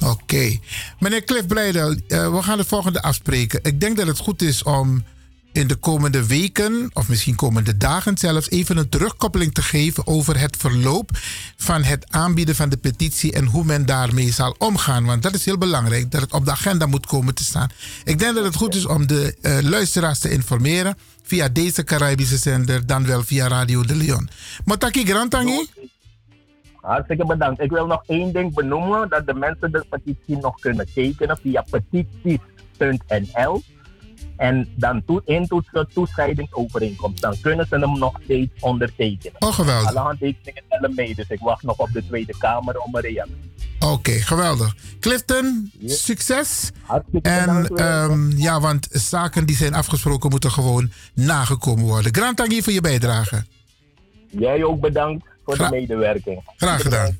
Oké. Meneer Cliff Blijdel, eh, we gaan het volgende afspreken. Ik denk dat het goed is om in de komende weken, of misschien komende dagen zelfs, even een terugkoppeling te geven over het verloop van het aanbieden van de petitie en hoe men daarmee zal omgaan. Want dat is heel belangrijk, dat het op de agenda moet komen te staan. Ik denk dat het goed is om de eh, luisteraars te informeren via deze Caribische zender, dan wel via Radio de Leon. Motaki Grantangi? Hartstikke bedankt. Ik wil nog één ding benoemen, dat de mensen de petitie nog kunnen tekenen via petities.nl. En dan toe, intoetsen toescheidingsovereenkomst. Dan kunnen ze hem nog steeds ondertekenen. Oh, geweldig. Alle handtekeningen tellen mee, dus ik wacht nog op de Tweede Kamer om een reactie. Oké, geweldig. Clifton, succes. En ehm, ja, want zaken die zijn afgesproken moeten gewoon nagekomen worden. Grand Tangi voor je bijdrage. Jij ook bedankt voor Gra- de medewerking. Graag gedaan.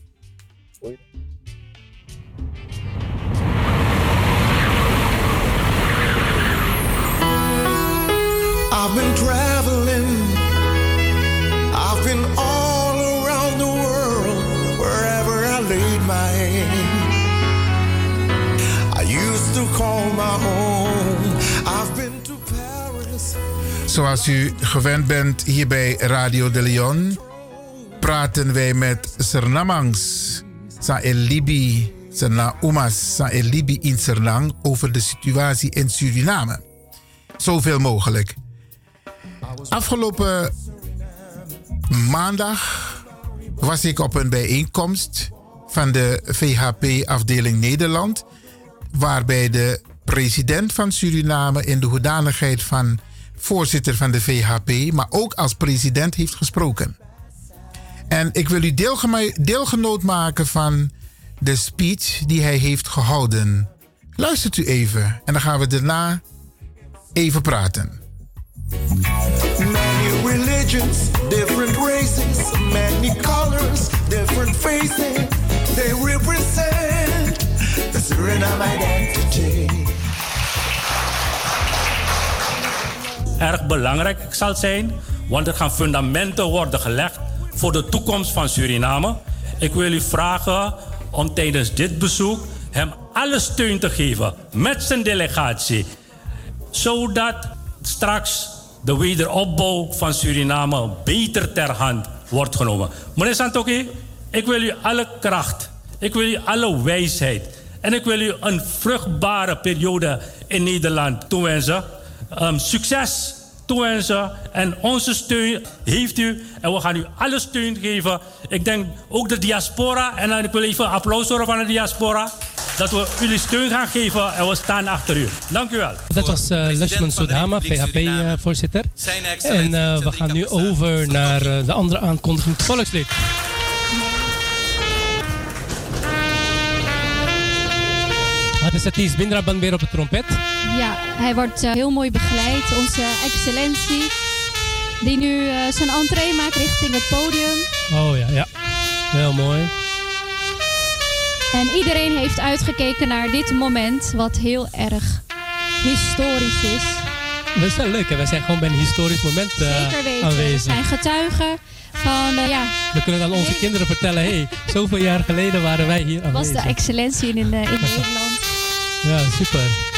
I've been traveling. I've been all around the world, wherever I laid my hand. I used to call my home. I've been to Paris. Zoals u gewend bent hier bij Radio de Leon, praten wij met Sernamangs, Sa Elibi, Serna Umas, Sa Elibi in Sernang over de situatie in Suriname. Zoveel mogelijk. Afgelopen maandag was ik op een bijeenkomst van de VHP-afdeling Nederland, waarbij de president van Suriname in de hoedanigheid van voorzitter van de VHP, maar ook als president heeft gesproken. En ik wil u deelgenoot maken van de speech die hij heeft gehouden. Luistert u even en dan gaan we daarna even praten. Many religions, different races, many colors, different faces. They represent the Suriname identity. erg belangrijk zal zijn, want er gaan fundamenten worden gelegd voor de toekomst van Suriname. Ik wil u vragen om tijdens dit bezoek hem alle steun te geven met zijn delegatie, zodat straks de wederopbouw van Suriname beter ter hand wordt genomen. Meneer Santoki, ik wil u alle kracht, ik wil u alle wijsheid en ik wil u een vruchtbare periode in Nederland toewensen. Ehm, succes toewensen en onze steun heeft u en we gaan u alle steun geven. Ik denk ook de diaspora en dan ik wil even applaus horen van de diaspora. Dat we jullie steun gaan geven en we staan achter u. Dank u wel. Dat was eh Lushman Soedhama, VHP-voorzitter. en eh, we gaan nu over naar eh, de andere aankondiging, het volkslied. Het is het Ties Bindraban weer op de trompet. Ja, hij wordt eh, heel mooi begeleid. Onze excellentie, die nu eh, zijn entree maakt richting het podium. Oh ja, ja. Heel mooi. En iedereen heeft uitgekeken naar dit moment, wat heel erg historisch is. Dat is wel leuk, hè? We zijn gewoon bij een historisch moment eh, Zeker weten. We aanwezig. zijn getuigen van, ja, We kunnen aan onze kinderen vertellen, hé, hey, zoveel jaar geleden waren wij hier was aanwezig. de excellentie in, in, in [laughs] Nederland. Ja, super.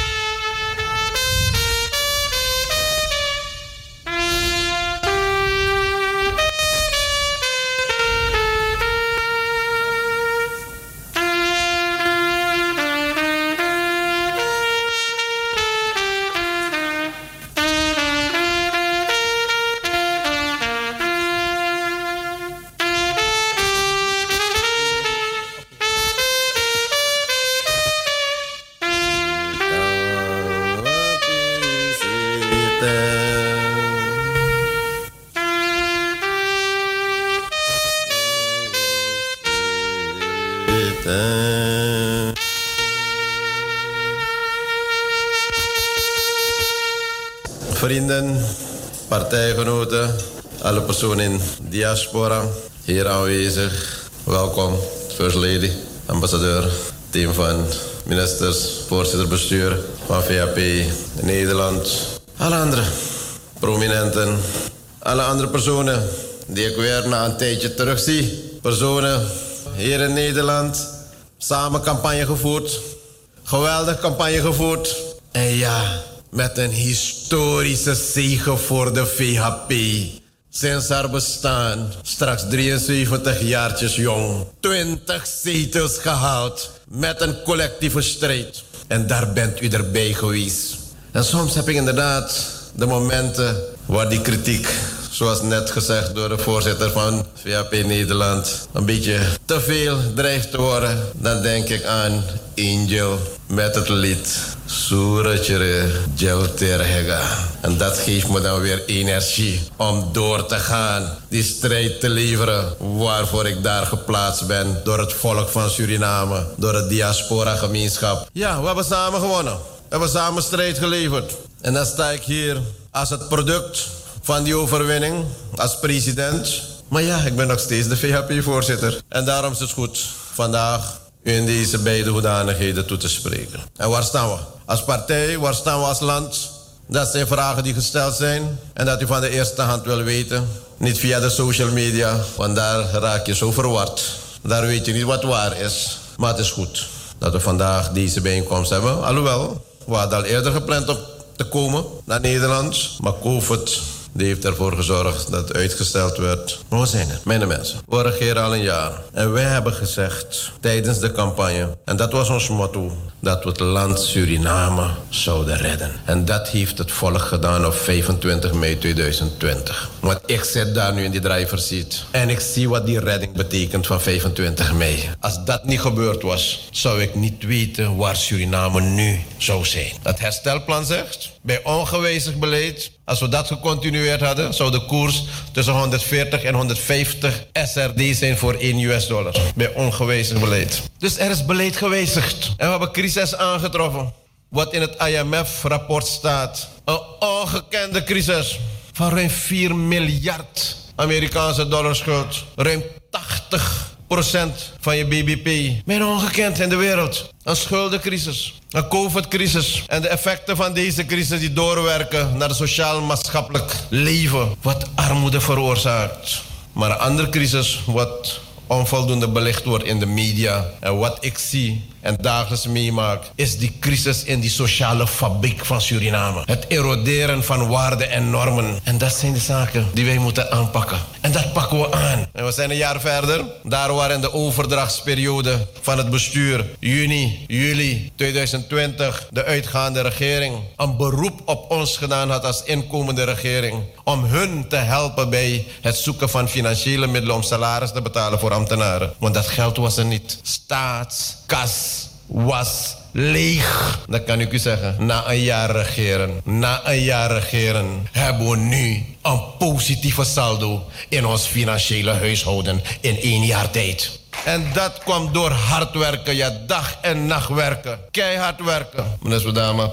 Alle personen in diaspora hier aanwezig. Welkom, First Lady, ambassadeur, team van ministers, voorzitter bestuur van VAP Nederland. Alle andere prominenten, alle andere personen die ik weer na een tijdje terugzie. Personen hier in Nederland, samen campagne gevoerd. Geweldig campagne gevoerd. En ja, met een historische zege voor de VHP. Sinds haar bestaan, straks 73 jaartjes jong. 20 zetels gehaald met een collectieve strijd. En daar bent u erbij geweest. En soms heb ik inderdaad de momenten waar die kritiek, zoals net gezegd door de voorzitter van VAP Nederland, een beetje te veel dreigt te worden. Dan denk ik aan Angel met het lied Surachere Jelterhega. En dat geeft me dan weer energie om door te gaan. Die strijd te leveren waarvoor ik daar geplaatst ben. Door het volk van Suriname. Door het diaspora gemeenschap. Ja, we hebben samen gewonnen. We hebben samen strijd geleverd. En dan sta ik hier als het product van die overwinning. Als president. Maar ja, ik ben nog steeds de VHP-voorzitter. En daarom is het goed vandaag u in deze beide hoedanigheden toe te spreken. En waar staan we? Als partij, waar staan we als land? Dat zijn vragen die gesteld zijn en dat u van de eerste hand wil weten. Niet via de social media, want daar raak je zo verward. Daar weet je niet wat waar is. Maar het is goed dat we vandaag deze bijeenkomst hebben. Alhoewel, we hadden al eerder gepland om te komen naar Nederland. Maar COVID die heeft ervoor gezorgd dat uitgesteld werd. Maar we zijn er, mijn mensen. We regeren al een jaar. En wij hebben gezegd tijdens de campagne, en dat was ons motto, dat we het land Suriname zouden redden. En dat heeft het volk gedaan op 25 mei 2020. Want ik zit daar nu in die driver's seat. En ik zie wat die redding betekent van 25 mei. Als dat niet gebeurd was, zou ik niet weten waar Suriname nu zou zijn. Dat herstelplan zegt, bij ongewijzigd beleid, als we dat gecontinueerd hadden, zou de koers tussen 140 en 150 SRD zijn voor 1 US dollar. Bij ongewijzigd beleid. Dus er is beleid gewijzigd. En we hebben crisis aangetroffen. Wat in het IMF-rapport staat. Een ongekende crisis van ruim 4 miljard Amerikaanse dollar schuld. Ruim 80% van je BBP. Meer ongekend in de wereld. Een schuldencrisis, een COVID-crisis en de effecten van deze crisis die doorwerken naar het sociaal-maatschappelijk leven, wat armoede veroorzaakt. Maar een andere crisis wat onvoldoende belicht wordt in de media en wat ik zie en dagelijks meemaak, is die crisis in die sociale fabriek van Suriname. Het eroderen van waarden en normen. En dat zijn de zaken die wij moeten aanpakken. En dat pakken we aan. En we zijn een jaar verder. Daar waar in de overdrachtsperiode van het bestuur, juni, juli 2020, de uitgaande regering een beroep op ons gedaan had als inkomende regering. Om hun te helpen bij het zoeken van financiële middelen om salaris te betalen voor ambtenaren. Want dat geld was er niet. Staatskas was leeg. Dat kan ik u zeggen. Na een jaar regeren, na een jaar regeren, hebben we nu een positieve saldo in ons financiële huishouden in één jaar tijd. En dat kwam door hard werken, ja, dag en nacht werken. Keihard werken. Meneer dame,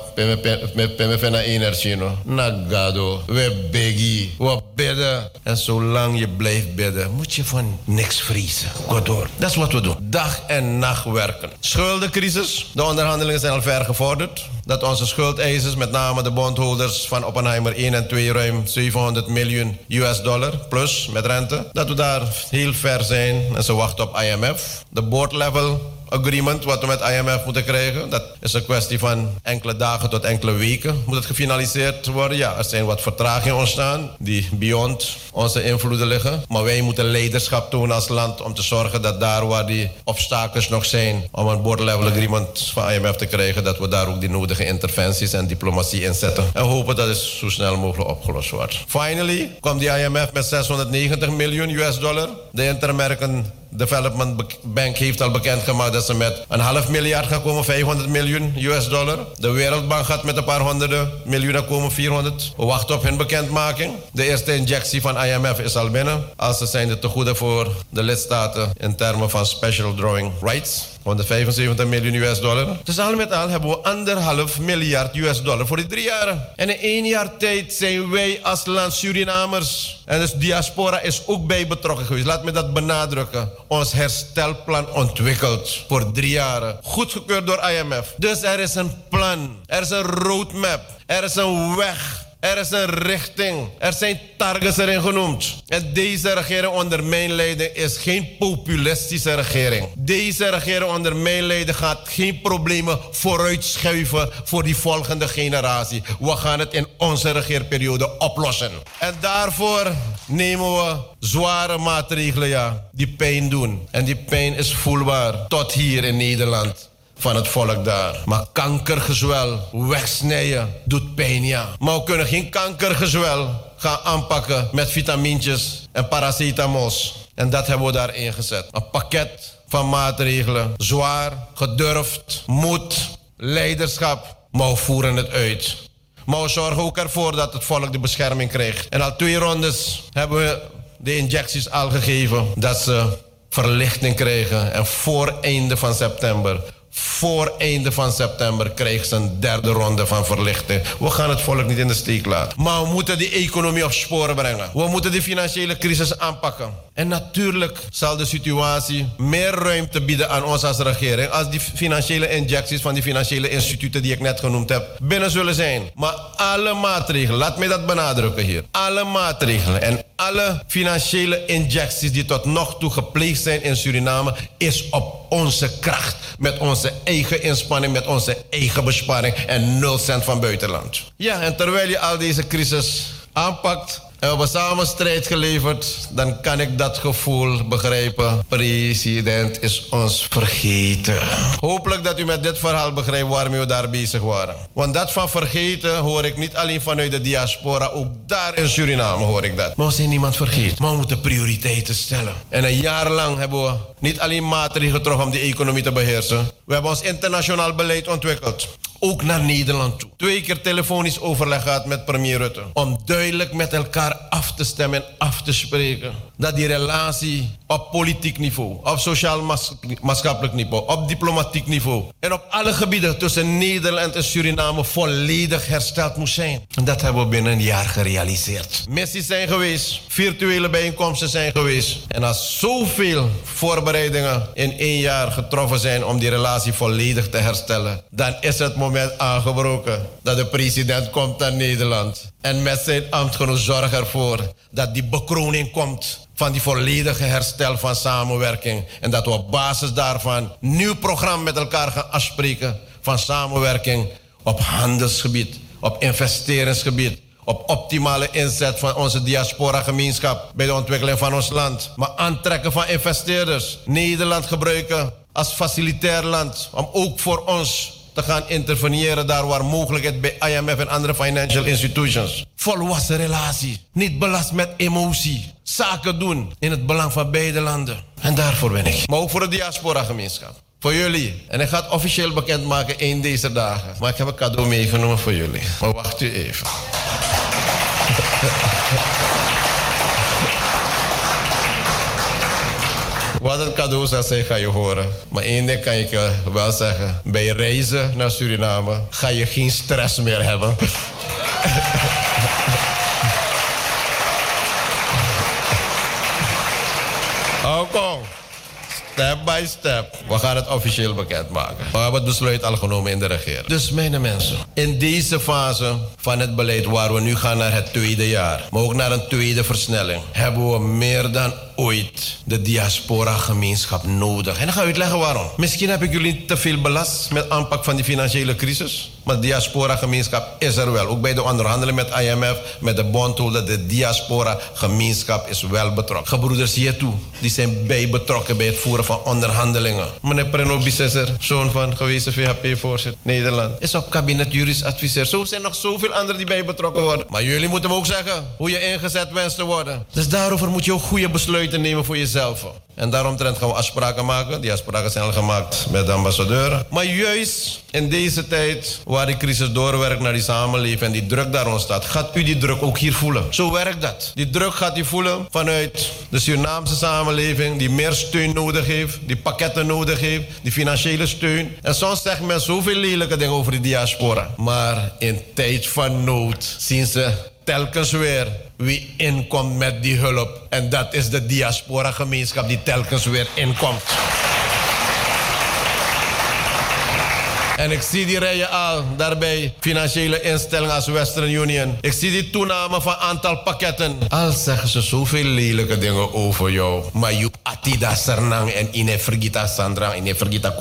me fena energie no. Nagado, we biggie, we bidden. En zolang je blijft bidden, moet je van niks vriezen. Ga door. Dat is wat we doen. Dag en nacht werken. Schuldencrisis. De onderhandelingen zijn al ver gevorderd. Dat onze schuldeisers, met name de bondholders van Oppenheimer 1 en 2, ruim 700 miljoen US dollar plus met rente. Dat we daar heel ver zijn en ze wachten op IMF. De board level agreement wat we met IMF moeten krijgen. Dat is een kwestie van enkele dagen tot enkele weken. Moet het gefinaliseerd worden? Ja, er zijn wat vertragingen ontstaan die beyond onze invloeden liggen. Maar wij moeten leiderschap tonen als land om te zorgen dat daar waar die obstakels nog zijn om een board level agreement van IMF te krijgen, dat we daar ook die nodige interventies en diplomatie inzetten. En hopen dat het zo snel mogelijk opgelost wordt. Finally kwam die IMF met 690 miljoen US dollar. De Inter-American Development Bank heeft al bekendgemaakt dat ze met een half miljard gaan komen, 500 miljoen US dollar. De Wereldbank gaat met een paar honderden miljoenen komen, 400. We wachten op hun bekendmaking. De eerste injectie van IMF is al binnen. Als ze zijn er te goede voor de lidstaten in termen van special drawing rights. 175 miljoen US dollar. Dus al met al hebben we anderhalf miljard US dollar voor die drie jaren. En in één jaar tijd zijn wij als land Surinamers. En dus diaspora is ook bij betrokken geweest. Laat me dat benadrukken. Ons herstelplan ontwikkeld voor drie jaren. Goedgekeurd door IMF. Dus er is een plan. Er is een roadmap. Er is een weg. Er is een richting. Er zijn targets erin genoemd. En deze regering onder mijn leiding is geen populistische regering. Deze regering onder mijn leiding gaat geen problemen vooruitschuiven voor die volgende generatie. We gaan het in onze regeerperiode oplossen. En daarvoor nemen we zware maatregelen ja, die pijn doen. En die pijn is voelbaar tot hier in Nederland van het volk daar. Maar kankergezwel wegsnijden doet pijn, ja. Maar we kunnen geen kankergezwel gaan aanpakken met vitamintjes en paracetamols. En dat hebben we daar ingezet. Een pakket van maatregelen. Zwaar, gedurfd, moed, leiderschap. We voeren het uit. Maar we zorgen ook ervoor dat het volk de bescherming krijgt. En al twee rondes hebben we de injecties al gegeven. Dat ze verlichting krijgen. En voor einde van september voor einde van september krijgen ze een derde ronde van verlichting. We gaan het volk niet in de steek laten. Maar we moeten die economie op sporen brengen. We moeten de financiële crisis aanpakken. En natuurlijk zal de situatie meer ruimte bieden aan ons als regering. Als die financiële injecties van die financiële instituten die ik net genoemd heb binnen zullen zijn. Maar alle maatregelen, laat mij dat benadrukken hier. Alle maatregelen en alle financiële injecties die tot nog toe gepleegd zijn in Suriname is op onze kracht. Met onze eigen inspanning, met onze eigen besparing en nul cent van buitenland. Ja, en terwijl je al deze crisis aanpakt en we hebben samen strijd geleverd, dan kan ik dat gevoel begrijpen. President is ons vergeten. Hopelijk dat u met dit verhaal begrijpt waarmee we daar bezig waren. Want dat van vergeten hoor ik niet alleen vanuit de diaspora, ook daar in Suriname hoor ik dat. Maar we zijn niemand vergeten. Maar we moeten prioriteiten stellen. En een jaar lang hebben we niet alleen maatregelen getroffen om die economie te beheersen. We hebben ons internationaal beleid ontwikkeld ook naar Nederland toe. Twee keer telefonisch overleg gehad met premier Rutte. Om duidelijk met elkaar af te stemmen en af te spreken. Dat die relatie op politiek niveau, op sociaal-maatschappelijk niveau, op diplomatiek niveau en op alle gebieden tussen Nederland en Suriname volledig hersteld moest zijn. En dat hebben we binnen een jaar gerealiseerd. Missies zijn geweest, virtuele bijeenkomsten zijn geweest. En als zoveel voorbereidingen in één jaar getroffen zijn om die relatie volledig te herstellen, dan is het moment aangebroken dat de president komt naar Nederland. En met zijn ambtgenoot zorg ervoor dat die bekroning komt van die volledige herstel van samenwerking. En dat we op basis daarvan nieuw programma met elkaar gaan afspreken van samenwerking op handelsgebied, op investeringsgebied, op optimale inzet van onze diaspora-gemeenschap bij de ontwikkeling van ons land. Maar aantrekken van investeerders. Nederland gebruiken als facilitair land om ook voor ons te gaan interveneren daar waar mogelijkheid bij IMF en andere financial institutions. Volwassen relatie, niet belast met emotie. Zaken doen in het belang van beide landen. En daarvoor ben ik. Maar ook voor de diaspora gemeenschap. Voor jullie. En ik ga het officieel bekendmaken één deze dagen. Maar ik heb een cadeau meegenomen voor jullie. Maar wacht u even. [laughs] Wat een cadeau zal zijn, ga je horen. Maar één ding kan ik je wel zeggen. Bij reizen naar Suriname ga je geen stress meer hebben. [laughs] kom. Step by step. We gaan het officieel bekendmaken. We hebben het besluit al genomen in de regering. Dus mijn mensen, in deze fase van het beleid waar we nu gaan naar het tweede jaar, maar ook naar een tweede versnelling, hebben we meer dan de diaspora-gemeenschap nodig. En dan ga ik uitleggen waarom. Misschien heb ik jullie te veel belast met aanpak van die financiële crisis. Maar de diaspora-gemeenschap is er wel. Ook bij de onderhandelingen met IMF, met de bondholder, de diaspora-gemeenschap is wel betrokken. Gebroeders hier toe, die zijn bij betrokken bij het voeren van onderhandelingen. Meneer Preno Bissesser, zoon van gewezen VHP-voorzitter Nederland, is op kabinet adviseur. Zo zijn nog zoveel anderen die bij betrokken worden. Maar jullie moeten ook zeggen hoe je ingezet wenst te worden. Dus daarover moet je ook goede besluiten nemen voor jezelf. En daaromtrent gaan we afspraken maken. Die afspraken zijn al gemaakt met de ambassadeur. Maar juist in deze tijd waar die crisis doorwerkt naar die samenleving en die druk daar ontstaat, gaat u die druk ook hier voelen. Zo werkt dat. Die druk gaat u voelen vanuit de Surinaamse samenleving die meer steun nodig heeft, die pakketten nodig heeft, die financiële steun. En soms zegt men zoveel lelijke dingen over de diaspora. Maar in tijd van nood zien ze telkens weer wie inkomt met die hulp. En dat is de diaspora gemeenschap die telkens weer inkomt. En ik zie die rijen al daarbij financiële instellingen als Western Union. Ik zie die toename van aantal pakketten. Al zeggen ze zoveel lelijke dingen over jou. Maar je atida sernang en ine vergita sandra, ine vergita.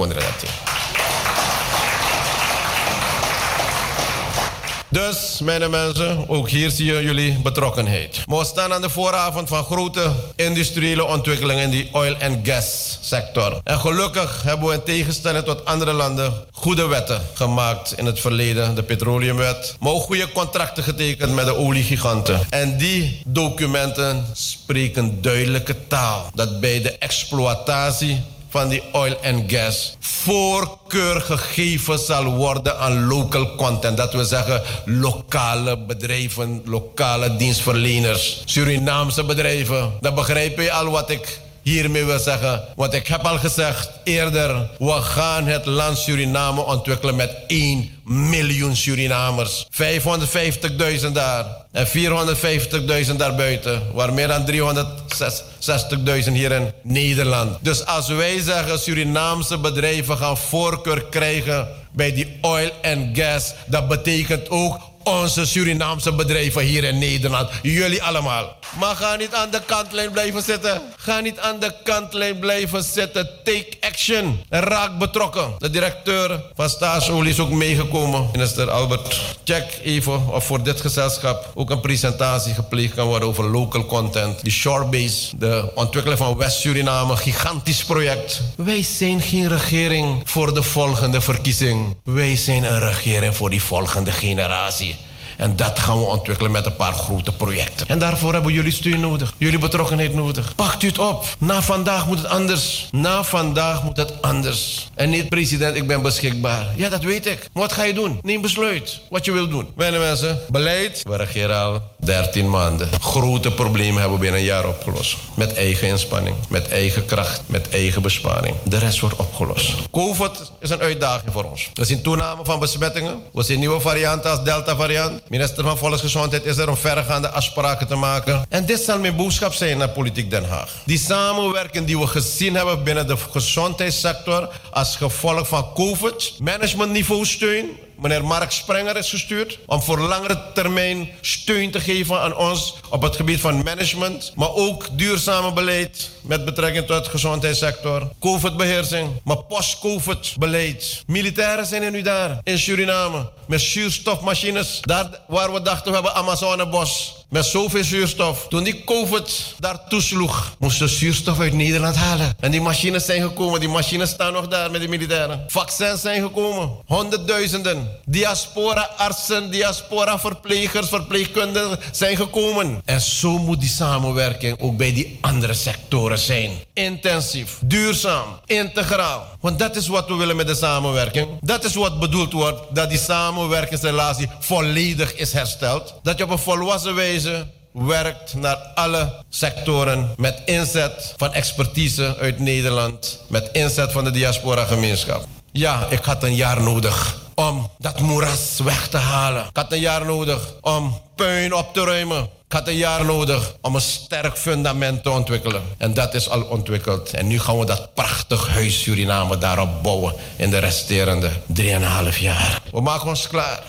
Dus, mijn mensen, ook hier zie je jullie betrokkenheid. Maar we staan aan de vooravond van grote industriële ontwikkelingen in die oil- en gas sector. En gelukkig hebben we in tegenstelling tot andere landen goede wetten gemaakt in het verleden. De petroleumwet. Maar ook goede contracten getekend met de oliegiganten. En die documenten spreken duidelijke taal. Dat bij de exploitatie van die oil en gas voorkeur gegeven zal worden aan local content. Dat we zeggen lokale bedrijven, lokale dienstverleners, Surinaamse bedrijven. Dan begrijp je al wat ik hiermee wil zeggen. Want ik heb al gezegd eerder, we gaan het land Suriname ontwikkelen met 1 miljoen Surinamers. 550.000 daar en 450.000 daarbuiten. Waar meer dan 360.000 hier in Nederland. Dus als wij zeggen Surinaamse bedrijven gaan voorkeur krijgen bij die oil en gas, dat betekent ook onze Surinaamse bedrijven hier in Nederland. Jullie allemaal. Maar ga niet aan de kantlijn blijven zitten. Ga niet aan de kantlijn blijven zitten. Take action. Raak betrokken. De directeur van Staatsolie is ook meegekomen. Minister Albert, check even of voor dit gezelschap ook een presentatie gepleegd kan worden over local content. Die Shorebase, de ontwikkeling van West-Suriname, gigantisch project. Wij zijn geen regering voor de volgende verkiezing. Wij zijn een regering voor die volgende generatie. En dat gaan we ontwikkelen met een paar grote projecten. En daarvoor hebben jullie steun nodig. Jullie betrokkenheid nodig. Pakt u het op. Na vandaag moet het anders. Na vandaag moet het anders. En niet president, ik ben beschikbaar. Ja, dat weet ik. Wat ga je doen? Neem besluit wat je wilt doen. Mijn mensen, beleid. We regeren al 13 maanden. Grote problemen hebben we binnen een jaar opgelost. Met eigen inspanning, met eigen kracht, met eigen besparing. De rest wordt opgelost. COVID is een uitdaging voor ons. We zien toename van besmettingen. We zien nieuwe varianten als Delta-variant. Minister van Volksgezondheid is er om verregaande afspraken te maken. En dit zal mijn boodschap zijn naar Politiek Den Haag. Die samenwerking die we gezien hebben binnen de gezondheidssector als gevolg van COVID, managementniveau steun, meneer Mark Sprenger is gestuurd om voor langere termijn steun te geven aan ons op het gebied van management, maar ook duurzame beleid met betrekking tot de gezondheidssector, COVID-beheersing, maar post-COVID beleid. Militairen zijn er nu daar in Suriname met zuurstofmachines, daar waar we dachten we hebben Amazonebos met zoveel zuurstof. Toen die COVID daar toesloeg, moesten we zuurstof uit Nederland halen. En die machines zijn gekomen. Die machines staan nog daar met de militairen. Vaccins zijn gekomen. Honderdduizenden. Diaspora-artsen, diaspora-verplegers, verpleegkundigen zijn gekomen. En zo moet die samenwerking ook bij die andere sectoren zijn. Intensief, duurzaam, integraal. Want dat is wat we willen met de samenwerking. Dat is wat bedoeld wordt dat die samenwerkingsrelatie volledig is hersteld. Dat je op een volwassen wijze werkt naar alle sectoren met inzet van expertise uit Nederland, met inzet van de diaspora gemeenschap. Ja, ik had een jaar nodig om dat moeras weg te halen. Ik had een jaar nodig om puin op te ruimen. Ik had een jaar nodig om een sterk fundament te ontwikkelen. En dat is al ontwikkeld. En nu gaan we dat prachtig huis Suriname daarop bouwen in de resterende 3,5 jaar. We maken ons klaar.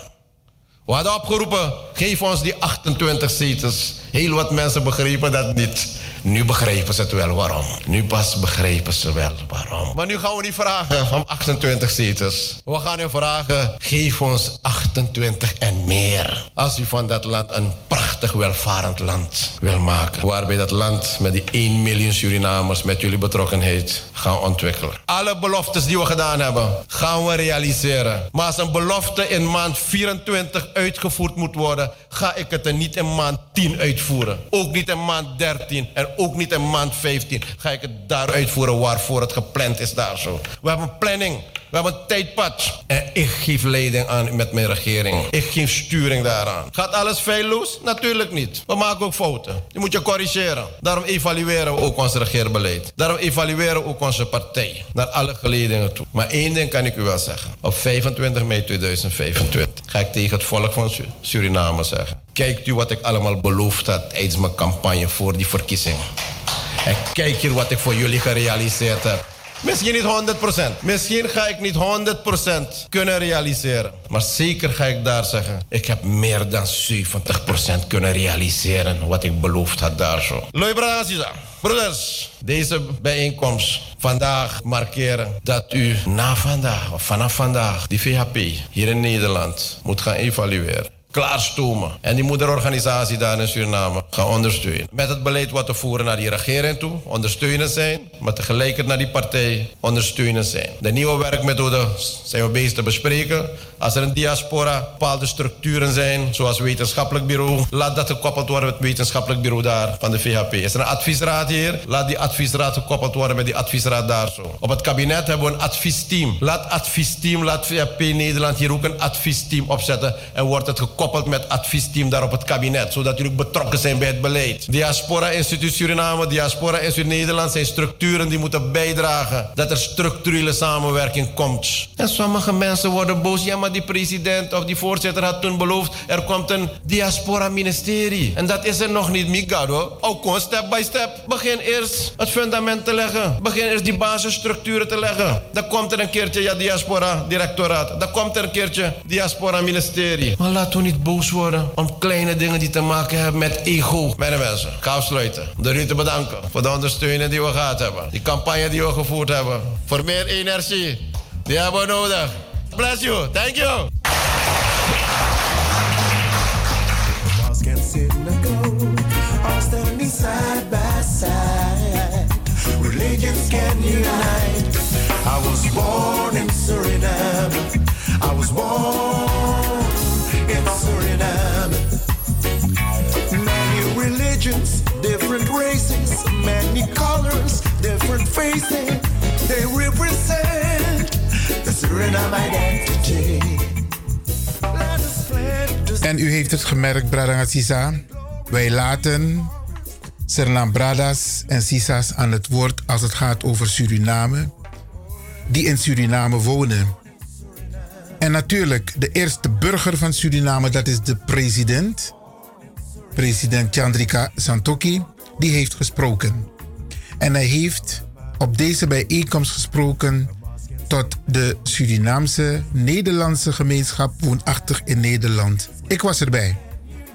We hadden opgeroepen, geef ons die 28 zetels. Heel wat mensen begrepen dat niet. Nu begrijpen ze het wel waarom. Nu pas begrijpen ze wel waarom. Maar nu gaan we niet vragen om 28 zetels. We gaan u vragen, geef ons 28 en meer. Als u van dat land een prachtig welvarend land wil maken. Waarbij dat land met die 1 miljoen Surinamers met jullie betrokkenheid gaan ontwikkelen. Alle beloftes die we gedaan hebben, gaan we realiseren. Maar als een belofte in maand 24 uitgevoerd moet worden, ga ik het er niet in maand 10 uitvoeren. Ook niet in maand 13 en ook niet in maand 15 ga ik het daar uitvoeren waarvoor het gepland is daar zo. We hebben een planning. We hebben een tijdpad. En ik geef leiding aan met mijn regering. Ik geef sturing daaraan. Gaat alles feilloos? Natuurlijk niet. We maken ook fouten. Die moet je corrigeren. Daarom evalueren we ook ons regeerbeleid. Daarom evalueren we ook onze partij. Naar alle geledingen toe. Maar één ding kan ik u wel zeggen. Op 25 mei 2025 ga ik tegen het volk van Su- Suriname zeggen. Kijkt u wat ik allemaal beloofd had tijdens mijn campagne voor die verkiezingen. En kijk hier wat ik voor jullie gerealiseerd heb. Misschien niet 100%. Misschien ga ik niet 100% kunnen realiseren. Maar zeker ga ik daar zeggen. Ik heb meer dan 70% kunnen realiseren wat ik beloofd had daar zo. Brazisa. Broeders, deze bijeenkomst vandaag markeren dat u na vandaag of vanaf vandaag die VHP hier in Nederland moet gaan evalueren klaarstomen. En die moederorganisatie daar in Suriname gaan ondersteunen. Met het beleid wat we voeren naar die regering toe, ondersteunen zijn. Maar tegelijkertijd naar die partij ondersteunen zijn. De nieuwe werkmethode zijn we bezig te bespreken. Als er een diaspora bepaalde structuren zijn, zoals wetenschappelijk bureau, laat dat gekoppeld worden met het wetenschappelijk bureau daar van de VHP. Is er een adviesraad hier? Laat die adviesraad gekoppeld worden met die adviesraad daar zo. Op het kabinet hebben we een adviesteam. Laat adviesteam, laat VHP Nederland hier ook een adviesteam opzetten. En wordt het gekoppeld met adviesteam daar op het kabinet. Zodat jullie betrokken zijn bij het beleid. Diaspora Instituut Suriname, Diaspora Instituut Nederland zijn structuren die moeten bijdragen. Dat er structurele samenwerking komt. En sommige mensen worden boos. Ja, maar die president of die voorzitter had toen beloofd... er komt een diaspora-ministerie. En dat is er nog niet, Migado. Ook gewoon step by step. Begin eerst het fundament te leggen. Begin eerst die basisstructuren te leggen. Dan komt er een keertje ja, diaspora-directoraat. Dan komt er een keertje diaspora-ministerie. Maar laten we niet boos worden om kleine dingen die te maken hebben met ego. Mijn mensen, ga afsluiten. U te bedanken voor de ondersteuning die we gehad hebben. Die campagne die we gevoerd hebben. Voor meer energie. Die hebben we nodig. Bless you. Thank you. I was born in Suriname. I was born Suriname. Many religions, different races, many colors, different faces. They represent the Suriname identity. En u heeft het gemerkt, Brada Sisa. Wij laten Sernam Bradas en Sisas aan het woord als het gaat over Suriname, die in Suriname wonen. En natuurlijk, de eerste burger van Suriname, dat is de president. President Chandrika Santoki, die heeft gesproken. En hij heeft op deze bijeenkomst gesproken tot de Surinaamse Nederlandse gemeenschap woonachtig in Nederland. Ik was erbij.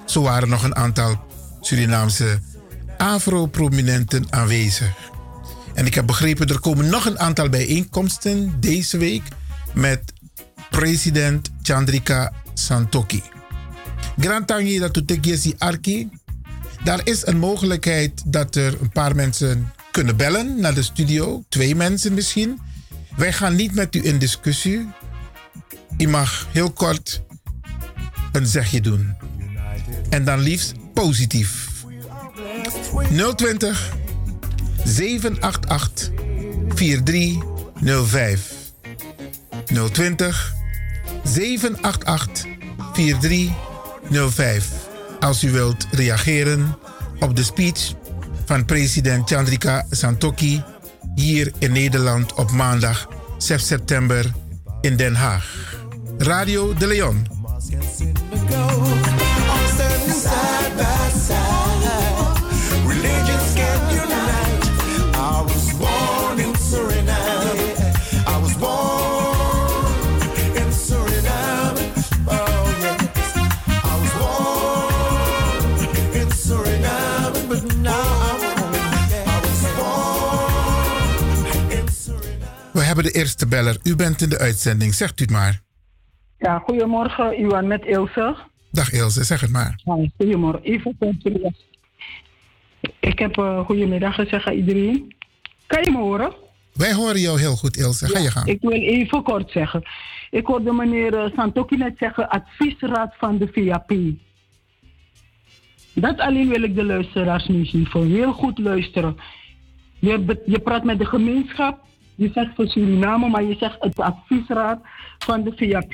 Zo waren nog een aantal Surinaamse Afro-prominenten aanwezig. En ik heb begrepen, er komen nog een aantal bijeenkomsten deze week met president Chandrika Santoki. Grantangi dat Tutekiesi Arki. Daar is een mogelijkheid dat er een paar mensen kunnen bellen naar de studio. Twee mensen misschien. Wij gaan niet met u in discussie. U mag heel kort een zegje doen. En dan liefst positief. 020 788 4305. 020 788 4305. Als u wilt reageren op de speech van president Chandrika Santoki hier in Nederland op maandag 6 september in Den Haag. Radio de Leon. Hebben de eerste beller. U bent in de uitzending. Zegt u het maar. Ja, goedemorgen, Iwan met Ilse. Dag Ilse, zeg het maar. Ja, goedemorgen. Even. Ik heb uh, goedemiddag gezegd aan iedereen. Kan je me horen? Wij horen jou heel goed, Ilse. Ga je gang. Ik wil even kort zeggen. Ik hoorde meneer eh, Santoki net zeggen, adviesraad van de VAP. Dat alleen wil ik de luisteraars nu zien. Voor heel goed luisteren. Je, je praat met de gemeenschap. Je zegt voor Suriname, maar je zegt het adviesraad van de VAP.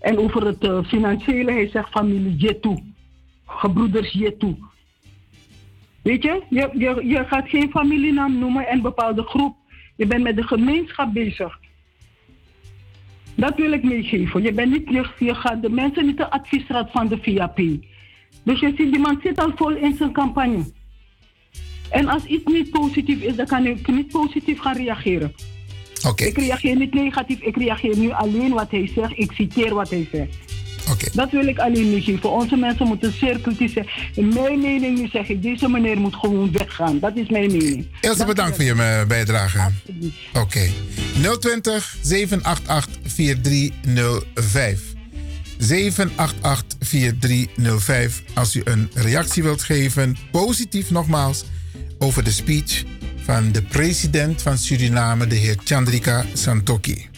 En over het eh, financiële, hij zegt familie Jetu. Gebroeders Jetu. Weet je, je, je, je gaat geen familienaam noemen en bepaalde groep. Je bent met de gemeenschap bezig. Dat wil ik meegeven. Je, bent niet, je, je gaat de mensen niet de adviesraad van de VAP. Dus je ziet, die man zit al vol in zijn campagne. En als iets niet positief is, dan kan ik niet positief gaan reageren. Oké. Ik reageer niet negatief, ik reageer nu alleen wat hij zegt. Ik citeer wat hij zegt. Dat wil ik alleen meegeven. Onze mensen moeten zeer kritisch zijn. Mijn mening nu zeg ik, deze meneer moet gewoon weggaan. Dat is mijn mening. Ilse, bedankt voor je eh, bijdrage. Oké. 020 788 4305. 788 4305. Als u een reactie wilt geven, positief nogmaals, over de speech van de president van Suriname, de heer Chandrika Santoki.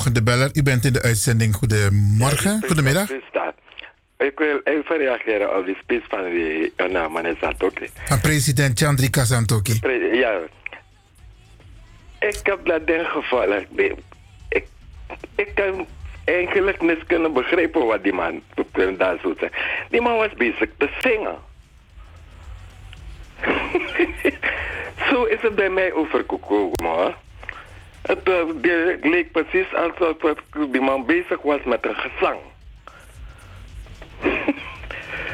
Volgende beller. U bent in de uitzending. Goedemorgen, goedemiddag. staat. Ik wil even reageren op die speech van die uh, nou, meneer Satoki. Van president Chandrika Santoki. Pre- Ja. Ik heb dat ding gevallen. Ik, ik, ik kan eigenlijk niet kunnen begrijpen wat die man daar zo zei. Die man was bezig te zingen. [laughs] zo is het bij mij overgekomen hoor. Het uh, die leek precies alsof die man bezig was met een gezang. [laughs]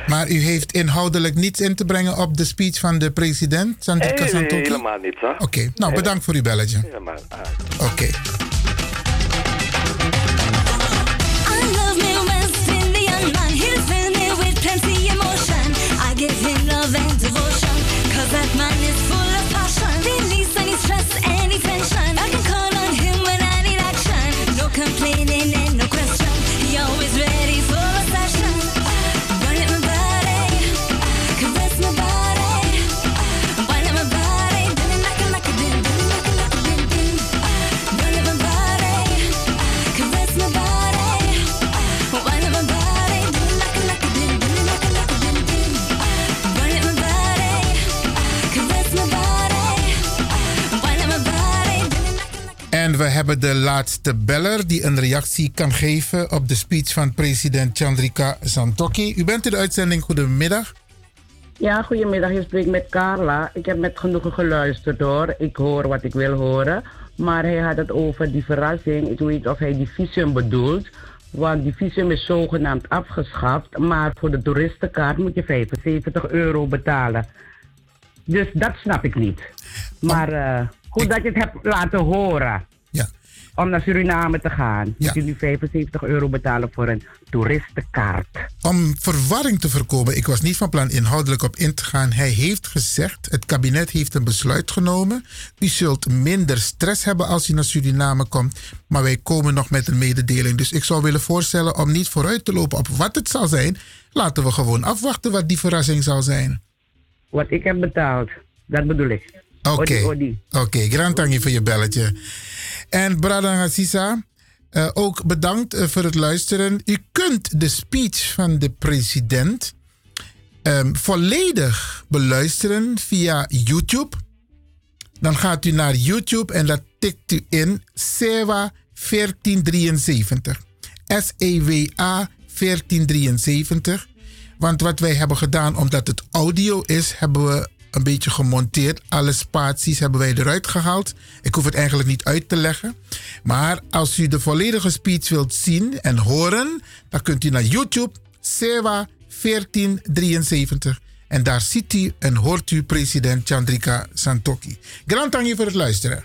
Maar u heeft inhoudelijk niets in te brengen op de speech van de president, Chandrika Nee, Santoki? helemaal niet hoor. Oké, nou bedankt voor uw belletje. Helemaal. ah. Oké. I love me West Indian man. He's filled me with plenty emotion. I give him love and devotion. Cause that man is full of passion. Release any stress, any tension. I can call En we hebben de laatste beller die een reactie kan geven op de speech van president Chandrika Santoki. U bent in de uitzending. Goedemiddag. Ja, goedemiddag. Je spreekt met Carla. Ik heb met genoegen geluisterd hoor. Ik hoor wat ik wil horen. Maar hij had het over die verrassing. Ik weet niet of hij die visum bedoelt. Want die visum is zogenaamd afgeschaft. Maar voor de toeristenkaart moet je 75 euro betalen. Dus dat snap ik niet. Maar eh, goed dat je het hebt laten horen. Ja. Om naar Suriname te gaan. Moet je nu 75 euro betalen voor een toeristenkaart. Om verwarring te voorkomen, ik was niet van plan inhoudelijk op in te gaan. Hij heeft gezegd, het kabinet heeft een besluit genomen. U zult minder stress hebben als u naar Suriname komt. Maar wij komen nog met een mededeling. Dus ik zou willen voorstellen om niet vooruit te lopen op wat het zal zijn. Laten we gewoon afwachten wat die verrassing zal zijn. Wat ik heb betaald, dat bedoel ik. Oké, odi. oké. Grand dank je voor je belletje. En Brada Sisa, eh, ook bedankt eh, voor het luisteren. U kunt de speech van de president ehm, volledig beluisteren via YouTube. Dan gaat u naar YouTube en dat tikt u in SEWA 1473. S-E-W-A 1473. Want wat wij hebben gedaan, omdat het audio is, hebben we een beetje gemonteerd. Alle spaties hebben wij eruit gehaald. Ik hoef het eigenlijk niet uit te leggen. Maar als u de volledige speech wilt zien en horen, dan kunt u naar YouTube, SEWA 1473. En daar ziet u en hoort u president Chandrika Santoki. Grand dank voor het luisteren.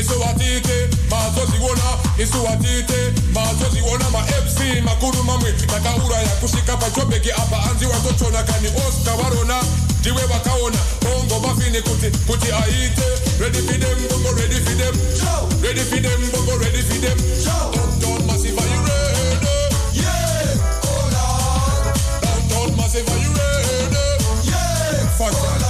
Isuwatite mazoziona isuwatite mazoziona ma-fc makuru mamwe takauraya kusvika pachobheki apa. Anzi watotona kani oscar varona ndiwe vakaona bongo mafini kuti kuti aite. Ready for them bongo ready for them. Ready for them bongo ready for them. Downtown massive are you ready? Yeah. Oh lord downtown massive are you ready? Yeah. Fuck